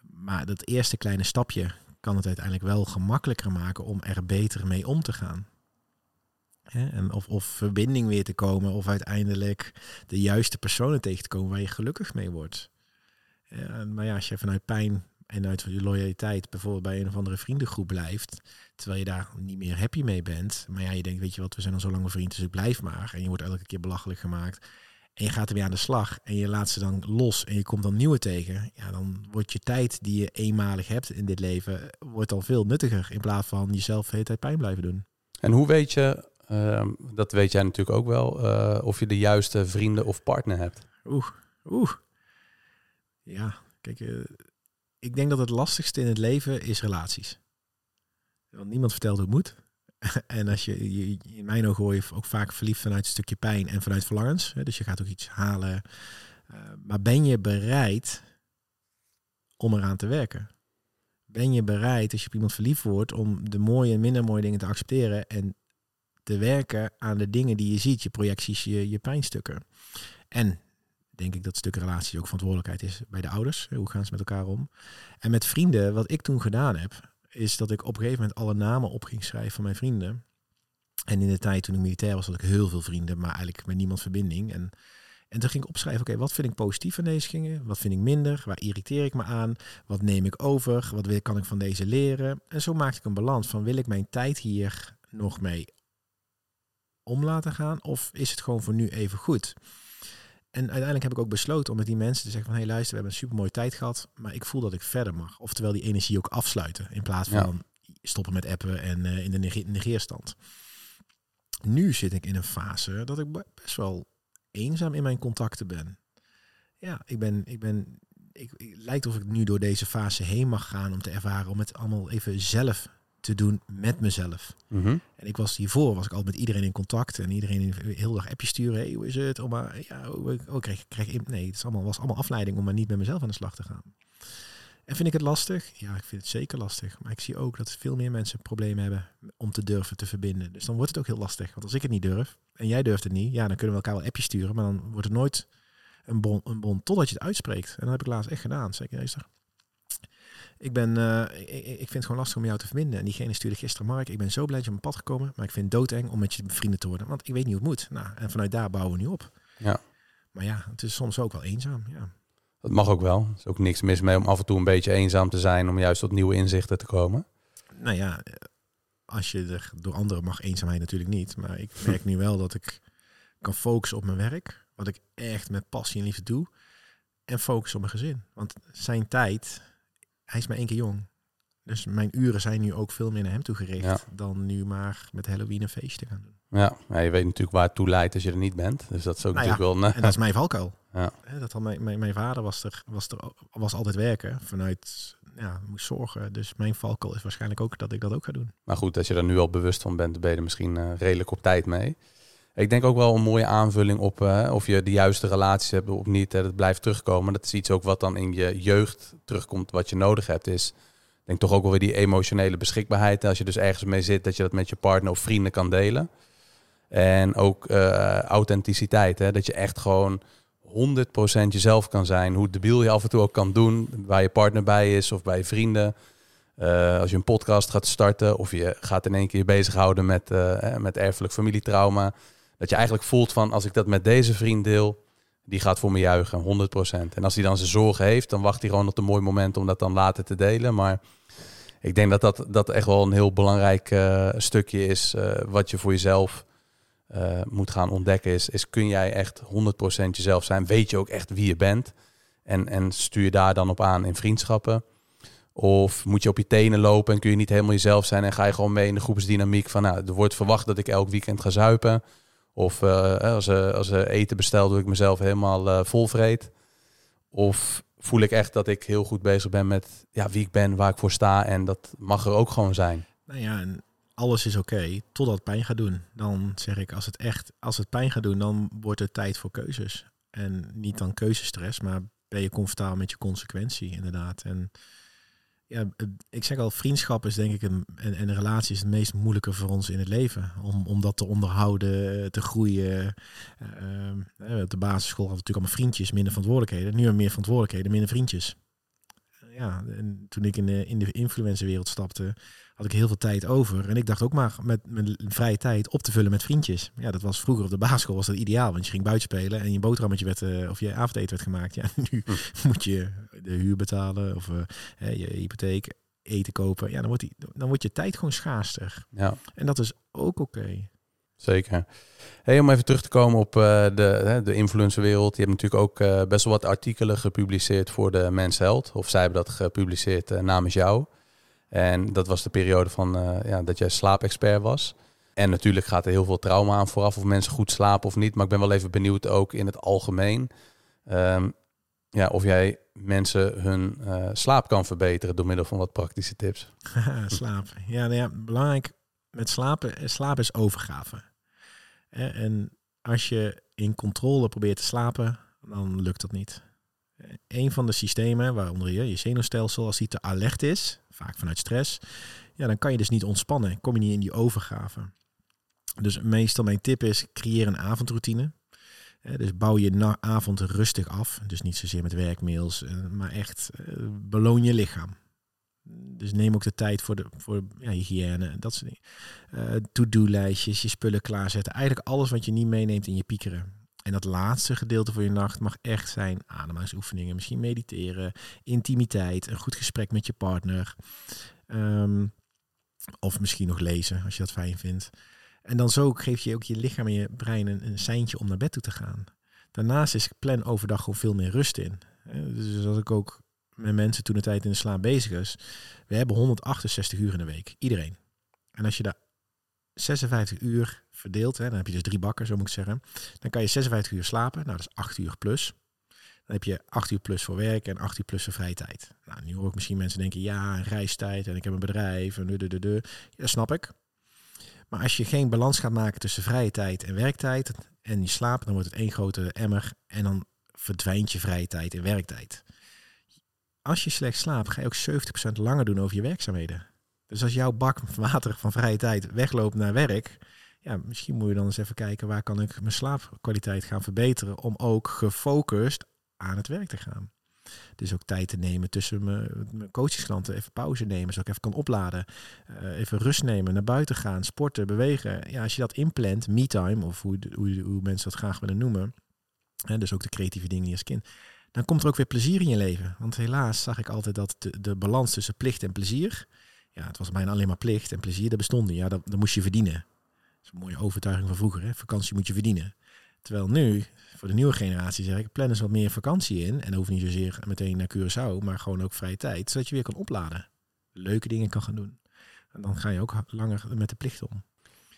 A: maar dat eerste kleine stapje kan het uiteindelijk wel gemakkelijker maken om er beter mee om te gaan. En of, of verbinding weer te komen, of uiteindelijk de juiste personen tegen te komen waar je gelukkig mee wordt. Maar ja, als je vanuit pijn en uit je loyaliteit bijvoorbeeld bij een of andere vriendengroep blijft, terwijl je daar niet meer happy mee bent, maar ja, je denkt, weet je wat, we zijn al zo lang vrienden, dus ik blijf maar. En je wordt elke keer belachelijk gemaakt. En je gaat er weer aan de slag en je laat ze dan los en je komt dan nieuwe tegen. Ja, dan wordt je tijd die je eenmalig hebt in dit leven, wordt dan veel nuttiger in plaats van jezelf de hele tijd pijn blijven doen.
B: En hoe weet je, ehm, dat weet jij natuurlijk ook wel, eh, of je de juiste vrienden of partner hebt?
A: Oeh, oeh. Ja, kijk, uh, ik denk dat het lastigste in het leven is relaties. Want niemand vertelt hoe het moet. en als je, in mijn ogen hoor je ook vaak verliefd vanuit een stukje pijn en vanuit verlangens. Dus je gaat ook iets halen. Uh, maar ben je bereid om eraan te werken? Ben je bereid, als je op iemand verliefd wordt, om de mooie en minder mooie dingen te accepteren en te werken aan de dingen die je ziet, je projecties, je, je pijnstukken? En denk ik dat stuk relatie ook verantwoordelijkheid is bij de ouders. Hoe gaan ze met elkaar om? En met vrienden, wat ik toen gedaan heb, is dat ik op een gegeven moment alle namen op ging schrijven van mijn vrienden. En in de tijd toen ik militair was, had ik heel veel vrienden, maar eigenlijk met niemand verbinding. En, en toen ging ik opschrijven, oké, wat vind ik positief van deze dingen? Wat vind ik minder? Waar irriteer ik me aan? Wat neem ik over? Wat kan ik van deze leren? En zo maakte ik een balans van, wil ik mijn tijd hier nog mee om laten gaan? Of is het gewoon voor nu even goed? En uiteindelijk heb ik ook besloten om met die mensen te zeggen van... hé hey, luister, we hebben een super mooie tijd gehad... maar ik voel dat ik verder mag. Oftewel die energie ook afsluiten... in plaats van stoppen met appen en uh, in de negeerstand. Nu zit ik in een fase dat ik best wel eenzaam in mijn contacten ben. Ja, ik ben... Ik ben ik, het lijkt of ik nu door deze fase heen mag gaan om te ervaren... om het allemaal even zelf te doen met mezelf.
B: Mhm.
A: En ik was hiervoor, was ik al met iedereen in contact en iedereen heel dag appjes sturen. Hey, hoe is het? Oh, maar ja, oh, oh krijg, krijg, nee, het is allemaal, was allemaal afleiding om maar niet met mezelf aan de slag te gaan. En vind ik het lastig? Ja, ik vind het zeker lastig. Maar ik zie ook dat veel meer mensen problemen hebben om te durven te verbinden. Dus dan wordt het ook heel lastig. Want als ik het niet durf en jij durft het niet, ja, dan kunnen we elkaar wel appjes sturen. Maar dan wordt het nooit een bon, een bon totdat je het uitspreekt. En dat heb ik laatst echt gedaan. Zeker, ik, ben, uh, ik, ik, vind het gewoon lastig om jou te verbinden. En diegene stuurde gisteren, Mark, ik ben zo blij dat je op mijn pad gekomen. Maar ik vind het doodeng om met je vrienden te worden. Want ik weet niet hoe het moet. Nou, en vanuit daar bouwen we nu op.
B: Ja.
A: Maar ja, het is soms ook wel eenzaam. Ja.
B: Dat mag ook wel. Er is ook niks mis mee om af en toe een beetje eenzaam te zijn. Om juist tot nieuwe inzichten te komen.
A: Nou ja, als je er door anderen mag eenzaamheid natuurlijk niet. Maar ik merk nu wel dat ik kan focussen op mijn werk. Wat ik echt met passie en liefde doe. En focussen op mijn gezin. Want zijn tijd hij is maar één keer jong. Dus mijn uren zijn nu ook veel meer naar hem toe gericht dan nu maar met Halloween een feestje gaan doen.
B: Ja, ja, je weet natuurlijk waar het toe leidt als je er niet bent. Dus dat is ook nou natuurlijk wel...
A: En dat is mijn valkuil.
B: Ja.
A: Dat had mijn, mijn, mijn vader was er, was er was altijd werken vanuit ja, moest zorgen. Dus mijn valkuil is waarschijnlijk ook dat ik dat ook ga doen.
B: Maar goed, als je er nu al bewust van bent, ben je er misschien uh, redelijk op tijd mee. Ik denk ook wel een mooie aanvulling op uh, of je de juiste relaties hebt of niet. Dat blijft terugkomen. Dat is iets ook wat dan in je jeugd terugkomt. Wat je nodig hebt is, denk toch ook wel weer die emotionele beschikbaarheid. Als je dus ergens mee zit, dat je dat met je partner of vrienden kan delen. En ook uh, authenticiteit. Hè, dat je echt gewoon 100% jezelf kan zijn. Hoe debiel je af en toe ook kan doen. Waar je partner bij is of bij vrienden. Uh, als je een podcast gaat starten of je gaat in één keer je bezighouden met, met erfelijk familietrauma. Dat je eigenlijk voelt van als ik dat met deze vriend deel, die gaat voor me juichen, 100%. En als hij dan zijn zorgen heeft, dan wacht hij gewoon op een mooi moment om dat dan later te delen. Maar ik denk dat dat, dat echt wel een heel belangrijk uh, stukje is uh, wat je voor jezelf uh, moet gaan ontdekken. Is, is kun jij echt 100% jezelf zijn? Weet je ook echt wie je bent? En, en stuur je daar dan op aan in vriendschappen? Of moet je op je tenen lopen en kun je niet helemaal jezelf zijn en ga je gewoon mee in de groepsdynamiek van nou, er wordt verwacht dat ik elk weekend ga zuipen. Of uh, als, als eten bestel, doe ik mezelf helemaal uh, vol vreet. Of voel ik echt dat ik heel goed bezig ben met ja, wie ik ben, waar ik voor sta. En dat mag er ook gewoon zijn.
A: Nou ja, en alles is oké totdat het pijn gaat doen. Dan zeg ik, als het echt, als het pijn gaat doen, dan wordt het tijd voor keuzes. En niet dan keuzestress, maar ben je comfortabel met je consequentie inderdaad. En ja, ik zeg al, vriendschap is denk ik een, en, en een relatie is het meest moeilijke voor ons in het leven. Om, om dat te onderhouden, te groeien. Uh, op de basisschool hadden we natuurlijk allemaal vriendjes, minder verantwoordelijkheden. Nu meer verantwoordelijkheden, minder vriendjes. ja, en toen ik in de, in de influencerwereld stapte, had ik heel veel tijd over. En ik dacht ook maar met mijn vrije tijd op te vullen met vriendjes. Ja, dat was vroeger op de basisschool was dat ideaal, want je ging buiten spelen en je boterhammetje werd, uh, of je avondeten werd gemaakt. Ja, nu hm. moet je de huur betalen of uh, je hypotheek, eten kopen. Ja, dan wordt, die, dan wordt je tijd gewoon schaarster.
B: Ja.
A: En dat is ook oké.
B: Zeker. Hey, om even terug te komen op uh, de, de influencerwereld. Je hebt natuurlijk ook uh, best wel wat artikelen gepubliceerd voor de Mens Held. Of zij hebben dat gepubliceerd uh, namens jou. En dat was de periode van ja, dat jij slaapexpert was. En natuurlijk gaat er heel veel trauma aan vooraf of mensen goed slapen of niet. Maar ik ben wel even benieuwd ook in het algemeen. Um, ja, of jij mensen hun slaap kan verbeteren door middel van wat praktische tips.
A: slaap. Ja, nou ja, belangrijk met slapen. Slaap is overgave. En als je in controle probeert te slapen, dan lukt dat niet. Een van de systemen, waaronder je, je zenuwstelsel, als die te alert is, vaak vanuit stress, ja, dan kan je dus niet ontspannen. Kom je niet in die overgave. Dus meestal mijn tip is, creëer een avondroutine. Dus bouw je avond rustig af. Dus niet zozeer met werkmails, eh, maar echt eh, beloon je lichaam. Dus neem ook de tijd voor, de, voor ja, hygiëne, dat soort dingen. To-do-lijstjes, je spullen klaarzetten. Eigenlijk alles wat je niet meeneemt in je piekeren. En dat laatste gedeelte van je nacht mag echt zijn ademhalingsoefeningen. Misschien mediteren, intimiteit, een goed gesprek met je partner. Ehm, of misschien nog lezen, als je dat fijn vindt. En dan zo geef je ook je lichaam en je brein een, een seintje om naar bed toe te gaan. Daarnaast is plan overdag gewoon veel meer rust in. Dus als ik ook met mensen toen de tijd in de slaap bezig is. We hebben 168 uur in de week. Iedereen. En als je daar 56 uur verdeelt, hè, dan heb je dus drie bakken, zo moet ik zeggen. Dan kan je 56 uur slapen. Nou, dat is 8 uur plus. Dan heb je 8 uur plus voor werk en 8 uur plus voor vrije tijd. Nou, nu hoor ik misschien mensen denken, ja, reistijd en ik heb een bedrijf en de, de, de, dat snap ik. Maar als je geen balans gaat maken tussen vrije tijd en werktijd en je slaapt, dan wordt het één grote emmer en dan verdwijnt je vrije tijd en werktijd als je slecht slaapt, ga je ook 70% langer doen over je werkzaamheden. Dus als jouw bak water van vrije tijd wegloopt naar werk, ja, misschien moet je dan eens even kijken waar kan ik mijn slaapkwaliteit gaan verbeteren om ook gefocust aan het werk te gaan. Dus ook tijd te nemen tussen mijn, coachingsklanten, even pauze nemen, zodat ik even kan opladen, uh, even rust nemen, naar buiten gaan, sporten, bewegen. Ja, als je dat inplant, me-time, of hoe, hoe, hoe mensen dat graag willen noemen, hè, dus ook de creatieve dingen als kind, dan komt er ook weer plezier in je leven. Want helaas zag ik altijd dat de balans tussen plicht en plezier, ja, het was bijna alleen maar plicht en plezier, dat bestond niet. Ja, dat, dat moest je verdienen. Dat is een mooie overtuiging van vroeger. Hè? Vakantie moet je verdienen. Terwijl nu, voor de nieuwe generatie zeg ik, plan eens wat meer vakantie in. En dan hoeft niet zozeer meteen naar Curaçao, maar gewoon ook vrije tijd. Zodat je weer kan opladen. Leuke dingen kan gaan doen. En dan ga je ook langer met de plicht om.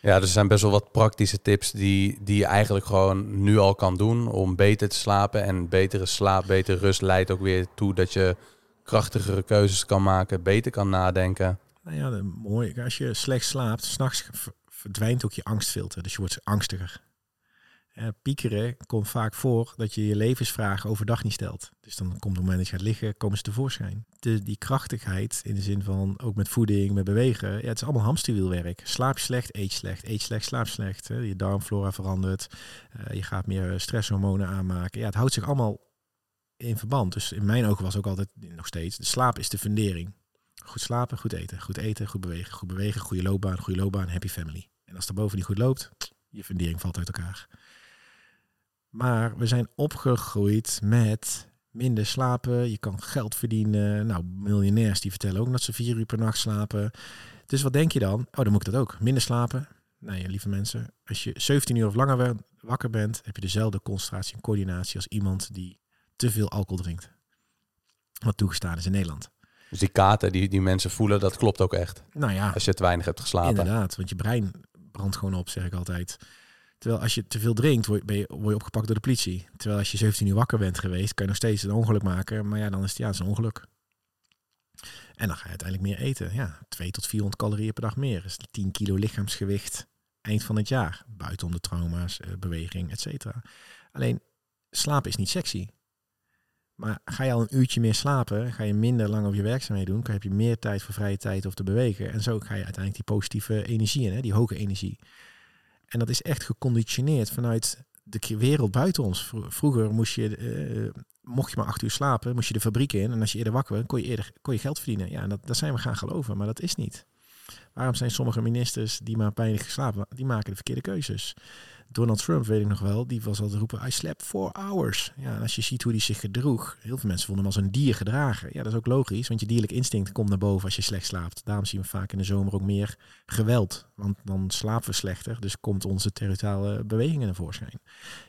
B: Ja, er zijn best wel wat praktische tips die, die je eigenlijk gewoon nu al kan doen om beter te slapen. En betere slaap, betere rust leidt ook weer toe dat je krachtigere keuzes kan maken, beter kan nadenken.
A: Nou ja, mooi. Als je slecht slaapt, s'nachts verdwijnt ook je angstfilter. Dus je wordt angstiger. Piekeren komt vaak voor dat je je levensvragen overdag niet stelt. Dus dan komt op het moment dat je gaat liggen, komen ze tevoorschijn. Die krachtigheid in de zin van ook met voeding, met bewegen. Ja, het is allemaal hamsterwielwerk. Slaap slecht, eet slecht. Eet slecht, slaap slecht. Je darmflora verandert. Uh, je gaat meer stresshormonen aanmaken. Ja, het houdt zich allemaal in verband. Dus in mijn ogen was ook altijd, nog steeds, de slaap is de fundering. Goed slapen, goed eten. Goed eten, goed bewegen. Goed bewegen, goede loopbaan, goede loopbaan, happy family. En als er boven niet goed loopt, je fundering valt uit elkaar. Maar we zijn opgegroeid met minder slapen. Je kan geld verdienen. Nou, miljonairs die vertellen ook dat ze vier uur per nacht slapen. Dus wat denk je dan? Oh, dan moet ik dat ook. Minder slapen. Nee, lieve mensen. Als je 17 uur of langer wakker bent, heb je dezelfde concentratie en coördinatie als iemand die te veel alcohol drinkt. Wat toegestaan is in Nederland.
B: Dus die katen die, die mensen voelen, dat klopt ook echt.
A: Nou ja.
B: Als je te weinig hebt geslapen.
A: Inderdaad, want je brein brandt gewoon op, zeg ik altijd. Terwijl als je te veel drinkt, word je, word je opgepakt door de politie. Terwijl als je 17 uur wakker bent geweest, kan je nog steeds een ongeluk maken. Maar ja, dan is het, ja, het is een ongeluk. En dan ga je uiteindelijk meer eten. Ja, 2 tot 400 calorieën per dag meer. Dus 10 kilo lichaamsgewicht eind van het jaar. Buitenom de trauma's, eh, beweging, et cetera. Alleen, slapen is niet sexy. Maar ga je al een uurtje meer slapen, ga je minder lang op je werkzaamheden doen, dan heb je meer tijd voor vrije tijd of te bewegen. En zo ga je uiteindelijk die positieve energie in, hè, die hoge energie. En dat is echt geconditioneerd vanuit de wereld buiten ons. Vroeger moest je, uh, mocht je maar acht uur slapen, moest je de fabriek in. En als je eerder wakker werd, kon je, eerder, kon je geld verdienen. Ja, dat, dat zijn we gaan geloven, maar dat is niet. Waarom zijn sommige ministers die maar pijnlijk geslapen, die maken de verkeerde keuzes? Donald Trump, weet ik nog wel, die was altijd roepen, I slept four hours. Ja, en als je ziet hoe hij zich gedroeg, heel veel mensen vonden hem als een dier gedragen. Ja, dat is ook logisch, want je dierlijk instinct komt naar boven als je slecht slaapt. Daarom zien we vaak in de zomer ook meer geweld, want dan slapen we slechter, dus komt onze territoriale bewegingen naar voorschijn.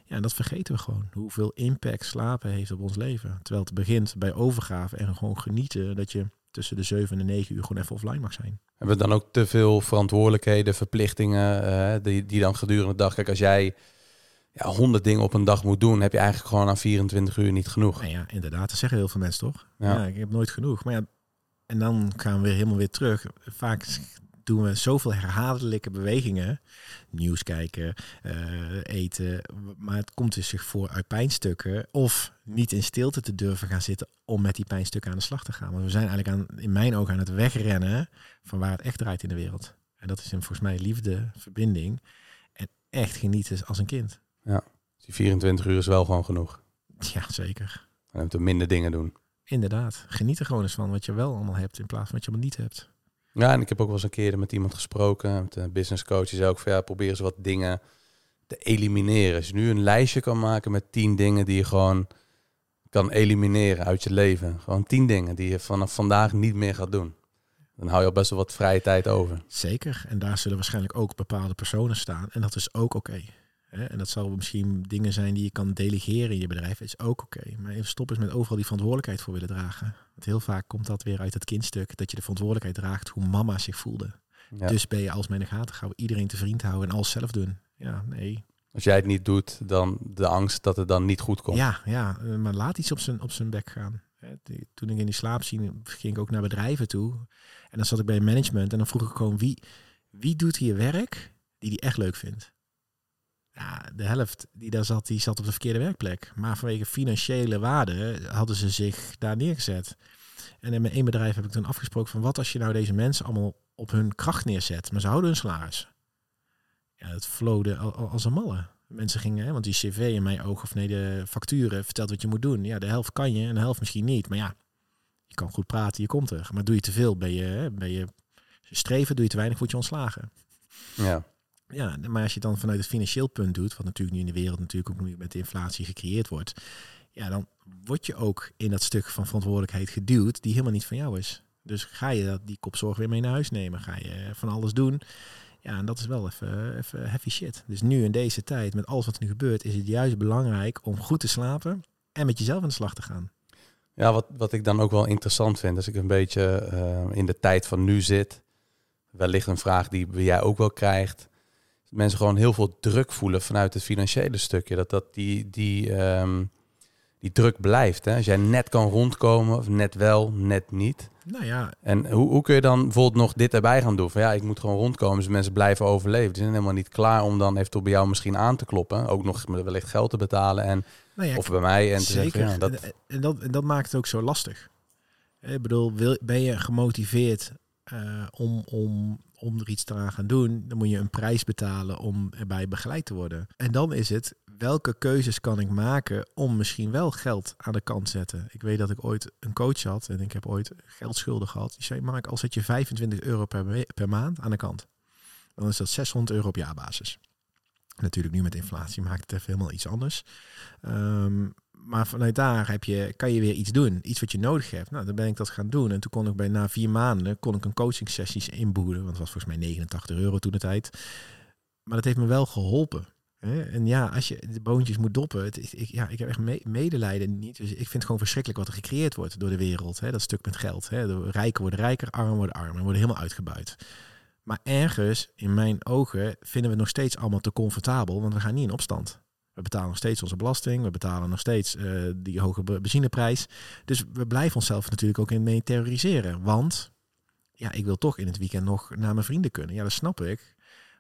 A: Ja, en dat vergeten we gewoon, hoeveel impact slapen heeft op ons leven. Terwijl het begint bij overgave en gewoon genieten dat je tussen de 7 en de 9 uur gewoon even offline mag zijn.
B: Hebben we dan ook te veel verantwoordelijkheden, verplichtingen uh, die, die dan gedurende de dag... Kijk, als jij ja, 100 dingen op een dag moet doen, heb je eigenlijk gewoon aan 24 uur niet genoeg.
A: Nou ja, inderdaad. Dat zeggen heel veel mensen toch? Ja. ja. ik heb nooit genoeg. Maar ja, en dan gaan we weer helemaal weer terug. Vaak doen we zoveel herhaaldelijke bewegingen. Nieuws kijken, uh, eten. Maar het komt dus zich voor uit pijnstukken. Of niet in stilte te durven gaan zitten om met die pijnstukken aan de slag te gaan. Want we zijn eigenlijk aan, in mijn ogen aan het wegrennen van waar het echt draait in de wereld. En dat is in volgens mij liefde, verbinding. En echt genieten als een kind.
B: Ja, die 24 uur is wel gewoon genoeg.
A: Ja, zeker.
B: En moeten minder dingen doen.
A: Inderdaad. Geniet er gewoon eens van wat je wel allemaal hebt in plaats van wat je allemaal niet hebt.
B: Ja, en ik heb ook wel eens een keer met iemand gesproken, met een business coach, die zei ook van ja, probeer eens wat dingen te elimineren. Als je nu een lijstje kan maken met tien dingen die je gewoon kan elimineren uit je leven. Gewoon tien dingen die je vanaf vandaag niet meer gaat doen. Dan hou je al best wel wat vrije tijd over.
A: Zeker. En daar zullen waarschijnlijk ook bepaalde personen staan. En dat is ook oké. En dat zal misschien dingen zijn die je kan delegeren in je bedrijf. Is ook oké. Maar even stop eens met overal die verantwoordelijkheid voor willen dragen. Want heel vaak komt dat weer uit het kindstuk. Dat je de verantwoordelijkheid draagt hoe mama zich voelde. Dus ben je als mijn gaten houden. Iedereen te vriend houden en alles zelf doen. Ja, nee.
B: Als jij het niet doet, dan de angst dat het dan niet goed komt.
A: Ja, ja maar laat iets op zijn, op zijn bek gaan. Toen ik in die slaap ging, ging ik ook naar bedrijven toe. En dan zat ik bij management en dan vroeg ik gewoon wie, wie doet hier werk die die echt leuk vindt. Ja, de helft die daar zat, die zat op de verkeerde werkplek. Maar vanwege financiële waarde hadden ze zich daar neergezet. En in mijn één bedrijf heb ik toen afgesproken van wat als je nou deze mensen allemaal op hun kracht neerzet, maar ze houden hun salaris. Ja, het flowde als een malle. Mensen gingen, hè, want die cv in mijn ogen, of nee, de facturen vertelt wat je moet doen. Ja, de helft kan je en de helft misschien niet. Maar ja, je kan goed praten, je komt er. Maar doe je te veel, ben je, ben je streven, doe je te weinig, word je ontslagen.
B: Ja.
A: Ja, maar als je dan vanuit het financieel punt doet, wat natuurlijk nu in de wereld natuurlijk ook met de inflatie gecreëerd wordt, ja, dan word je ook in dat stuk van verantwoordelijkheid geduwd die helemaal niet van jou is. Dus ga je die kopzorg weer mee naar huis nemen, ga je van alles doen. Ja, en dat is wel even, even heavy shit. Dus nu in deze tijd, met alles wat er nu gebeurt, is het juist belangrijk om goed te slapen en met jezelf aan de slag te gaan.
B: Ja, wat, wat ik dan ook wel interessant vind, als ik een beetje uh, in de tijd van nu zit, wellicht een vraag die jij ook wel krijgt mensen gewoon heel veel druk voelen vanuit het financiële stukje. Dat, dat die, die, um, die druk blijft. Hè? Als jij net kan rondkomen, of net wel, net niet.
A: Nou ja.
B: En hoe, hoe kun je dan bijvoorbeeld nog dit erbij gaan doen? Van ja, ik moet gewoon rondkomen, dus mensen blijven overleven. Die zijn helemaal niet klaar om dan even bij jou misschien aan te kloppen. Ook nog wellicht geld te betalen. En, nou ja, of bij mij. En te
A: zeker. Zeggen, ja, dat... En, dat, en dat maakt het ook zo lastig. Ik bedoel, wil, ben je gemotiveerd uh, om, om om er iets te gaan doen, dan moet je een prijs betalen om erbij begeleid te worden. En dan is het, welke keuzes kan ik maken om misschien wel geld aan de kant te zetten? Ik weet dat ik ooit een coach had en ik heb ooit geldschulden gehad. Die zei, Mark, al zet je 25 euro per, per maand aan de kant, dan is dat 600 euro op jaarbasis. Natuurlijk nu met inflatie maakt het even helemaal iets anders. Um, maar vanuit daar heb je, kan je weer iets doen. Iets wat je nodig hebt. Nou, dan ben ik dat gaan doen. En toen kon ik bij na vier maanden kon ik een coaching sessies inboeren. Want het was volgens mij 89 euro toen de tijd. Maar dat heeft me wel geholpen. En ja, als je de boontjes moet doppen. Het, ik, ja, ik heb echt medelijden niet. Dus ik vind het gewoon verschrikkelijk wat er gecreëerd wordt door de wereld. Hè? Dat stuk met geld. Hè? De rijken worden rijker, armen worden armer. worden helemaal uitgebuit. Maar ergens, in mijn ogen, vinden we het nog steeds allemaal te comfortabel. Want we gaan niet in opstand. We betalen nog steeds onze belasting. We betalen nog steeds uh, die hoge benzineprijs. Dus we blijven onszelf natuurlijk ook in mee terroriseren. Want ja, ik wil toch in het weekend nog naar mijn vrienden kunnen. Ja, dat snap ik.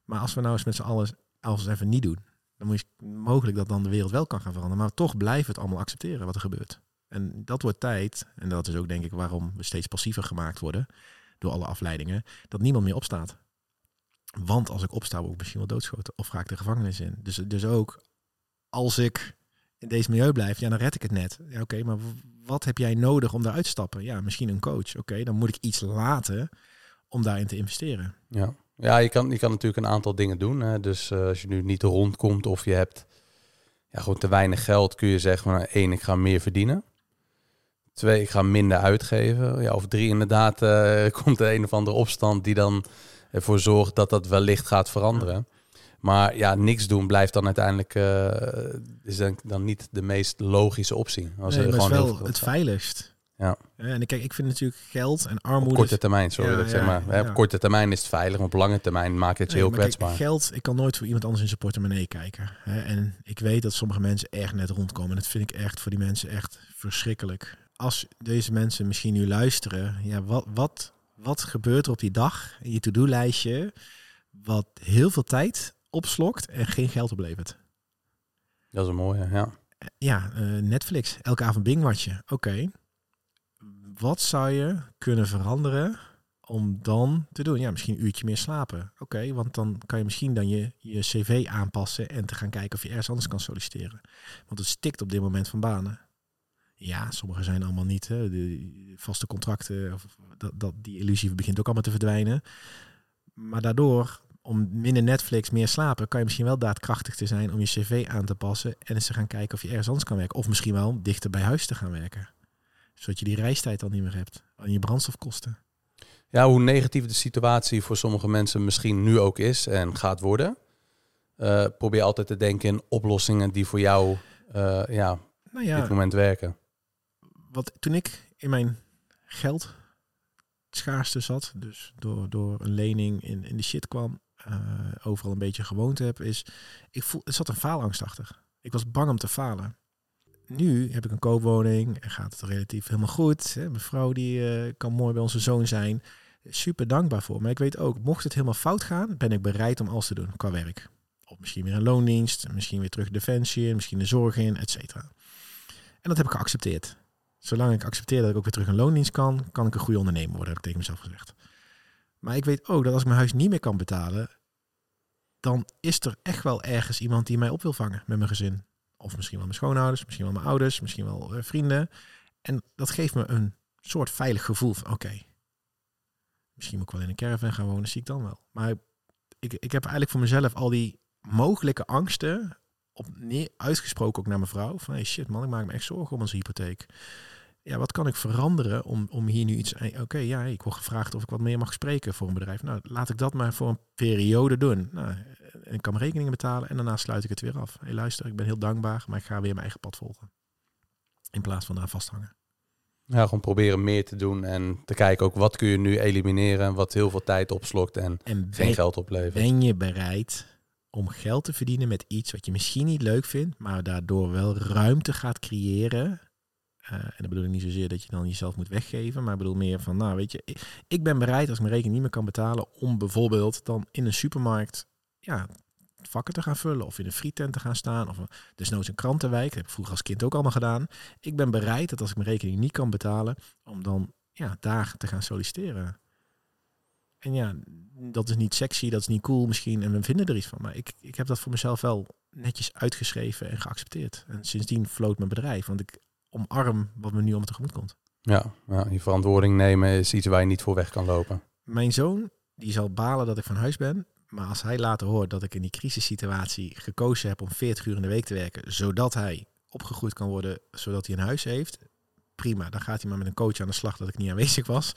A: Maar als we nou eens met z'n allen alles even niet doen, dan moet je mogelijk dat dan de wereld wel kan gaan veranderen. Maar toch blijven het allemaal accepteren wat er gebeurt. En dat wordt tijd, en dat is ook denk ik waarom we steeds passiever gemaakt worden door alle afleidingen, dat niemand meer opstaat. Want als ik opsta, word ik misschien wel doodschoten of ga ik de gevangenis in. Dus, dus ook als ik in deze milieu blijf, ja, dan red ik het net. Ja, oké, maar wat heb jij nodig om daaruit te stappen? Ja, misschien een coach. Oké, dan moet ik iets laten om daarin te investeren.
B: Ja, ja je, kan, je kan natuurlijk een aantal dingen doen. Dus uh, als je nu niet rondkomt of je hebt ja, gewoon te weinig geld, kun je zeggen, maar één, ik ga meer verdienen. Twee, ik ga minder uitgeven. Ja, of drie, inderdaad, uh, komt er een of andere opstand die dan ervoor zorgt dat dat wellicht gaat veranderen. Maar ja, niks doen blijft dan uiteindelijk uh, is dan, dan niet de meest logische optie.
A: Als nee, gewoon is wel het veiligst.
B: Ja.
A: ja. En kijk, ik vind natuurlijk geld en armoede. Op
B: korte termijn, sorry ja, dat zeg maar. Op korte termijn is het veilig, op lange termijn maakt het je heel kwetsbaar.
A: Kijk, geld, ik kan nooit voor iemand anders in zijn portemonnee kijken. Hè? En ik weet dat sommige mensen echt net rondkomen. Dat vind ik echt voor die mensen echt verschrikkelijk. Als deze mensen misschien nu luisteren, ja, wat, wat, wat gebeurt er op die dag in je to-do-lijstje wat heel veel tijd opslokt en geen geld oplevert?
B: Dat is een mooie, ja.
A: Ja, uh, Netflix, elke avond bingwatchen. Oké, wat zou je kunnen veranderen om dan te doen? Ja, misschien een uurtje meer slapen. Oké, want dan kan je misschien dan je, je cv aanpassen en te gaan kijken of je ergens anders kan solliciteren. Want het stikt op dit moment van banen. Ja, sommige zijn allemaal niet. Hè. De vaste contracten, of dat, dat, die illusie begint ook allemaal te verdwijnen. Maar daardoor, om minder Netflix, meer slapen, kan je misschien wel daadkrachtig te zijn om je cv aan te passen en eens te gaan kijken of je ergens anders kan werken. Of misschien wel dichter bij huis te gaan werken zodat je die reistijd al niet meer hebt. En je brandstofkosten.
B: Ja, hoe negatief de situatie voor sommige mensen misschien nu ook is en gaat worden. Uh, probeer altijd te denken in oplossingen die voor jou uh, ja, nou ja, dit moment werken.
A: Wat, toen ik in mijn geld schaarste zat, dus door, door een lening in, in de shit kwam, uh, overal een beetje gewoond heb, is ik voel, er zat een faalangst achter. Ik was bang om te falen nu heb ik een koopwoning en gaat het relatief helemaal goed. Mijn vrouw die uh, kan mooi bij onze zoon zijn. Super dankbaar voor. Maar ik weet ook, mocht het helemaal fout gaan, ben ik bereid om alles te doen qua werk. Of misschien weer een loondienst, misschien weer terug defensie, misschien de zorg in, et cetera. En dat heb ik geaccepteerd. Zolang ik accepteer dat ik ook weer terug een loondienst kan, kan ik een goede ondernemer worden, heb ik tegen mezelf gezegd. Maar ik weet ook dat als ik mijn huis niet meer kan betalen, dan is er echt wel ergens iemand die mij op wil vangen met mijn gezin. Of misschien wel mijn schoonouders, misschien wel mijn ouders, misschien wel uh, vrienden. En dat geeft me een soort veilig gevoel van oké, misschien moet ik wel in een caravan gaan wonen, zie ik dan wel. Maar ik, ik heb eigenlijk voor mezelf al die mogelijke angsten op uitgesproken ook naar mijn vrouw. Van hey shit man, ik maak me echt zorgen om onze hypotheek. Ja, wat kan ik veranderen om, om hier nu iets... Eh, oké, ja, ik word gevraagd of ik wat meer mag spreken voor een bedrijf. Nou, laat ik dat maar voor een periode doen. Nou, ik kan mijn rekeningen betalen en daarna sluit ik het weer af. Hé, hey, luister, ik ben heel dankbaar, maar ik ga weer mijn eigen pad volgen. In plaats van daar vasthangen.
B: Ja, gewoon proberen meer te doen en te kijken ook wat kun je nu elimineren, wat heel veel tijd opslokt en, en geen geld oplevert.
A: Ben je bereid om geld te verdienen met iets wat je misschien niet leuk vindt, maar daardoor wel ruimte gaat creëren uh, en dat bedoel ik niet zozeer dat je dan jezelf moet weggeven, maar ik bedoel meer van, nou weet je, ik, ik ben bereid als ik mijn rekening niet meer kan betalen om bijvoorbeeld dan in een supermarkt ja, vakken te gaan vullen of in een frietent te gaan staan of desnoods een krantenwijk. Dat heb ik vroeger als kind ook allemaal gedaan. Ik ben bereid dat als ik mijn rekening niet kan betalen, om dan ja, daar te gaan solliciteren. En ja, dat is niet sexy, dat is niet cool misschien en we vinden er iets van. Maar ik, ik heb dat voor mezelf wel netjes uitgeschreven en geaccepteerd. En sindsdien floot mijn bedrijf, want ik omarm wat me nu om tegemoet komt.
B: Ja, ja, je verantwoording nemen is iets waar je niet voor weg kan lopen.
A: Mijn zoon, die zal balen dat ik van huis ben. Maar als hij later hoort dat ik in die crisissituatie gekozen heb om 40 uur in de week te werken, zodat hij opgegroeid kan worden, zodat hij een huis heeft, prima. Dan gaat hij maar met een coach aan de slag dat ik niet aanwezig was.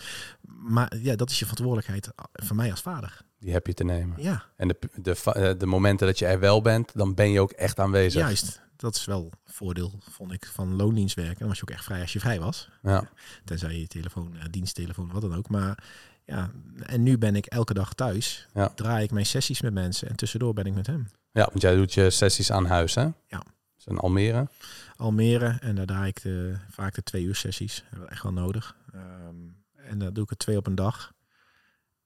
A: Maar ja, dat is je verantwoordelijkheid van mij als vader.
B: Die heb je te nemen.
A: Ja.
B: En de, de, de, de momenten dat je er wel bent, dan ben je ook echt aanwezig.
A: Juist. Dat is wel voordeel, vond ik, van loondienstwerken. Dan was je ook echt vrij als je vrij was.
B: Ja.
A: Tenzij je telefoon, uh, diensttelefoon, wat dan ook. Maar ja, en nu ben ik elke dag thuis.
B: Ja.
A: Draai ik mijn sessies met mensen en tussendoor ben ik met hem.
B: Ja, want jij doet je sessies aan huis, hè?
A: Ja.
B: Dus in Almere?
A: Almere. En daar draai ik de, vaak de twee uur sessies. Dat echt wel nodig. Um, en dan doe ik er twee op een dag.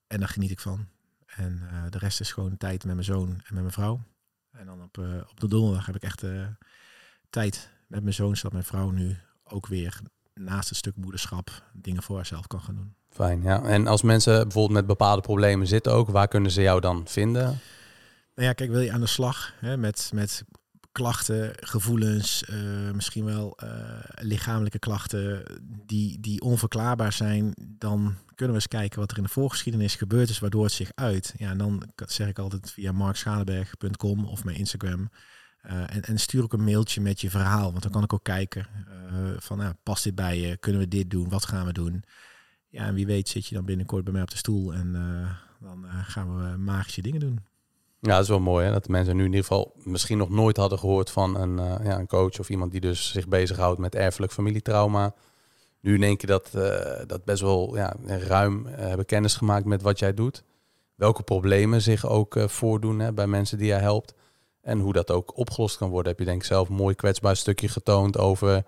A: En daar geniet ik van. En uh, de rest is gewoon tijd met mijn zoon en met mijn vrouw. En dan op, uh, op de donderdag heb ik echt uh, tijd met mijn zoon, zodat mijn vrouw nu ook weer naast het stuk moederschap dingen voor haarzelf kan gaan doen.
B: Fijn, ja. En als mensen bijvoorbeeld met bepaalde problemen zitten ook, waar kunnen ze jou dan vinden?
A: Nou ja, kijk, wil je aan de slag hè, met, met klachten, gevoelens, eh, misschien wel eh, lichamelijke klachten die, die onverklaarbaar zijn, dan kunnen we eens kijken wat er in de voorgeschiedenis gebeurd is, waardoor het zich uit. Ja, en dan zeg ik altijd via markschadeberg.com of mijn Instagram. Uh, en, en, stuur ook een mailtje met je verhaal, want dan kan ik ook kijken van, nou, past dit bij je? Kunnen we dit doen? Wat gaan we doen? Ja, en wie weet zit je dan binnenkort bij mij op de stoel en dan gaan we magische dingen doen.
B: Ja, dat is wel mooi hè? dat mensen nu in ieder geval misschien nog nooit hadden gehoord van een, uh, ja, een coach of iemand die dus zich bezighoudt met erfelijk familietrauma. Nu één keer dat, uh, dat best wel ja, ruim uh, hebben kennis gemaakt met wat jij doet. Welke problemen zich ook voordoen hè, bij mensen die jij helpt. En hoe dat ook opgelost kan worden. Heb je denk ik zelf een mooi kwetsbaar stukje getoond over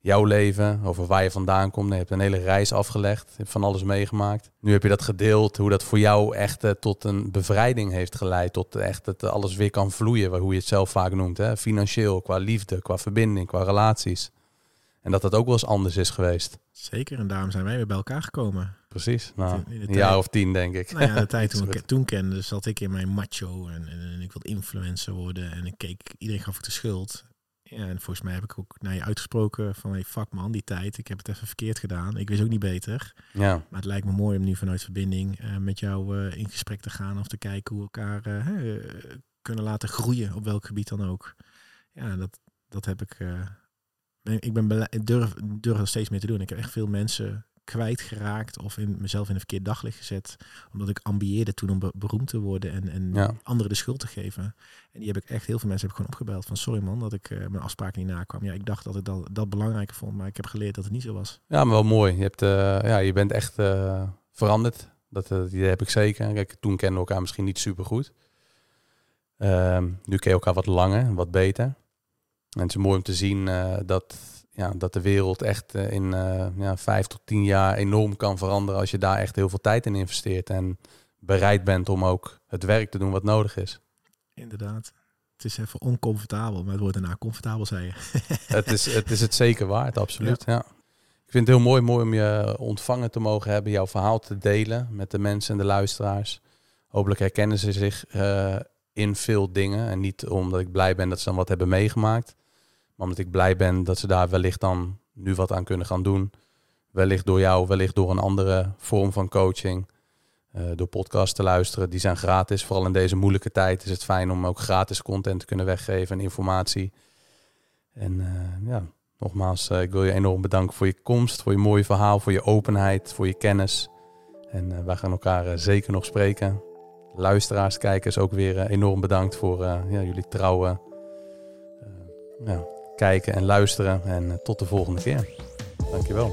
B: jouw leven, over waar je vandaan komt. Je hebt een hele reis afgelegd, je hebt van alles meegemaakt. Nu heb je dat gedeeld, hoe dat voor jou echt uh, tot een bevrijding heeft geleid. Tot echt dat alles weer kan vloeien, hoe je het zelf vaak noemt. Hè? Financieel, qua liefde, qua verbinding, qua relaties. En dat dat ook wel eens anders is geweest.
A: Zeker, en daarom zijn wij weer bij elkaar gekomen.
B: Precies, nou, een jaar of tien denk ik.
A: Nou ja, de tijd toen ik toen kende, zat ik in mijn macho en, en, en ik wilde influencer worden. En ik keek, iedereen gaf ik de schuld. Ja, en volgens mij heb ik ook naar je uitgesproken van hey, fuck man, die tijd. Ik heb het even verkeerd gedaan. Ik wist ook niet beter. Ja. Maar het lijkt me mooi om nu vanuit verbinding uh, met jou uh, in gesprek te gaan of te kijken hoe we elkaar uh, kunnen laten groeien op welk gebied dan ook. Ja, dat, dat heb ik. Ben, ik ben durf, durf er steeds meer te doen. Ik heb echt veel mensen kwijtgeraakt of in mezelf in een verkeerd daglicht gezet. Omdat ik ambieerde toen om beroemd te worden en, en anderen de schuld te geven. En die heb ik echt, heel veel mensen heb ik gewoon opgebeld van sorry man dat ik uh, mijn afspraken niet nakwam. Ja, ik dacht dat ik dat, dat belangrijker vond, maar ik heb geleerd dat het niet zo was.
B: Ja, maar wel mooi. Je, hebt, uh, ja, je bent echt uh, veranderd. Dat, heb ik zeker. Kijk, toen kenden we elkaar misschien niet super goed. Ehm, nu ken je elkaar wat langer, wat beter. En het is mooi om te zien dat ja, dat de wereld echt eh, in uh, ja, vijf tot tien jaar enorm kan veranderen als je daar echt heel veel tijd in investeert en bereid bent om ook het werk te doen wat nodig is.
A: Inderdaad. Het is even oncomfortabel, maar het wordt daarna comfortabel, zei je.
B: het, is, het is het zeker waard, absoluut. Ja. Ik vind het heel mooi, mooi om je ontvangen te mogen hebben, jouw verhaal te delen met de mensen en de luisteraars. Hopelijk herkennen ze zich uh, in veel dingen. En niet omdat ik blij ben dat ze dan wat hebben meegemaakt omdat ik blij ben dat ze daar wellicht dan nu wat aan kunnen gaan doen. Wellicht door jou, wellicht door een andere vorm van coaching. Uh, door podcasts te luisteren. Die zijn gratis. Vooral in deze moeilijke tijd is het fijn om ook gratis content te kunnen weggeven en informatie. En uh, ja, nogmaals, uh, ik wil je enorm bedanken voor je komst, voor je mooie verhaal, voor je openheid, voor je kennis. En wij gaan elkaar zeker nog spreken. Luisteraars, kijkers ook weer enorm bedankt voor ja, jullie trouwe ja, kijken en luisteren. En eh, tot de volgende keer. Dankjewel.